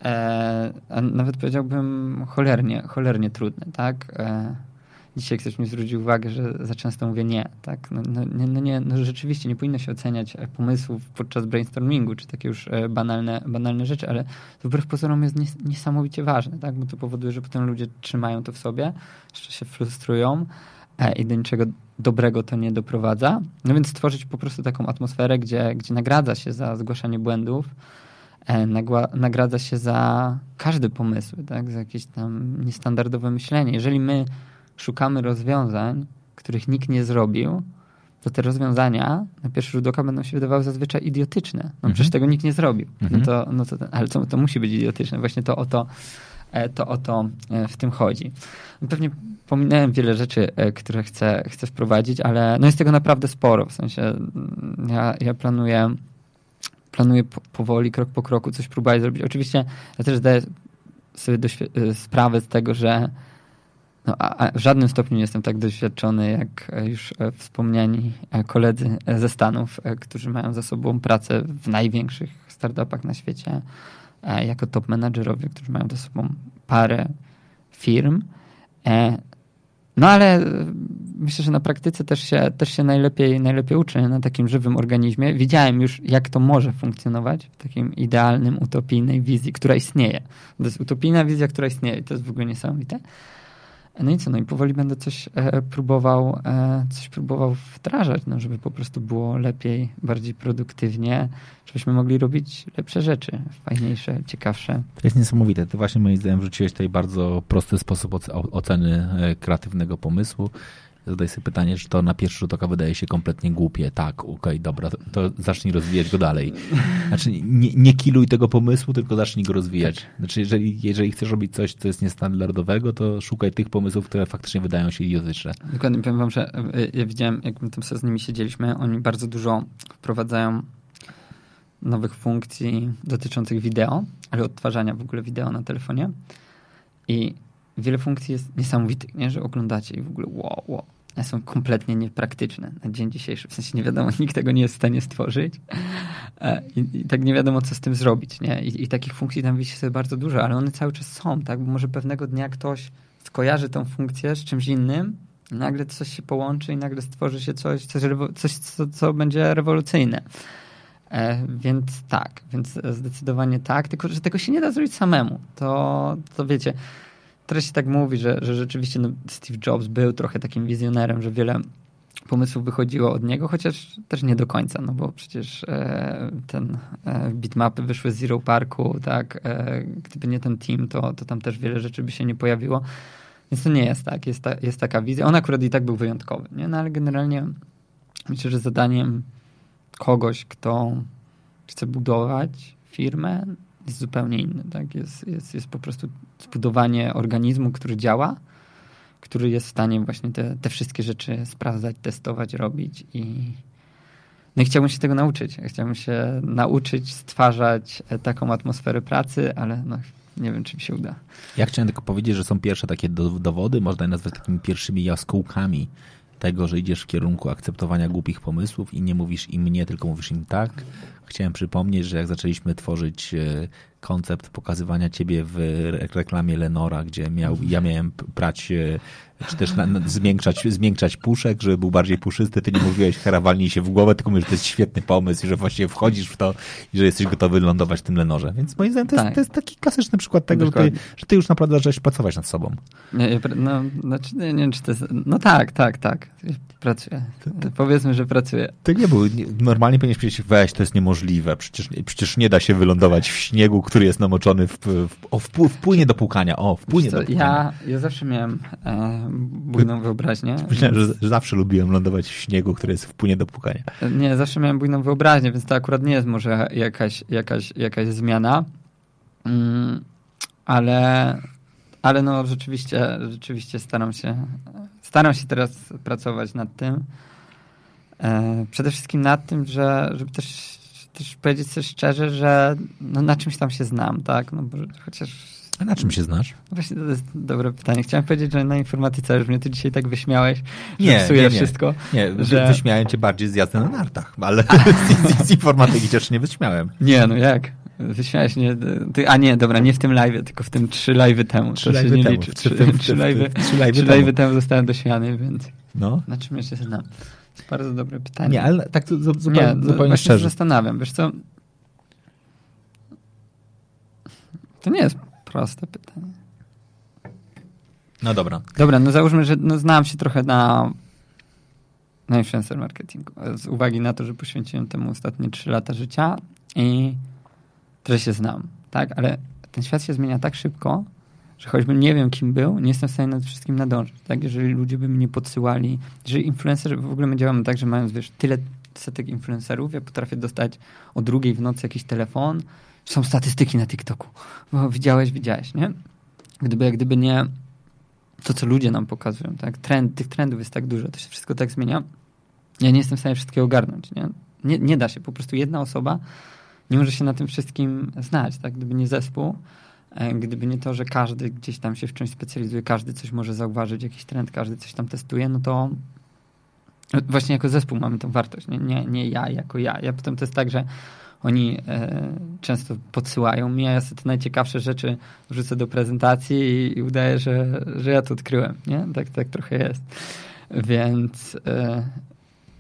E, a nawet powiedziałbym cholernie, cholernie trudne, tak? E, dzisiaj ktoś mi zwrócił uwagę, że za często mówię nie, tak? No, no, nie, no, nie, no rzeczywiście nie powinno się oceniać e, pomysłów podczas brainstormingu, czy takie już e, banalne, banalne rzeczy, ale to wbrew pozorom jest nies niesamowicie ważne, tak? Bo to powoduje, że potem ludzie trzymają to w sobie, jeszcze się frustrują, i do niczego dobrego to nie doprowadza. No więc stworzyć po prostu taką atmosferę, gdzie, gdzie nagradza się za zgłaszanie błędów, e, nagradza się za każdy pomysł, tak? za jakieś tam niestandardowe myślenie. Jeżeli my szukamy rozwiązań, których nikt nie zrobił, to te rozwiązania na pierwszy rzut oka będą się wydawały zazwyczaj idiotyczne. No mhm. przecież tego nikt nie zrobił. No mhm. to, no to, ale to, to musi być idiotyczne. Właśnie to o to, e, to o to w tym chodzi. Pewnie pominąłem wiele rzeczy, e, które chcę, chcę wprowadzić, ale no jest tego naprawdę sporo. W sensie mm, ja, ja planuję planuję powoli, krok po kroku coś próbować zrobić. Oczywiście ja też zdaję sobie e, sprawę z tego, że no, a, w żadnym stopniu nie jestem tak doświadczony jak e, już wspomniani koledzy ze Stanów, którzy mają za sobą pracę w największych startupach na świecie, jako top menadżerowie, którzy mają za sobą parę firm. No ale e, myślę, że na praktyce też się, też się najlepiej, najlepiej uczę na takim żywym organizmie. Widziałem już, jak to może funkcjonować w takim idealnym, utopijnej wizji, która istnieje. To jest utopijna wizja, która istnieje i to jest w ogóle niesamowite. No i co, no i powoli będę coś e, próbował, e, coś próbował wdrażać, no, żeby po prostu było lepiej, bardziej produktywnie, żebyśmy mogli robić lepsze rzeczy, fajniejsze, ciekawsze. To jest niesamowite. Ty właśnie moim zdaniem wrzuciłeś tutaj bardzo prosty sposób oceny e, kreatywnego pomysłu zadaj sobie pytanie, czy to na pierwszy rzut oka wydaje się kompletnie głupie. Tak, okej, okay, dobra, to, zacznij rozwijać go dalej. Znaczy, nie, nie kiluj tego pomysłu, tylko zacznij go rozwijać. Tak. Znaczy, jeżeli, jeżeli chcesz robić coś, co jest niestandardowego, to szukaj tych pomysłów, które faktycznie wydają się idiotyczne. Dokładnie, powiem wam, że e, ja widziałem, jak my tam z nimi siedzieliśmy, oni bardzo dużo wprowadzają nowych funkcji dotyczących wideo, ale odtwarzania w ogóle wideo na telefonie. I wiele funkcji jest niesamowitych, nie? że oglądacie i w ogóle wow, wow są kompletnie niepraktyczne na dzień dzisiejszy. W sensie nie wiadomo, (laughs) nikt tego nie jest w stanie stworzyć. E, I, i tak nie wiadomo, co z tym zrobić. Nie? I, I, takich funkcji tam wisi sobie bardzo dużo, ale one cały czas są, tak? Bo może pewnego dnia ktoś skojarzy tą funkcję z czymś innym, i nagle coś się połączy i nagle stworzy się coś, coś, coś co, co będzie rewolucyjne. E, więc tak, więc zdecydowanie tak, tylko że tego się nie da zrobić samemu. To, to wiecie, teraz się tak mówi, że, że rzeczywiście no, Steve Jobs był trochę takim wizjonerem, że wiele, pomysłów wychodziło od niego, chociaż też nie do końca, no bo przecież e, ten e, bitmapy wyszły z Zero Parku, tak, e, gdyby nie ten team, to, to tam też wiele rzeczy by się nie pojawiło. Więc to nie jest tak, jest, ta, jest taka wizja. On akurat i tak był wyjątkowy, nie? No ale generalnie myślę, że zadaniem kogoś, kto chce budować firmę, jest zupełnie inny. Tak? Jest, jest, jest po prostu zbudowanie organizmu, który działa, który jest w stanie właśnie te, te wszystkie rzeczy sprawdzać, testować, robić i no i chciałbym się tego nauczyć. Chciałbym się nauczyć stwarzać taką atmosferę pracy, ale no, nie wiem, czy mi się uda. Ja chciałem tylko powiedzieć, że są pierwsze takie dowody, można je nazwać takimi pierwszymi jaskółkami tego, że idziesz w kierunku akceptowania głupich pomysłów i nie mówisz im nie, tylko mówisz im tak. Chciałem przypomnieć, że jak zaczęliśmy tworzyć e, koncept pokazywania ciebie w reklamie Lenora, gdzie miał, ja miałem prać e, czy też na, na, zmiękczać, zmiękczać puszek, żeby był bardziej puszysty. Ty nie mówiłeś hera walnij się w głowę, tylko mówisz, że to jest świetny pomysł i że właściwie wchodzisz w to i że jesteś gotowy lądować w tym Lenorze. Więc moim zdaniem to, tak. jest, to jest taki klasyczny przykład tego, że ty, że ty, już naprawdę zacząłeś pracować nad sobą. Nie, no, znaczy, nie, nie wiem, czy to jest, no tak, tak, tak. Pracuję. Powiedzmy, że pracuję. To nie był, normalnie powinieneś powiedzieć, weź, to jest niemożliwe. Przecież, przecież nie da się wylądować w śniegu, który jest namoczony w, w, o, w, w płynie do płukania. O, w płynie do płukania. Ja, ja zawsze miałem e, bujną wyobraźnię. Myślałem, że, że, zawsze lubiłem lądować w śniegu, który jest w płynie do płukania. Nie, zawsze miałem bujną wyobraźnię, więc to akurat nie jest może jakaś, jakaś, jakaś zmiana. Mm, ale, ale no rzeczywiście, rzeczywiście staram się, staram się teraz pracować nad tym. E, przede wszystkim nad tym, że, żeby też, też powiedzieć sobie szczerze, że no, na czymś tam się znam, tak? No, bo chociaż a na czym się znasz? Właśnie to jest dobre pytanie. Chciałem powiedzieć, że na informatyce, już mnie ty dzisiaj tak wyśmiałeś, że nie, psuje nie, nie. wszystko. Nie, że... wyśmiałem cię bardziej z jazdy na nartach, ale (laughs) z, z informatyki też nie wyśmiałem. Nie, no jak? Wyśmiałeś mnie, ty, a nie, dobra, nie w tym live, tylko w tym trzy live temu. Trzy live temu. Liczy. Trzy, (laughs) live, temu zostałem dośmiany, więc no. na czym ja się znam? Bardzo dobre pytanie. Nie, ale tak zupełnie, nie, zupełnie szczerze. zastanawiam, wiesz co? To nie jest proste pytanie. No dobra. Dobra, no załóżmy, że no znam się trochę na, na influencer marketingu. Z uwagi na to, że poświęciłem temu ostatnie 3 lata życia i trochę się znam, tak? Ale ten świat się zmienia tak szybko, że choćbym nie wiem, kim był, nie jestem w stanie nad wszystkim nadążyć, tak? Jeżeli ludzie by mi nie podsyłali, jeżeli influencerzy, w ogóle my działamy tak, że mając, wiesz, tyle setek influencerów, ja potrafię dostać o drugiej w nocy jakiś telefon, są statystyki na TikToku. Bo widziałeś, widziałeś, nie? Gdyby, gdyby nie to, co ludzie nam pokazują, tak? Trend, tych trendów jest tak dużo, to się wszystko tak zmienia. Ja nie jestem w stanie wszystkiego ogarnąć, nie? Nie, nie da się, po prostu jedna osoba nie może się na tym wszystkim znać, tak? Gdyby nie zespół, gdyby nie to, że każdy gdzieś tam się w czymś specjalizuje, każdy coś może zauważyć, jakiś trend, każdy coś tam testuje, no to właśnie jako zespół mamy tą wartość, nie, nie, nie ja jako ja. Ja potem to jest tak, że oni e, często podsyłają mi, a ja sobie te najciekawsze rzeczy wrzucę do prezentacji i, i udaję, że, że ja to odkryłem, nie? Tak, tak trochę jest. Więc e,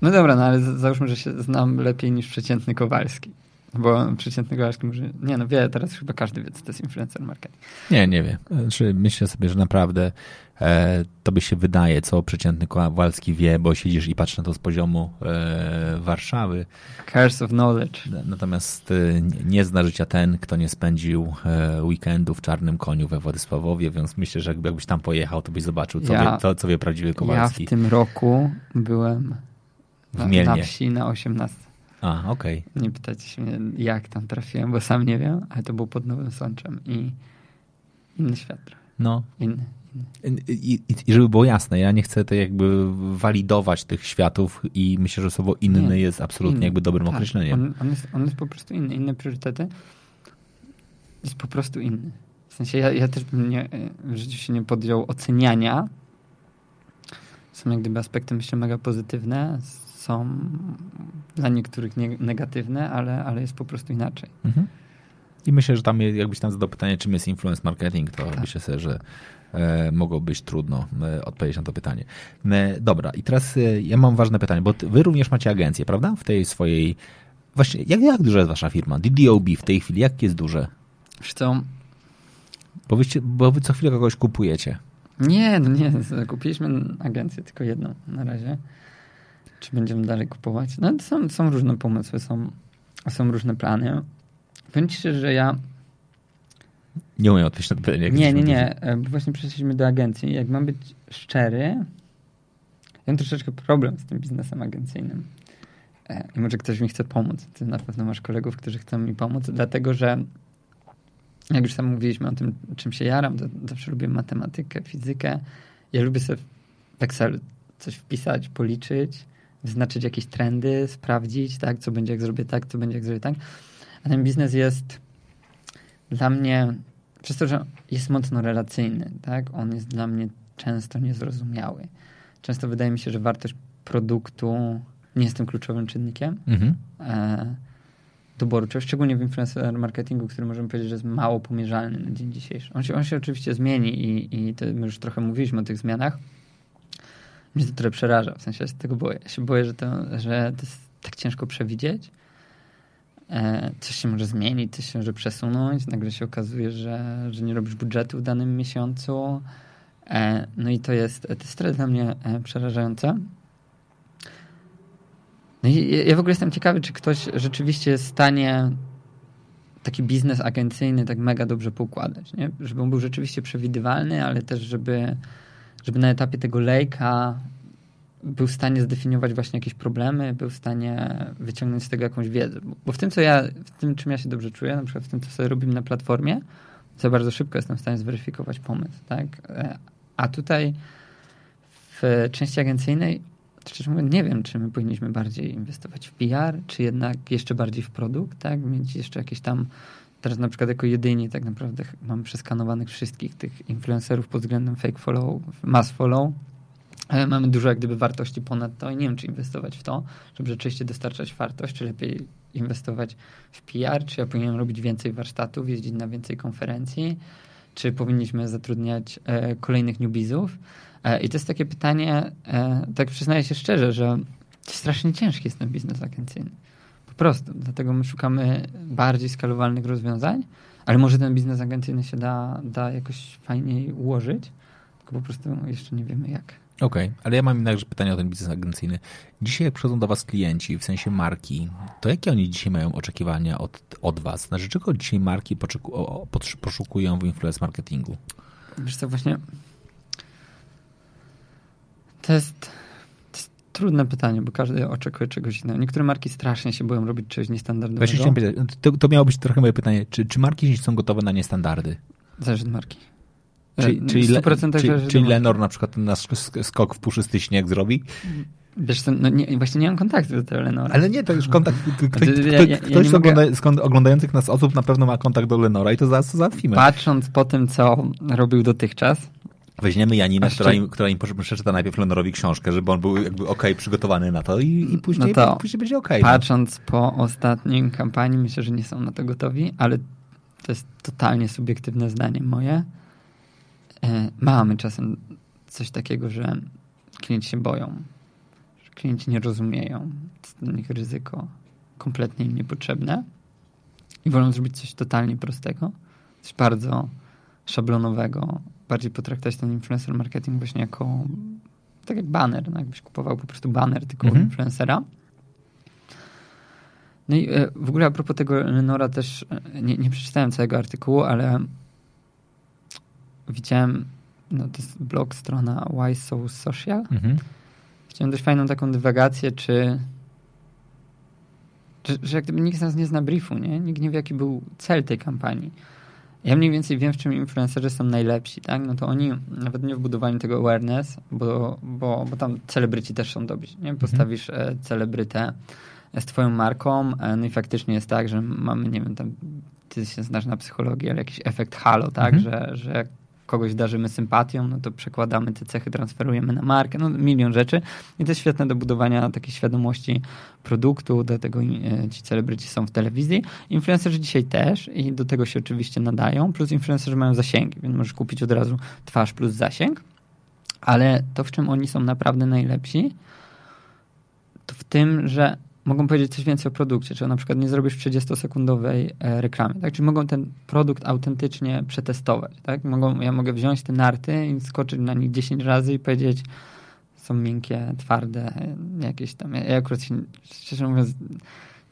no dobra, no ale załóżmy, że się znam lepiej niż przeciętny Kowalski. Bo przeciętny Kowalski może... Nie no, wie, teraz chyba każdy wie, co to jest influencer marketing. Nie, nie wie. Znaczy, myślę sobie, że naprawdę e, by się wydaje, co przeciętny Kowalski wie, bo siedzisz i patrzysz na to z poziomu e, Warszawy. Curse of knowledge. Natomiast e, nie zna życia ten, kto nie spędził e, weekendu w Czarnym Koniu we Władysławowie, więc myślę, że jakbyś tam pojechał, to byś zobaczył, co, ja, wie, co, co wie prawdziwy Kowalski. Ja w tym roku byłem na, na wsi na 18. A, okej. Okay. Nie pytajcie się mnie, jak tam trafiłem, bo sam nie wiem, ale to było pod Nowym Sączem i inny świat. No. Inny. I, i, I, żeby było jasne, ja nie chcę to jakby walidować tych światów i myślę, że słowo inny nie, jest absolutnie inny. jakby dobrym tak, określeniem. On, on, jest, on jest po prostu inny. Inne priorytety jest po prostu inny. W sensie ja, ja też bym nie, w życiu się nie podjął oceniania. Są jak gdyby aspekty, myślę, mega pozytywne. Są dla niektórych nie, negatywne, ale, ale jest po prostu inaczej. Mhm. I myślę, że tam jakbyś tam zadał pytanie, czym jest influence marketing, to tak. myślę sobie, że e, mogło być trudno e, odpowiedzieć na to pytanie. E, dobra, i teraz e, ja mam ważne pytanie, bo wy również macie agencję, prawda? W tej swojej... Właśnie, jak, jak duża jest wasza firma? DDOB w tej chwili, jak jest duże? Co? Bo, wyście, bo wy co chwilę kogoś kupujecie. Nie, no nie, (laughs) kupiliśmy agencję tylko jedną na razie. Czy będziemy dalej kupować? No są, są różne pomysły, są, są różne plany. Powiem ci szczerze, że ja nie umiem odpowiedzieć na pytanie. Nie, nie, nie. Bo właśnie przeszliśmy do agencji. Jak mam być szczery, ja mam troszeczkę problem z tym biznesem agencyjnym. E, I może ktoś mi chce pomóc. Ty na pewno masz kolegów, którzy chcą mi pomóc, dlatego że jak już tam mówiliśmy o tym, czym się jaram, to zawsze lubię matematykę, fizykę. Ja lubię sobie w Excel coś wpisać, policzyć, wyznaczyć jakieś trendy, sprawdzić, tak, co będzie jak zrobię tak, co będzie jak zrobię tak. A ten biznes jest dla mnie, przez to, że jest mocno relacyjny, tak, on jest dla mnie często niezrozumiały. Często wydaje mi się, że wartość produktu nie jest tym kluczowym czynnikiem. Mhm. E, doboru, czy szczególnie w influencer marketingu, który możemy powiedzieć, że jest mało pomierzalny na dzień dzisiejszy. On się, on się oczywiście zmieni i, i to, my już trochę mówiliśmy o tych zmianach. Mnie to trochę przeraża, w sensie się tego boję. Ja się boję, że to, że to jest tak ciężko przewidzieć. E, coś się może zmienić, coś się może przesunąć. Nagle się okazuje, że, że nie robisz budżetu w danym miesiącu. E, no i to jest, to jest dla mnie e, przerażające. No i ja w ogóle jestem ciekawy, czy ktoś rzeczywiście jest w stanie taki biznes agencyjny tak mega dobrze poukładać, nie? Żeby on był rzeczywiście przewidywalny, ale też żeby, żeby na etapie tego lejka był w stanie zdefiniować właśnie jakieś problemy, był w stanie wyciągnąć z tego jakąś wiedzę. Bo w tym, co ja, w tym, czym ja się dobrze czuję, na przykład w tym, co sobie robimy na platformie, to bardzo szybko jestem w stanie zweryfikować pomysł, tak? E, a tutaj w części agencyjnej szczerze mówiąc, nie wiem, czy my powinniśmy bardziej inwestować w PR, czy jednak jeszcze bardziej w produkt, tak? Mieć jeszcze jakieś tam, teraz na przykład jako jedyni tak naprawdę mamy przeskanowanych wszystkich tych influencerów pod względem fake follow, mass follow, ale mamy dużo jak gdyby wartości ponad to i nie wiem, czy inwestować w to, żeby rzeczywiście dostarczać wartość, czy lepiej inwestować w PR, czy ja powinienem robić więcej warsztatów, jeździć na więcej konferencji, czy powinniśmy zatrudniać e, kolejnych newbizów. E, I to jest takie pytanie, e, tak przyznaję się szczerze, że strasznie ciężki jest ten biznes agencyjny. Po prostu. Dlatego my szukamy bardziej skalowalnych rozwiązań, ale może ten biznes agencyjny się da, da jakoś fajniej ułożyć, tylko po prostu jeszcze nie wiemy jak. Okej, okay, ale ja mam jednakże pytanie o ten biznes agencyjny. Dzisiaj jak przychodzą do was klienci, w sensie marki, to jakie oni dzisiaj mają oczekiwania od, od was? Znaczy, czego dzisiaj marki poszukują w influence marketingu? Wiesz co, właśnie to jest trudne pytanie, bo każdy oczekuje czegoś innego. Niektóre marki strasznie się boją robić czegoś niestandardowego. Właśnie chciałem powiedzieć, to, to miało być trochę moje pytanie. Czy, czy marki są gotowe na niestandardy? Zależy od marki. Czyli, czyli, le, czyli, czyli Lenor na przykład nasz skok w puszysty śnieg zrobi? Wiesz co, no nie, właśnie nie mam kontaktu do tego Lenora. Ale nie, to już kontakt. Ktoś, znaczy, ja, ja, ktoś ja ogląda, mogę... oglądających nas osób na pewno ma kontakt do Lenora i to zaraz załatwimy. Patrząc po tym, co robił dotychczas, Weźmiemy Janinę, która im, która im przeczyta najpierw Lenorowi książkę, żeby on był jakby okej, okay, przygotowany na to i, i później, no to później będzie okej. Okay, no. patrząc no. po ostatnim kampanii, myślę, że nie są na to gotowi, ale to jest totalnie subiektywne zdanie moje. E, mamy czasem coś takiego, że klienci się boją, że klienci nie rozumieją, to jest dla nich ryzyko kompletnie im niepotrzebne i wolą zrobić coś totalnie prostego, coś bardzo szablonowego, bardziej potraktować ten influencer marketing właśnie jako tak jak banner, no jakbyś kupował po prostu banner tylko mhm. influencera. No i e, w ogóle a propos tego Lenora też e, nie, nie przeczytałem całego artykułu, ale widziałem, no to jest blog, strona Why So Social. Mhm. Widziałem dość fajną taką dywagację, czy że, że jak gdyby nikt z nas nie zna briefu, nie? Nikt nie wie, jaki był cel tej kampanii ja mniej więcej wiem, w czym influencerzy są najlepsi, tak? No to oni nawet nie w budowaniu tego awareness, bo, bo, bo tam celebryci też są dobrzy, nie? Postawisz mhm. celebrytę z twoją marką, e, no i faktycznie jest tak, że mamy, nie wiem, tam ty się znasz na psychologii, ale jakiś efekt halo, tak? Mhm. Że, że kogoś darzymy sympatią, no to przekładamy te cechy, transferujemy na markę, no milion rzeczy. I to jest świetne do budowania takiej świadomości produktu, dlatego e, ci celebryci są w telewizji. Influencerzy dzisiaj też i do tego się oczywiście nadają, plus influencerzy mają zasięgi, więc możesz kupić od razu twarz plus zasięg, ale to, w czym oni są naprawdę najlepsi, to w tym, że mogą powiedzieć coś więcej o produkcie, czy na przykład nie zrobisz 30-sekundowej e, reklamy, tak? Czyli mogą ten produkt autentycznie przetestować, tak? Mogą, ja mogę wziąć te narty i skoczyć na nich 10 razy i powiedzieć są miękkie, twarde, jakieś tam. Ja akurat się, szczerze mówiąc,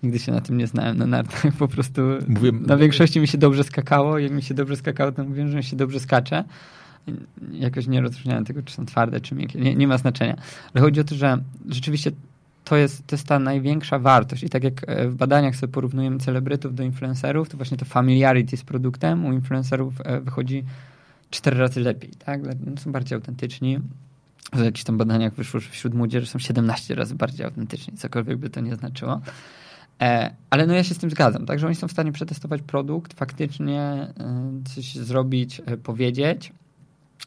nigdy się na tym nie znałem na nartach. (laughs) Po prostu Mówię, na większości mi się dobrze skakało. Jak mi się dobrze skakało, to mówiłem, że mi się dobrze skacze. Jakoś nie rozróżniałem tego, czy są twarde, czy miękkie. Nie, nie ma znaczenia. Ale chodzi o to, że rzeczywiście to jest, to jest ta największa wartość. I tak jak e, w badaniach sobie porównujemy celebrytów do influencerów, to właśnie to familiarity z produktem u influencerów e, wychodzi cztery razy lepiej. Tak? No, są bardziej autentyczni. W jakichś tam badaniach wyszło, że wśród młodzieży są 17 razy bardziej autentyczni, cokolwiek by to nie znaczyło. E, ale no ja się z tym zgadzam, tak, że oni są w stanie przetestować produkt, faktycznie coś zrobić, powiedzieć.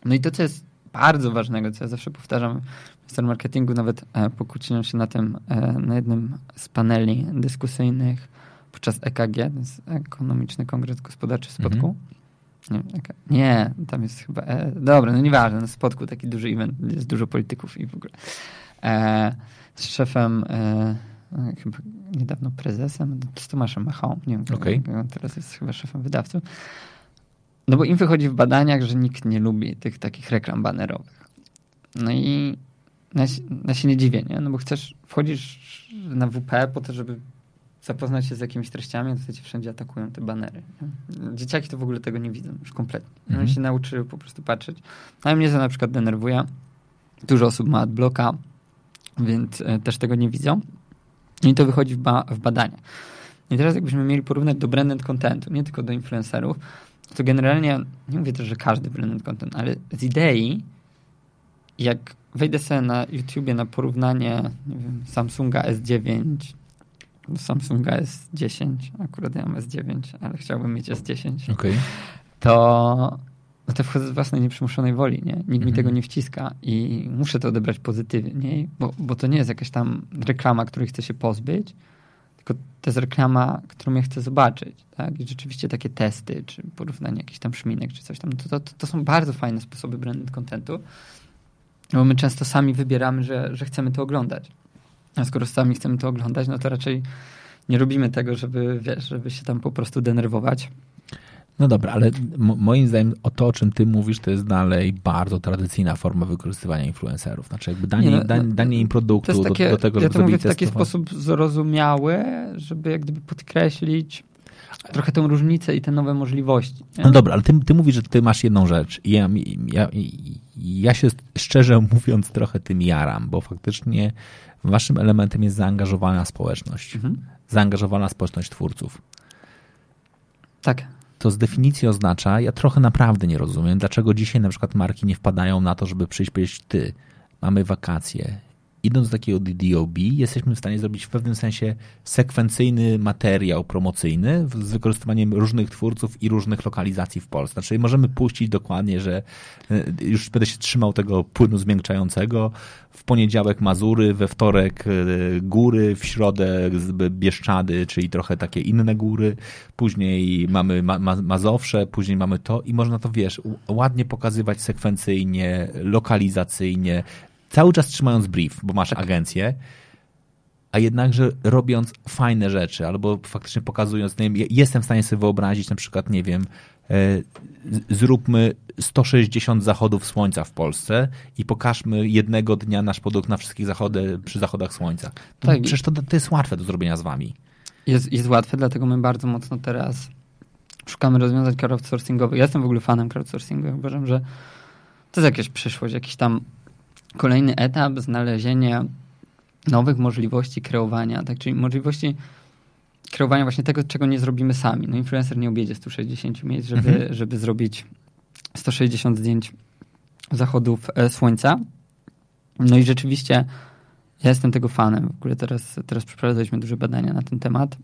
No i to, co jest bardzo ważnego, co ja zawsze powtarzam w marketingu, nawet pokłóciłem się na tym na jednym z paneli dyskusyjnych podczas EKG, to jest Ekonomiczny Kongres Gospodarczy w Spodku. Mm -hmm. Nie, nie, tam jest chyba. E, dobra, no nieważne, na Spodku taki duży event, jest dużo polityków i w ogóle. E, z szefem. E, chyba niedawno prezesem, z Tomaszem Machą, nie wiem, okay. teraz jest chyba szefem wydawców. No bo im wychodzi w badaniach, że nikt nie lubi tych takich reklam banerowych. No i ja, ja się nie dziwię, nie? No bo chcesz, wchodzisz na WP po to, żeby zapoznać się z jakimiś treściami, to cię wszędzie atakują te banery. Nie? Dzieciaki to w ogóle tego nie widzą już kompletnie. Mhm. Oni się nauczyły po prostu patrzeć. No i mnie to na przykład denerwuje. Dużo osób ma adblocka, więc e, też tego nie widzą. I to wychodzi w, ba w badania. I teraz jakbyśmy mieli porównać do branded contentu, nie tylko do influencerów, to generalnie, nie mówię też, że każdy branded content, ale z idei, jak wejdę sobie na YouTubie na porównanie nie wiem, Samsunga S9 do Samsunga S10, akurat ja mam S9, ale chciałbym mieć S10, okay. to no to wchodzę z własnej nieprzymuszonej woli, nie? Nikt mi mhm. tego nie wciska i muszę to odebrać pozytywnie, bo, bo to nie jest jakaś tam reklama, której chcę się pozbyć, tylko to jest reklama, którą ja chcę zobaczyć, tak? I rzeczywiście takie testy, czy porównanie jakichś tam szminek, czy coś tam, to, to, to są bardzo fajne sposoby branded contentu, bo my często sami wybieramy, że, że chcemy to oglądać. A skoro sami chcemy to oglądać, no to raczej nie robimy tego, żeby, wiesz, żeby się tam po prostu denerwować. No dobra, ale moim zdaniem o to, o czym ty mówisz, to jest dalej bardzo tradycyjna forma wykorzystywania influencerów. Znaczy jakby danie, no, danie, danie im produktu takie, do, do, tego, żeby Ja to mówię w taki sposób zrozumiały, żeby jak gdyby podkreślić trochę tę różnicę i te nowe możliwości. Nie? No dobra, ale ty, ty mówisz, że ty masz jedną rzecz. Ja, ja, ja się szczerze (laughs) mówiąc trochę tym jaram, bo faktycznie waszym elementem jest zaangażowana społeczność. Mhm. Zaangażowana społeczność twórców. Tak to z definicji oznacza, ja trochę naprawdę nie rozumiem, dlaczego dzisiaj na przykład marki nie wpadają na to, żeby przyjść powiedzieć, ty, mamy wakacje, idąc do takiego DDOB, jesteśmy w stanie zrobić w pewnym sensie sekwencyjny materiał promocyjny z wykorzystywaniem różnych twórców i różnych lokalizacji w Polsce. Czyli możemy puścić dokładnie, że e, już będę się trzymał tego płynu zmiękczającego, w poniedziałek Mazury, we wtorek e, góry, w środę Bieszczady, czyli trochę takie inne góry, później mamy ma ma Mazowsze, później mamy to i można to, wiesz, ładnie pokazywać sekwencyjnie, lokalizacyjnie, cały czas trzymając brief, bo masz tak. agencję, a jednakże robiąc fajne rzeczy, albo faktycznie pokazując, nie wiem, jestem w stanie sobie wyobrazić na przykład, nie wiem, e, zróbmy 160 zachodów słońca w Polsce i pokażmy jednego dnia nasz produkt na wszystkich zachody, przy zachodach słońca. No, tak. Przecież to, to jest łatwe do zrobienia z wami. Jest, jest łatwe, dlatego my bardzo mocno teraz szukamy rozwiązań crowdsourcingowych. Ja jestem w ogóle fanem crowdsourcingu. Uważam, że to jest jakaś przyszłość, jakiś tam kolejny etap, znalezienie nowych możliwości kreowania, tak, czyli możliwości kreowania właśnie tego, czego nie zrobimy sami. No influencer nie objedzie 160 miejsc, żeby, mhm. żeby zrobić 160 zdjęć zachodów e, słońca. No i rzeczywiście ja jestem tego fanem. W ogóle teraz, teraz przeprowadzaliśmy duże badania na ten temat.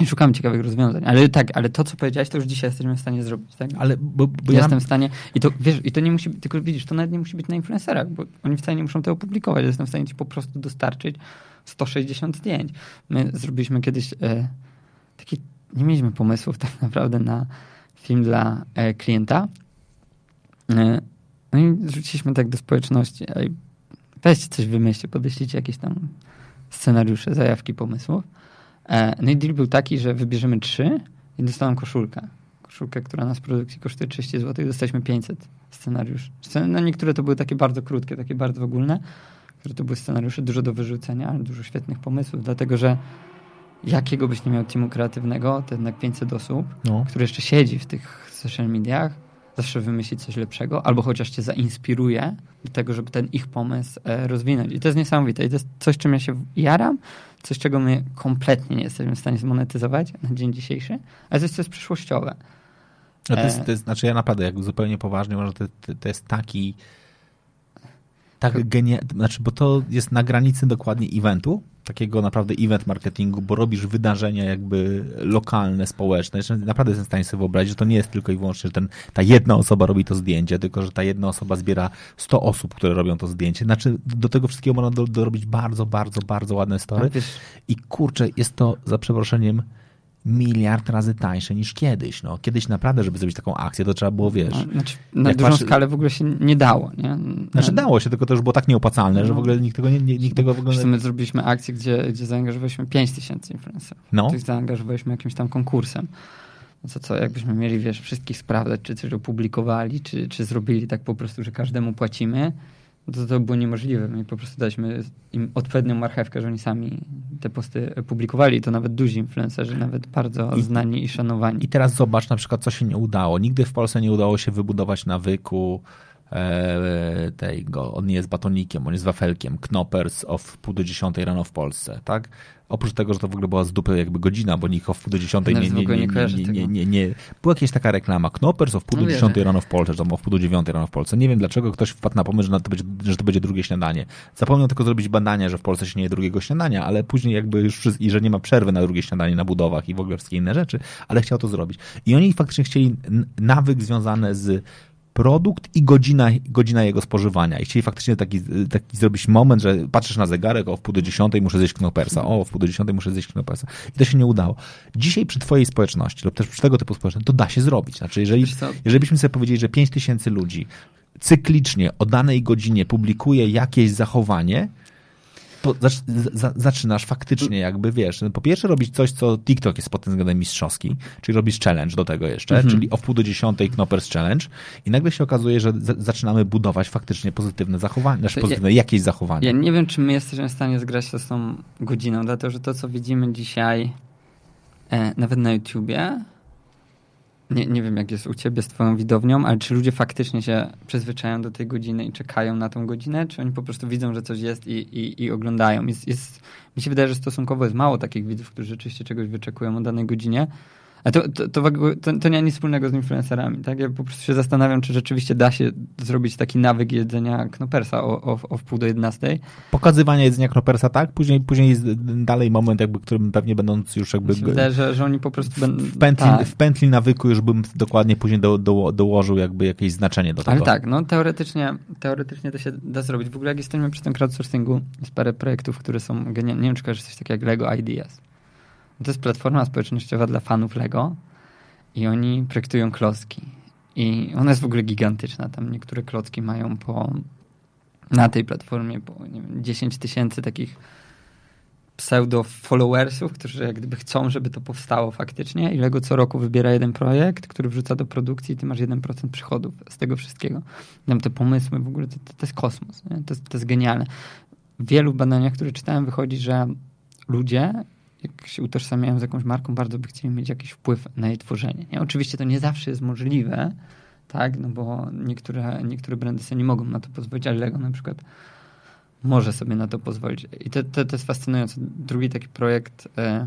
I szukamy ciekawych rozwiązań. Ale tak, ale to, co powiedziałeś, to już dzisiaj jesteśmy w stanie zrobić, tak? Ale bo, bo ja jestem w stanie. I to wiesz, i to nie musi tylko widzisz, to nawet nie musi być na influencerach, bo oni wcale nie muszą tego publikować. Jestem w stanie ci po prostu dostarczyć 160 zdjęć. My zrobiliśmy kiedyś e, taki, nie mieliśmy pomysłów tak naprawdę na film dla e, klienta. E, no i zwróciliśmy tak do społeczności. Ej, weźcie coś wymyślcie, podeślijcie jakieś tam scenariusze, zajawki pomysłów. E, no i deal był taki, że wybierzemy trzy i dostałem koszulkę. Koszulkę, która nas w produkcji kosztuje 30 zł i dostaliśmy 500 scenariusz. No niektóre to były takie bardzo krótkie, takie bardzo ogólne. że to były scenariusze dużo do wyrzucenia, ale dużo świetnych pomysłów, dlatego że jakiego byś nie miał teamu kreatywnego, to jednak 500 osób, no. które jeszcze siedzi w tych social mediach, zawsze wymyśli coś lepszego, albo chociaż cię zainspiruje do tego, żeby ten ich pomysł e, rozwinąć. I to jest niesamowite. I to jest coś, czym ja się jaram, coś, czego my kompletnie nie jesteśmy w stanie zmonetyzować na dzień dzisiejszy, ale coś, co jest przyszłościowe. No to, jest, e, to jest, znaczy ja naprawdę, jak zupełnie poważnie, może to, to jest taki tak genialny, znaczy, bo to jest na granicy dokładnie eventu, takiego naprawdę event marketingu, bo robisz wydarzenia jakby lokalne, społeczne. Naprawdę jestem w stanie sobie wyobrazić, że to nie jest tylko i wyłącznie, że ten, ta jedna osoba robi to zdjęcie, tylko że ta jedna osoba zbiera 100 osób, które robią to zdjęcie. Znaczy, do tego wszystkiego można do, dorobić bardzo, bardzo, bardzo ładne story. I kurczę, jest to za przeproszeniem miliard razy tańsze niż kiedyś. No, kiedyś naprawdę, żeby zrobić taką akcję, to trzeba było, wiesz... No, znaczy, na dużą skalę w ogóle się nie dało, nie? Znaczy dało się, tylko to już było tak nieopłacalne, no. że w ogóle nikt tego nie... Nikt tego w ogóle... My zrobiliśmy akcję, gdzie, gdzie zaangażowaliśmy 5 tysięcy influencerów. No. Tych zaangażowaliśmy jakimś tam konkursem. No co, co, jakbyśmy mieli, wiesz, wszystkich sprawdzać, czy coś opublikowali, czy, czy zrobili tak po prostu, że każdemu płacimy, to, to było niemożliwe. My po prostu daliśmy im odpowiednią marchewkę, że oni sami te posty publikowali. To nawet duzi influencerzy, nawet bardzo I, znani i szanowani. I teraz zobacz na przykład, co się nie udało. Nigdy w Polsce nie udało się wybudować nawyku tego, on nie jest batonikiem, on jest wafelkiem, Knoppers o wpół do dziesiątej rano w Polsce, tak? Oprócz tego, że to w ogóle była z dupy jakby godzina, bo nikt o wpół do dziesiątej nie, nie, nie, nie, nie, nie, nie, Była jakaś taka reklama, Knoppers o wpół do no dziesiątej rano w Polsce, czy o wpół do dziewiątej rano w Polsce. Nie wiem dlaczego ktoś wpadł na pomysł, że to, będzie, że to będzie drugie śniadanie. Zapomniał tylko zrobić badania, że w Polsce się nie je drugiego śniadania, ale później jakby już, i że nie ma przerwy na drugie śniadanie na budowach i w ogóle wszystkie inne rzeczy, ale chciał to zrobić. I oni faktycznie chcieli nawyk związany z produkt i godzina, godzina jego spożywania. I chcieli faktycznie taki, taki zrobić moment, że patrzysz na zegarek, o w pół do dziesiątej muszę zjeść knopersa, o w pół do dziesiątej muszę zjeść knopersa. I to się nie udało. Dzisiaj przy twojej społeczności lub też przy tego typu społeczności to da się zrobić. Znaczy, jeżeli, jeżeli byśmy sobie powiedzieli, że pięć tysięcy ludzi cyklicznie o danej godzinie publikuje jakieś zachowanie, to zaczynasz faktycznie jakby, wiesz, po pierwsze robić coś, co TikTok jest pod tym względem mistrzowski, czyli robisz challenge do tego jeszcze, mhm. czyli o wpół do dziesiątej Knoppers Challenge i nagle się okazuje, że zaczynamy budować faktycznie pozytywne zachowania, znaczy pozytywne ja, jakieś zachowania. Ja nie wiem, czy my jesteśmy w stanie zgrać się z tą godziną, dlatego, że to, co widzimy dzisiaj e, nawet na YouTubie, nie, nie wiem, jak jest u ciebie z twoją widownią, ale czy ludzie faktycznie się przyzwyczają do tej godziny i czekają na tą godzinę, czy oni po prostu widzą, że coś jest i, i, i oglądają? Jest, jest, mi się wydaje, że stosunkowo jest mało takich widzów, którzy rzeczywiście czegoś wyczekują o danej godzinie, a to, to, to, to, to nie ma nic wspólnego z influencerami, tak? Ja po prostu się zastanawiam, czy rzeczywiście da się zrobić taki nawyk jedzenia knopersa o, o, o wpół do 11. Pokazywanie jedzenia knopersa, tak? Później, później jest dalej moment, jakby, którym pewnie będąc już jakby... Wydaje, że, że oni po prostu będą... W pętli, tak. w pętli nawyku już bym dokładnie później do, do, dołożył jakby jakieś znaczenie do tego. Ale tak, no teoretycznie, teoretycznie to się da zrobić. W ogóle jak jesteśmy przy tym crowdsourcingu, jest parę projektów, które są genialne. Nie wiem, czy coś takiego jak Lego Ideas. To jest platforma społecznościowa dla fanów Lego i oni projektują klocki. I ona jest w ogóle gigantyczna. Tam niektóre klocki mają po na tej platformie po nie wiem, 10 tysięcy takich pseudo-followersów, którzy jak gdyby chcą, żeby to powstało faktycznie i Lego co roku wybiera jeden projekt, który wrzuca do produkcji i ty masz 1% przychodów z tego wszystkiego. Tam te pomysły w ogóle, to, to, jest kosmos. To, to jest genialne. W wielu badaniach, które czytałem, wychodzi, że ludzie jak się utożsamiają z jakąś marką, bardzo by chcieli mieć jakiś wpływ na jej tworzenie. Nie? Oczywiście to nie zawsze jest możliwe, tak, no bo niektóre, niektóre brandy sobie nie mogą na to pozwolić, ale Lego na przykład może sobie na to pozwolić. I to, to, to jest fascynujące. Drugi taki projekt e,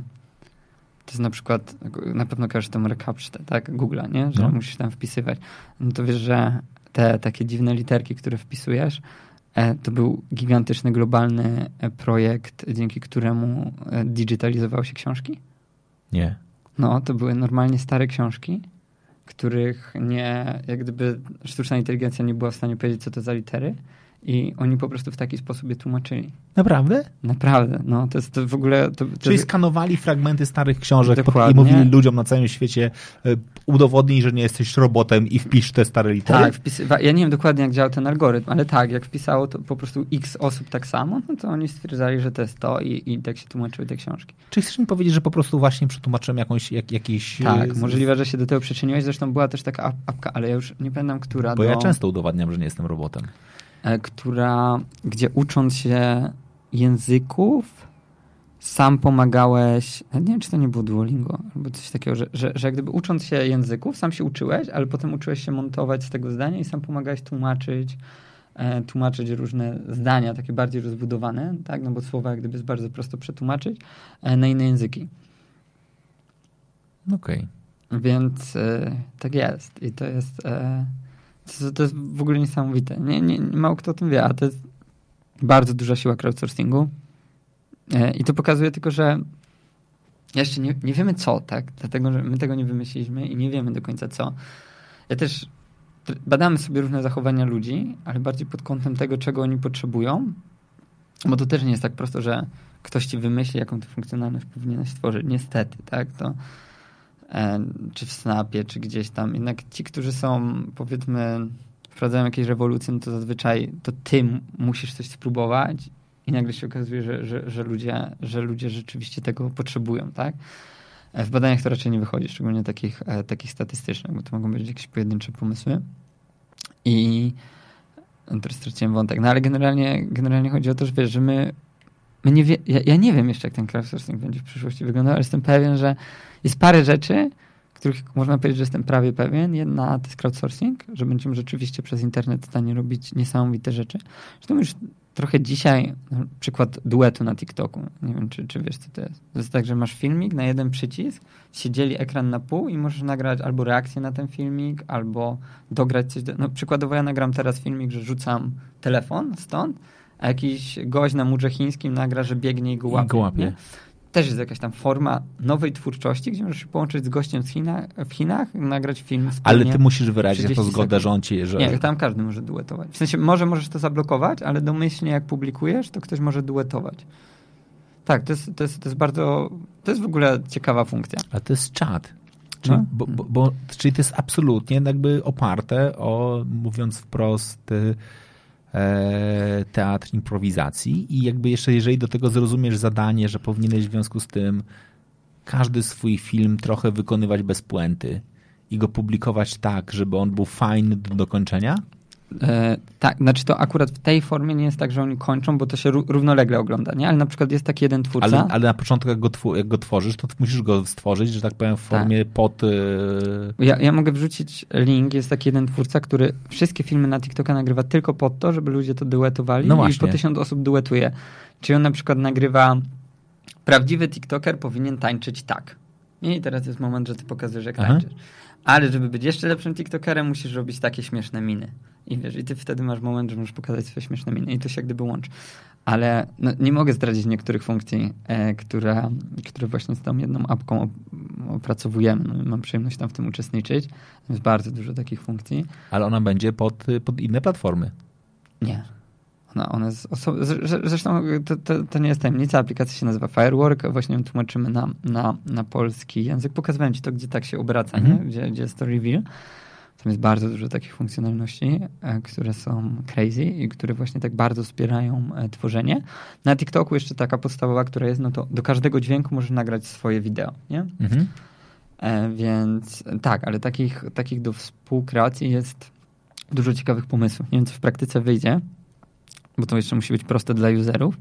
to jest na przykład, na pewno każdy tą recaptcha, tak, Google'a, nie? Że no. musisz tam wpisywać. No to wiesz, że te takie dziwne literki, które wpisujesz, to był gigantyczny, globalny e, projekt, dzięki któremu e, digitalizowały się książki? Nie. No, to były normalnie stare książki, których nie, jak gdyby sztuczna inteligencja nie była w stanie powiedzieć, co to za litery. I oni po prostu w taki sposób je tłumaczyli. Naprawdę? Naprawdę. No, to jest to w ogóle... To, to... Czyli skanowali fragmenty starych książek Dokładnie. i mówili ludziom na całym świecie e, udowodnij, że nie jesteś robotem i wpisz te stare litery? Tak, wpisywa... ja nie wiem dokładnie jak działa ten algorytm, ale tak, jak wpisało to po prostu x osób tak samo, no to oni stwierdzali, że to jest to i, i tak się tłumaczyły te książki. Czy chcesz mi powiedzieć, że po prostu właśnie przetłumaczyłem jakąś, jak, jakiś... Tak, z... możliwe, że się do tego przyczyniłeś, zresztą była też taka apka, ale ja już nie pamiętam, która Bo do... ja często udowadniam, że nie jestem robotem. E, która, gdzie ucząc się języków, sam pomagałeś, nie wiem, czy to nie było Duolingo, albo coś takiego, że, że, że jak gdyby ucząc się języków, sam się uczyłeś, ale potem uczyłeś się montować z tego zdania i sam pomagałeś tłumaczyć, e, tłumaczyć różne zdania, takie bardziej rozbudowane, tak, no bo słowa jak gdyby jest bardzo prosto przetłumaczyć e, na inne języki. Okej. Okay. Więc e, tak jest i to jest, e, to, to, jest w ogóle niesamowite. Nie, nie, mało kto o tym wie, a to jest bardzo duża siła crowdsourcingu. E, I to pokazuje tylko, że jeszcze nie, nie wiemy co, tak? Dlatego, że my tego nie wymyśliliśmy i nie wiemy do końca co. Ja też badamy sobie różne zachowania ludzi, ale bardziej pod kątem tego, czego oni potrzebują, bo to też nie jest tak prosto, że ktoś ci wymyśli, jaką ty funkcjonalność powinieneś stworzyć. Niestety, tak? To czy w Snapie, czy gdzieś tam. Jednak ci, którzy są, powiedzmy, wprowadzają jakieś rewolucje, no to zazwyczaj to ty musisz coś spróbować i nagle się okazuje, że, że, że, ludzie, że ludzie rzeczywiście tego potrzebują, tak? E, w badaniach to raczej nie wychodzi, szczególnie takich, e, takich statystycznych, bo to mogą być jakieś pojedyncze pomysły. I teraz straciłem wątek. No ale generalnie, generalnie chodzi o to, że wiesz, że my, my nie wie, ja, ja nie wiem jeszcze, jak ten crowdsourcing będzie w przyszłości wyglądał, ale jestem pewien, że jest parę rzeczy, których można powiedzieć, że jestem prawie pewien. Jedna to jest crowdsourcing, że będziemy rzeczywiście przez internet w stanie robić niesamowite rzeczy. Zresztą już trochę dzisiaj, przykład duetu na TikToku. Nie wiem, czy, czy wiesz, co to jest. To jest tak, że masz filmik na jeden przycisk, się dzieli ekran na pół i możesz nagrać albo reakcję na ten filmik, albo dograć coś. Do... No, przykładowo ja nagram teraz filmik, że rzucam telefon stąd, a jakiś gość na murze chińskim nagra, że biegnie i go łapie. I go łapie też jest jakaś tam forma nowej twórczości, gdzie możesz się połączyć z gościem z China, w Chinach, nagrać film Ale ty musisz wyrazić to zgodę rządzi, że... Nie, tam każdy może duetować. W sensie, może możesz to zablokować, ale domyślnie jak publikujesz, to ktoś może duetować. Tak, to jest, to jest, to jest bardzo... To jest w ogóle ciekawa funkcja. A to jest czat. Czyli, no? bo, bo, bo, czyli to jest absolutnie jakby oparte o, mówiąc wprost... Y teatr improwizacji. I jakby jeszcze jeżeli do tego zrozumiesz zadanie, że powinieneś w związku z tym każdy swój film trochę wykonywać bez puenty i go publikować tak, żeby on był fajny do dokończenia, E, tak, znaczy to akurat w tej formie nie jest tak, że oni kończą, bo to się równolegle ogląda, nie? Ale na przykład jest taki jeden twórca. Ale, ale na początku jak go, jak go tworzysz, to musisz go stworzyć, że tak powiem, w formie tak. pod... Y... Ja, ja mogę wrzucić link, jest taki jeden twórca, który wszystkie filmy na TikToka nagrywa tylko pod to, żeby ludzie to duetowali no i po tysiąc osób duetuje. Czyli on na przykład nagrywa prawdziwy TikToker powinien tańczyć tak. I teraz jest moment, że ty pokazujesz, jak Aha. tańczysz. Ale żeby być jeszcze lepszym TikTokerem, musisz robić takie śmieszne miny. I wiesz, i ty wtedy masz moment, że możesz pokazać swoje śmieszne miny i to się jak gdyby łączy. Ale no, nie mogę zdradzić niektórych funkcji, e, które, które właśnie z tą jedną apką opracowujemy. No, mam przyjemność tam w tym uczestniczyć. Jest bardzo dużo takich funkcji. Ale ona będzie pod, pod inne platformy. Nie. Ona jest oso- zresztą to, to, to, nie jest tajemnica, aplikacja się nazywa Firework, właśnie ją tłumaczymy na, na, na polski język. Pokazywałem ci to, gdzie tak się obraca, nie? Mhm. Gdzie, gdzie jest to reveal. Tam jest bardzo dużo takich funkcjonalności, e, które są crazy i które właśnie tak bardzo wspierają e, tworzenie. Na TikToku jeszcze taka podstawowa, która jest, no to do każdego dźwięku możesz nagrać swoje wideo, nie? Mhm. E, więc tak, ale takich, takich do współkreacji jest dużo ciekawych pomysłów. Nie wiem, co w praktyce wyjdzie, bo to jeszcze musi być proste dla userów,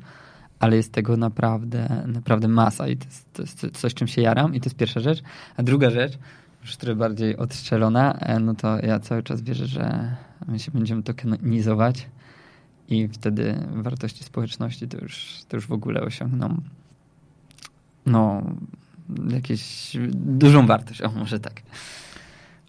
ale jest tego naprawdę, naprawdę masa i to jest, to jest coś, czym się jaram i to jest pierwsza rzecz. A druga rzecz, już trochę bardziej odstrzelona, e, no to ja cały czas wierzę, że my się będziemy tokenizować i wtedy wartości społeczności to już, to już w ogóle osiągną no jakieś dużą wartość, o może tak.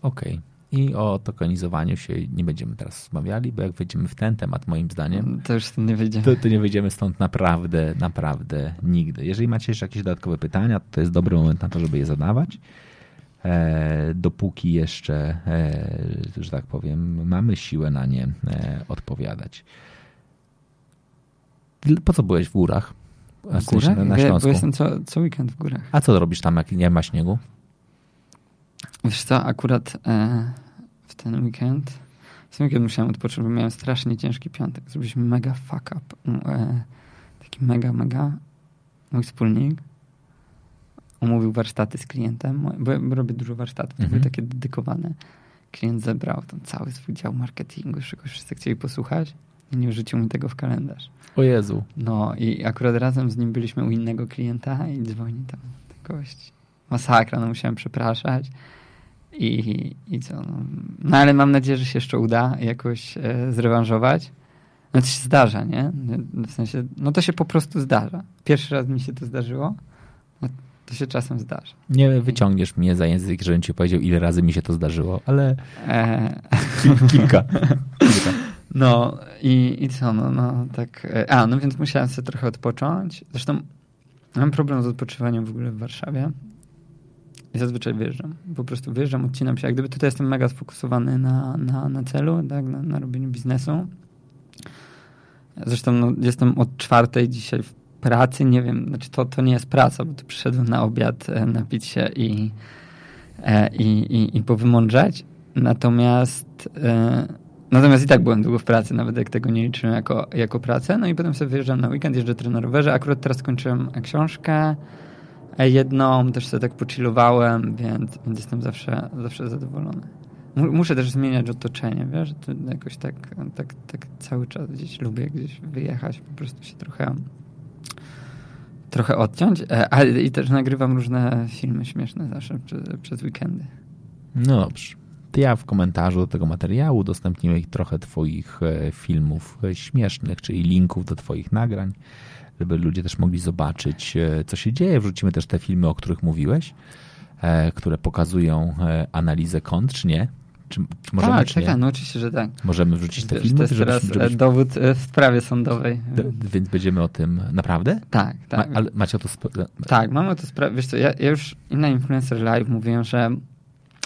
Okej. Okay. I o tokenizowaniu się nie będziemy teraz rozmawiali, bo jak wejdziemy w ten temat, moim zdaniem, to już nie wyjdziemy. To, to nie wyjdziemy stąd naprawdę, naprawdę nigdy. Jeżeli macie jeszcze jakieś dodatkowe pytania, to jest dobry moment na to, żeby je zadawać. E, dopóki jeszcze, e, że tak powiem, mamy siłę na nie e, odpowiadać. Po co byłeś w górach? W górach? Na Śląsku? Bo jestem co, co weekend w górach. A co robisz tam, jak nie ma śniegu? Wiesz co, akurat e, w ten weekend w ten weekend musiałem odpocząć, bo miałem strasznie ciężki piątek. Zrobiliśmy mega fuck up. E, taki mega, mega mój wspólnik umówił warsztaty z klientem, bo robię dużo warsztatów, mhm. były takie dedykowane. Klient zebrał tam cały swój dział marketingu, już czegoś wszyscy chcieli posłuchać. Nie wrzucił mi tego w kalendarz. O Jezu. No i akurat razem z nim byliśmy u innego klienta i dzwoni tam gość. Masakra, no musiałem przepraszać. I, i co? No. no ale mam nadzieję, że się jeszcze uda jakoś e, zrewanżować. No to się zdarza, nie? W sensie, no to się po prostu zdarza. Pierwszy raz mi się to zdarzyło, no to się czasem zdarza. Nie wyciągniesz mnie za język, żebym ci powiedział, ile razy mi się to zdarzyło, ale e... kilka. kilka. (laughs) No i, i co, no, no tak. E, a, no więc musiałem sobie trochę odpocząć. Zresztą mam problem z odpoczywaniem w ogóle w Warszawie. Zazwyczaj wyjeżdżam. Po prostu wyjeżdżam, odcinam się. Jak gdyby tutaj jestem mega sfokusowany na, na, na celu, tak, na, na robieniu biznesu. Zresztą no, jestem od czwartej dzisiaj w pracy. Nie wiem, znaczy to, to nie jest praca, bo tu przyszedłem na obiad, e, napić się i, e, i, i, i powymądrzeć. Natomiast Natomiast i tak byłem długo w pracy, nawet jak tego nie liczyłem jako, jako pracę. No i potem sobie wyjeżdżam na weekend, jeżdżę na rowerze. Akurat teraz skończyłem książkę jedną, też sobie tak pochillowałem, więc, więc jestem zawsze, zawsze zadowolony. Muszę też zmieniać otoczenie, wiesz, to jakoś tak, tak, tak cały czas gdzieś lubię gdzieś wyjechać, po prostu się trochę trochę odciąć, ale i też nagrywam różne filmy śmieszne zawsze przez, przez weekendy. No dobrze ja w komentarzu do tego materiału udostępniłem trochę Twoich e, filmów e, śmiesznych, czyli linków do Twoich nagrań, żeby ludzie też mogli zobaczyć, e, co się dzieje. Wrzucimy też te filmy, o których mówiłeś, które pokazują analizę kont, czy nie? Czy, czy możemy, tak, czy tak, tak, no oczywiście, że tak. Możemy wrzucić te filmy? To jest teraz żebyś... dowód w sprawie sądowej. więc będziemy o tym... Naprawdę? Tak, tak. Ma, ale macie o to... Tak, mamy o to sprawę. Wiesz co, ja, ja już na Influencer Live mówiłem, że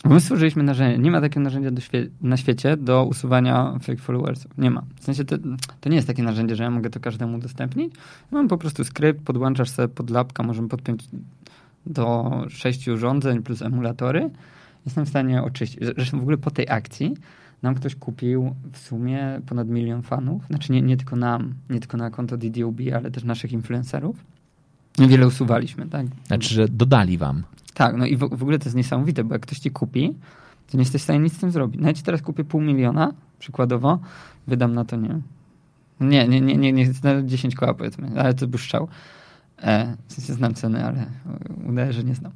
My stworzyliśmy narzędzie. Nie ma takiego narzędzia świe na świecie do usuwania fake followersów. Nie ma. W sensie to, to, nie jest takie narzędzie, że ja mogę to każdemu udostępnić. Mam po prostu skrypt, podłączasz sobie pod lapka, możemy podpiąć do sześciu urządzeń plus emulatory. Jestem w stanie oczyścić. Zresztą w ogóle po tej akcji nam ktoś kupił w sumie ponad milion fanów. Znaczy nie, nie tylko nam, nie tylko na konto DDOB, ale też naszych influencerów. Wiele usuwaliśmy, tak? Znaczy, że dodali wam. Tak, no i w, w, ogóle to jest niesamowite, bo jak ktoś ci kupi, to nie jesteś w stanie nic z tym zrobić. Nawet teraz kupię pół miliona, przykładowo, wydam na to, nie nie, nie, nie, nie, nie, nie 10 koła powiedzmy, ale to błyszczał. E, w sensie znam ceny, ale udaje, że nie znam.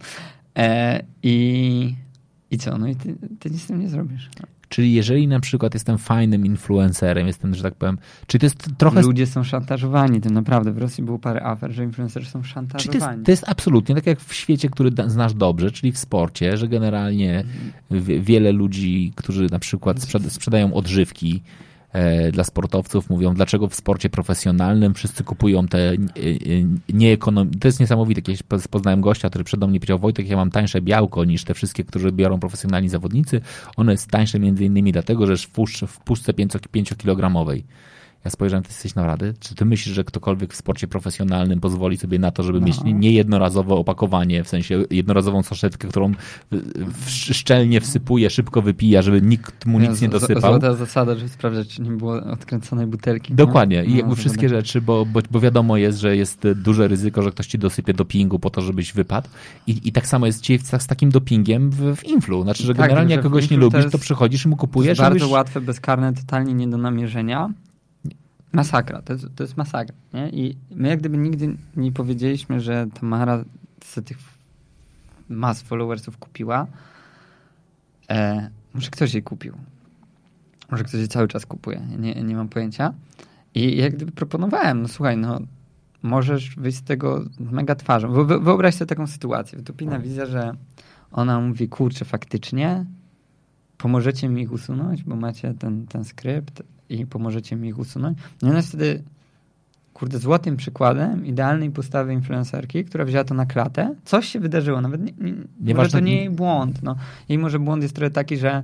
E, i, I co? No i ty, ty nic z tym nie zrobisz. Czyli jeżeli na przykład jestem fajnym influencerem, jestem, że tak powiem, czy to jest trochę... Ludzie są szantażowani, tym naprawdę. W Rosji było parę afer, że influencerzy są szantażowani. Czy to, jest, to jest absolutnie tak jak w świecie, który znasz dobrze, czyli w sporcie, że generalnie mhm. wiele ludzi, którzy na przykład sprzedają odżywki, dla sportowców. Mówią, dlaczego w sporcie profesjonalnym wszyscy kupują te e, e, nieekonomiczne. To jest niesamowite. Kiedyś poznałem gościa, który przed mnie powiedział, Wojtek, ja mam tańsze białko niż te wszystkie, którzy biorą profesjonalni zawodnicy. Ono jest tańsze między innymi dlatego, że w puszce 5-kilogramowej. Ja spojrzałem, ty jesteś na rady. Czy ty myślisz, że ktokolwiek w sporcie profesjonalnym pozwoli sobie na to, żeby no. mieć niejednorazowe opakowanie, w sensie jednorazową saszetkę, którą szczelnie wsypuje, szybko wypija, żeby nikt mu nic nie dosypał? Złota zasada, żeby sprawdzać, czy nie było odkręconej butelki. Dokładnie. I no, jakby wszystkie rzeczy, bo, bo, bo, wiadomo jest, że jest duże ryzyko, że ktoś ci dosypie dopingu po to, żebyś wypadł. I, i tak samo jest dzisiaj z takim dopingiem w, w influ. Znaczy, że tak, generalnie jak kogoś nie lubisz, to, to przychodzisz i mu kupujesz. To jest bardzo łatwe, bezkarne, totalnie nie do namierzenia. Masakra, to jest, to jest masakra. Nie? I my jak gdyby nigdy nie powiedzieliśmy, że Tamara z tych mas followersów kupiła. E, może ktoś jej kupił. Może ktoś jej cały czas kupuje. Nie, nie mam pojęcia. I jak gdyby proponowałem, no słuchaj, no możesz wyjść z tego mega twarzą. Wyobraź sobie taką sytuację. Tupina widzę, że ona mówi, kurczę, faktycznie pomożecie mi ich usunąć, bo macie ten, ten skrypt, i pomożecie mi ich usunąć. No i ona jest wtedy, kurde, złotym przykładem idealnej postawy influencerki, która wzięła to na klatę. Coś się wydarzyło, nawet nie, nie, nie może to nie jej błąd. No. Jej może błąd jest trochę taki, że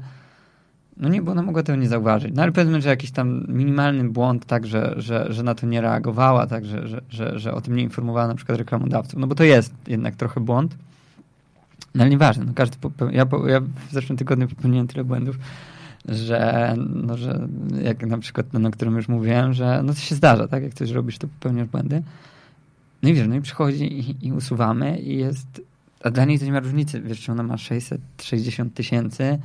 no nie, bo ona mogła tego nie zauważyć. No ale powiedzmy, że jakiś tam minimalny błąd, tak, że, że, że na to nie reagowała, tak, że, że, że, że o tym nie informowała na przykład reklamodawców. No bo to jest jednak trochę błąd. No ale nieważne, no każdy ja, ja w zeszłym tygodniu popełniłem tyle błędów, że, no, że jak na przykład ten, o którym już mówiłem, że no to się zdarza, tak? Jak coś robisz, to popełniasz błędy. No i wiesz, no i przychodzi i, i usuwamy i jest, a dla niej to nie ma różnicy, wiesz, czy ona ma 660 tysięcy,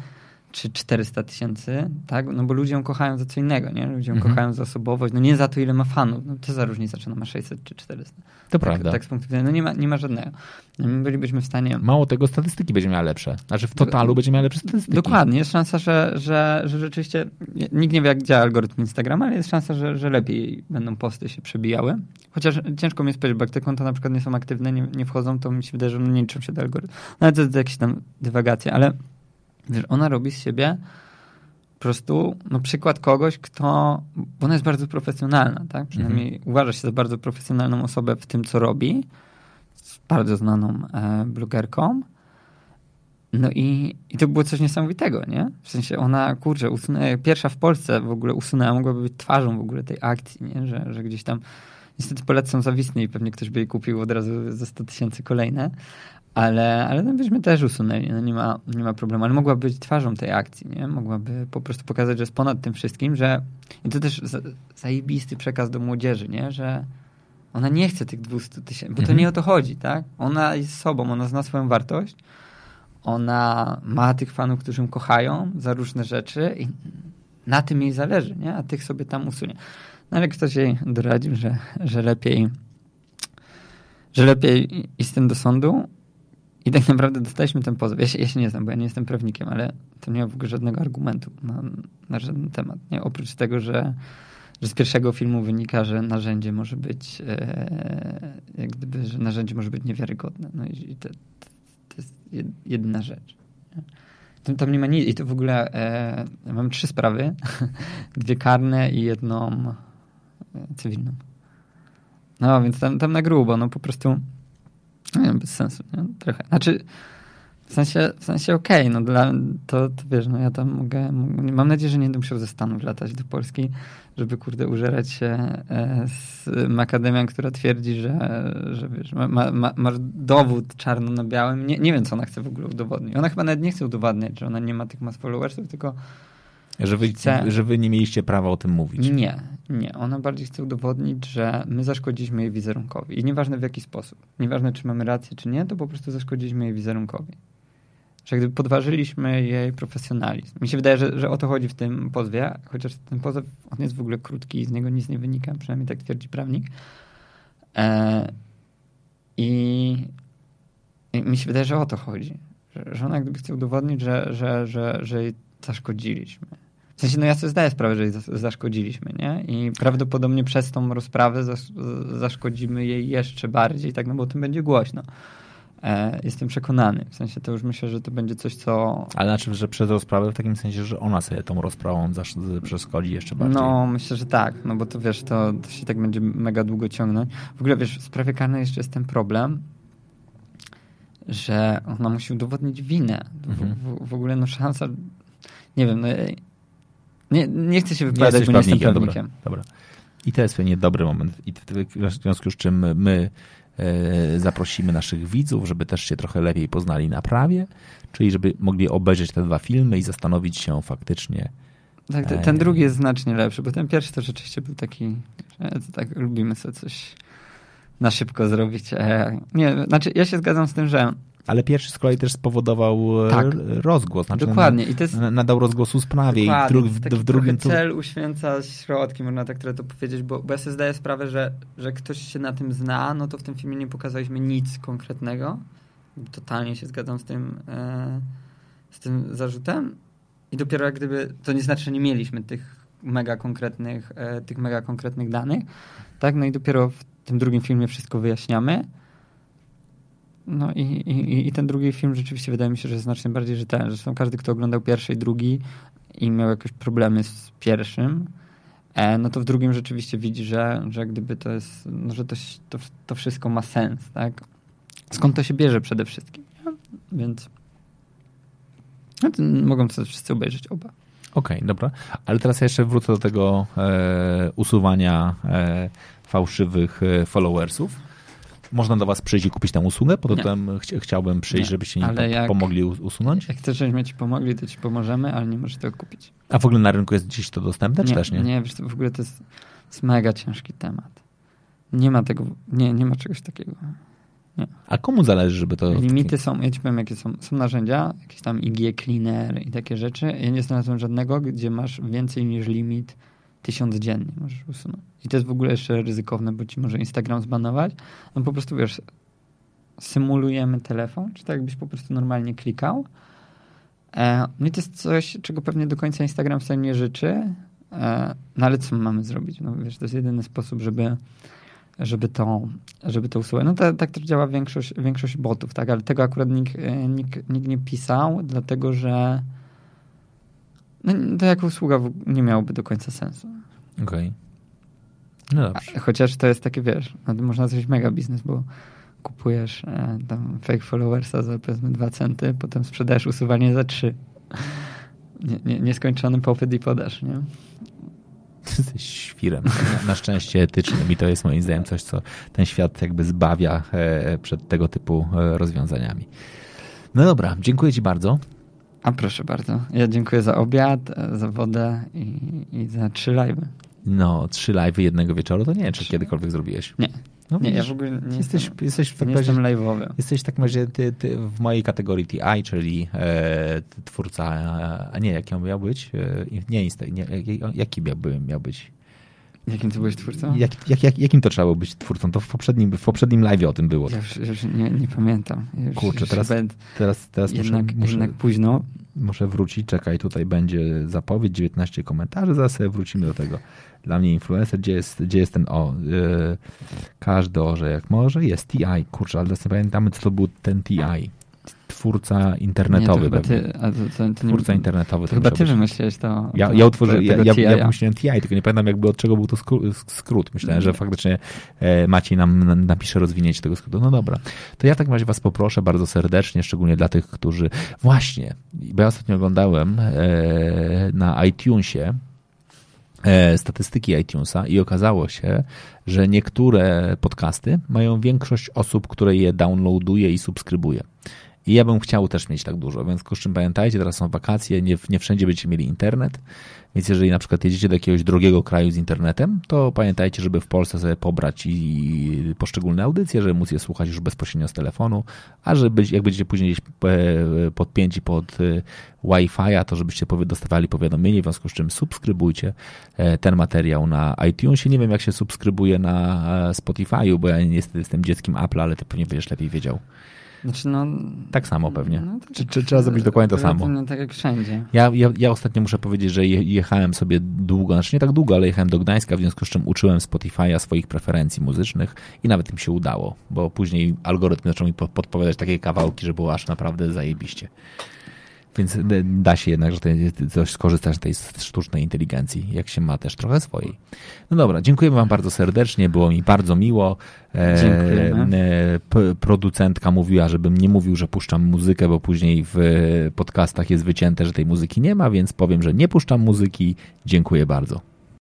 czy 400 tysięcy, tak? No bo ludzie ją kochają za co innego, nie? Ludzie ją mhm. kochają za osobowość, no nie za to, ile ma fanów. No to za różnica, czy ona ma 600 czy 400. To tak, prawda. Tak z punktu widzenia, no nie ma, nie ma żadnego. No my bylibyśmy w stanie... Mało tego, statystyki będzie miała lepsze. Znaczy w totalu będzie miała lepsze statystyki. Dokładnie. Jest szansa, że, że, że rzeczywiście, nikt nie wie, jak działa algorytm Instagrama, ale jest szansa, że, że lepiej będą posty się przebijały. Chociaż ciężko mi jest powiedzieć, bo jak te konta na przykład nie są aktywne, nie, nie wchodzą, to mi się wydaje, że nie liczą się do algorytmu. No ale to jest jakieś tam dywagacje, ale wiesz, ona robi z siebie po prostu no, przykład kogoś, kto, bo ona jest bardzo profesjonalna, tak? Przynajmniej mhm. uważa się za bardzo profesjonalną osobę w tym, co robi. Z bardzo znaną e, blogerką. No i, i to było coś niesamowitego, nie? W sensie ona, kurczę, usunęła, pierwsza w Polsce w ogóle usunęła, mogłaby być twarzą w ogóle tej akcji, nie? Że, że gdzieś tam niestety Polacy są i pewnie ktoś by jej kupił od razu za 100 tysięcy kolejne, ale, ale no byśmy też usunęli, no nie, ma, nie ma problemu. Ale mogła być twarzą tej akcji, nie? Mogłaby po prostu pokazać, że jest ponad tym wszystkim, że i to też za, zajebisty przekaz do młodzieży, nie? Że ona nie chce tych 200 tysięcy, bo to mhm. nie o to chodzi, tak? Ona jest sobą, ona zna swoją wartość, ona ma tych fanów, którzy ją kochają za różne rzeczy i na tym jej zależy, nie? A tych sobie tam usunie. No ale ktoś jej doradził, że, że lepiej że lepiej iść z tym do sądu, i tak naprawdę dostaliśmy ten pozew. Ja się, ja się nie znam, bo ja nie jestem prawnikiem, ale to nie ma w ogóle żadnego argumentu na, na żaden temat. Nie? Oprócz tego, że, że z pierwszego filmu wynika, że narzędzie może być e, jak gdyby, że narzędzie może być niewiarygodne. No i to, to jest jedyna rzecz. Tam, tam nie ma nic. I to w ogóle e, mam trzy sprawy. (laughs) Dwie karne i jedną e, cywilną. No, więc tam, tam na grubo, no po prostu nie, bez sensu, nie? Trochę. Znaczy, w sensie, w sensie okej, okay, no dla, to, to wiesz, no ja tam mogę, mam nadzieję, że nie będę musiał ze Stanów latać do Polski, żeby kurde użerać się e, z Akademią, która twierdzi, że, że wiesz, ma, ma, dowód czarno na białym. Nie, nie wiem, co ona chce w ogóle udowodnić. Ona chyba nawet nie chce udowodnić, że ona nie ma tych mass followersów, tylko że wy, chce... że wy nie mieliście prawa o tym mówić. Nie, nie. Ona bardziej chce udowodnić, że my zaszkodziliśmy jej wizerunkowi. I nieważne w jaki sposób. Nieważne, czy mamy rację, czy nie, to po prostu zaszkodziliśmy jej wizerunkowi. Że gdyby podważyliśmy jej profesjonalizm. Mi się wydaje, że, że o to chodzi w tym pozwie, chociaż ten pozew, on jest w ogóle krótki i z niego nic nie wynika, przynajmniej tak twierdzi prawnik. E, i, I mi się wydaje, że o to chodzi. Że, że ona gdyby chce udowodnić, że, że, że, że jej zaszkodziliśmy. W sensie, no ja sobie zdaję sprawę, że jej zaszkodziliśmy, nie? I prawdopodobnie przez tą rozprawę zaszkodzimy jej jeszcze bardziej, tak, no bo o tym będzie głośno. E, jestem przekonany. W sensie to już myślę, że to będzie coś, co. Ale znaczy, że przez rozprawę w takim sensie, że ona sobie tą rozprawą przeszkodzi jeszcze bardziej. No, myślę, że tak. No bo to wiesz, to, to się tak będzie mega długo ciągnąć. W ogóle wiesz, w sprawie karnej jeszcze jest ten problem, że ona musi udowodnić winę. Mhm. W, w, w, ogóle no szansa. Nie wiem, no nie, nie chcę się wypowiadać, bo nie jestem prawnikiem. Dobra, dobra. I to jest pewnie dobry moment. I w związku z czym my e, zaprosimy naszych widzów, żeby też się trochę lepiej poznali na prawie, czyli żeby mogli obejrzeć te dwa filmy i zastanowić się faktycznie. Tak, ten, ten drugi jest znacznie lepszy, bo ten pierwszy to rzeczywiście był taki, że tak lubimy sobie coś na szybko zrobić. E, nie, znaczy ja się zgadzam z tym, że ale pierwszy z kolei też spowodował e, tak. rozgłos. Znaczy Dokładnie. I to jest, nadał rozgłosu sprawie. I dru, w, w drugim cel uświęca środki, można tak trochę to powiedzieć, bo, bo ja sobie zdaję sprawę, że, że ktoś się na tym zna, no to w tym filmie nie pokazaliśmy nic konkretnego. Totalnie się zgadzam z tym, e, z tym zarzutem. I dopiero jak gdyby, to nie znaczy, że nie mieliśmy tych mega konkretnych, e, tych mega konkretnych danych, tak? No i dopiero w tym drugim filmie wszystko wyjaśniamy. No i, i, i ten drugi film rzeczywiście wydaje mi się, że jest znacznie bardziej rzetelny. Zresztą każdy, kto oglądał pierwszy i drugi i miał jakieś problemy z pierwszym, e, no to w drugim rzeczywiście widzi, że, że gdyby to jest, no, że to, to, to wszystko ma sens, tak? Skąd to się bierze przede wszystkim. Więc no, mogą to wszyscy obejrzeć oba. Okej, okay, dobra. Ale teraz jeszcze wrócę do tego e, usuwania e, fałszywych e, followersów. Można do was przyjść i kupić tę usługę? Potem ch chciałbym przyjść, nie. żebyście mi jak, pomogli usunąć? Jak chcesz, żebyśmy ci pomogli, to ci pomożemy, ale nie możesz tego kupić. A w ogóle na rynku jest gdzieś to dostępne, nie, czy też nie? Nie, wiesz, w ogóle to jest, jest mega ciężki temat. Nie ma tego, nie, nie ma czegoś takiego. Nie. A komu zależy, żeby to... Limity są, ja ci powiem, jakie są. Są narzędzia, jakieś tam IG Cleaner i takie rzeczy. Ja nie znalazłem żadnego, gdzie masz więcej niż limit tysiąc dziennie możesz usunąć. I to jest w ogóle jeszcze ryzykowne, bo ci może Instagram zbanować. No po prostu wiesz, symulujemy telefon, czy tak jakbyś po prostu normalnie klikał. E, no i to jest coś, czego pewnie do końca Instagram sobie nie życzy. E, no ale co mamy zrobić? No wiesz, to jest jedyny sposób, żeby żeby to, żeby to usuwać. No to, tak też działa większość, większość botów, tak? Ale tego akurat nikt, e, nikt, nikt nie pisał, dlatego że no, to jako usługa nie miałoby do końca sensu. Okej. Okay. No dobrze. Chociaż to jest takie, wiesz, no, można zrobić mega biznes, bo kupujesz e, tam fake followersa za powiedzmy 2 centy, potem sprzedajesz usuwanie za 3. Nie, nie, nieskończony popyt i podaż, nie? (laughs) Jesteś świrem. Na, na szczęście etycznym i to jest moim zdaniem coś, co ten świat jakby zbawia e, przed tego typu e, rozwiązaniami. No dobra, dziękuję Ci bardzo. A proszę bardzo. Ja dziękuję za obiad, za wodę i, i za trzy live'y. No, trzy live'y jednego wieczoru, to nie wiem, czy kiedykolwiek zrobiłeś. Nie. No, nie, ja w ogóle nie jesteś, jestem, jesteś w nie jestem live'owy. Jesteś w takim razie ty, ty w mojej kategorii TI, czyli e, twórca, a nie, jaki on miał być? E, nie, nie, jaki miałby, miał być? Jakim ty byłeś twórcą? Jak, jak, jak, jakim to trzeba było być twórcą? To w poprzednim, w poprzednim live o tym było. Ja już, już nie, nie, pamiętam. Już, Kurczę, już teraz, teraz, teraz jednak, muszę, jednak późno. Muszę wrócić, czekaj, tutaj będzie zapowiedź, 19 komentarzy, zaraz wrócimy do tego. Dla mnie influencer, gdzie jest, gdzie jest ten, o, yy, każdy orze jak może, jest TI, kurczę, ale nie pamiętamy, co to był ten TI twórca internetowy. Nie, to ty, to, to, twórca nie, internetowy. To chyba ty wymyśliłeś to. Ja, ja utworzyłem, ja, ja, ja wymyśliłem TI, tylko nie pamiętam jakby od czego był to skrót. Myślałem, że faktycznie e, Maciej nam napisze rozwinięcie tego skrótu. No dobra. To ja w takim razie was poproszę bardzo serdecznie, szczególnie dla tych, którzy... Właśnie, bo ja ostatnio oglądałem e, na iTunesie statystyki iTunesa i okazało się, że niektóre podcasty mają większość osób, które je downloaduje i subskrybuje. I ja bym chciał też mieć tak dużo, więc czym pamiętajcie, teraz są wakacje, nie, nie wszędzie będziecie mieli internet, więc jeżeli na przykład jedziecie do jakiegoś drogiego kraju z internetem, to pamiętajcie, żeby w Polsce sobie pobrać i poszczególne audycje, żeby móc je słuchać już bezpośrednio z telefonu, a żeby jak będziecie później gdzieś e, podpięci pod e, Wi-Fi, to żebyście dostawali powiadomienie, w związku z czym subskrybujcie e, ten materiał na iTunesie. Nie wiem, jak się subskrybuje na Spotify'u, bo ja niestety jestem dzieckiem Apple, ale ty pewnie będziesz lepiej wiedział. Znaczy no, tak samo pewnie. No, tak, czy, czy, trzeba zrobić dokładnie to samo? No, tak jak wszędzie. Ja, ja, ja ostatnio muszę powiedzieć, że jechałem sobie długo, znaczy nie tak długo, ale jechałem do Gdańska, w związku z czym uczyłem Spotify'a swoich preferencji muzycznych i nawet im się udało, bo później algorytm zaczął mi podpowiadać takie kawałki, że było aż naprawdę zajebiście. Więc da się jednak, że coś skorzystać z tej sztucznej inteligencji, jak się ma też trochę swojej. No dobra, dziękujemy Wam bardzo serdecznie, było mi bardzo miło. E, Dziękujemy. E, producentka mówiła, żebym nie mówił, że puszczam muzykę, bo później w podcastach jest wycięte, że tej muzyki nie ma, więc powiem, że nie puszczam muzyki. Dziękuję bardzo.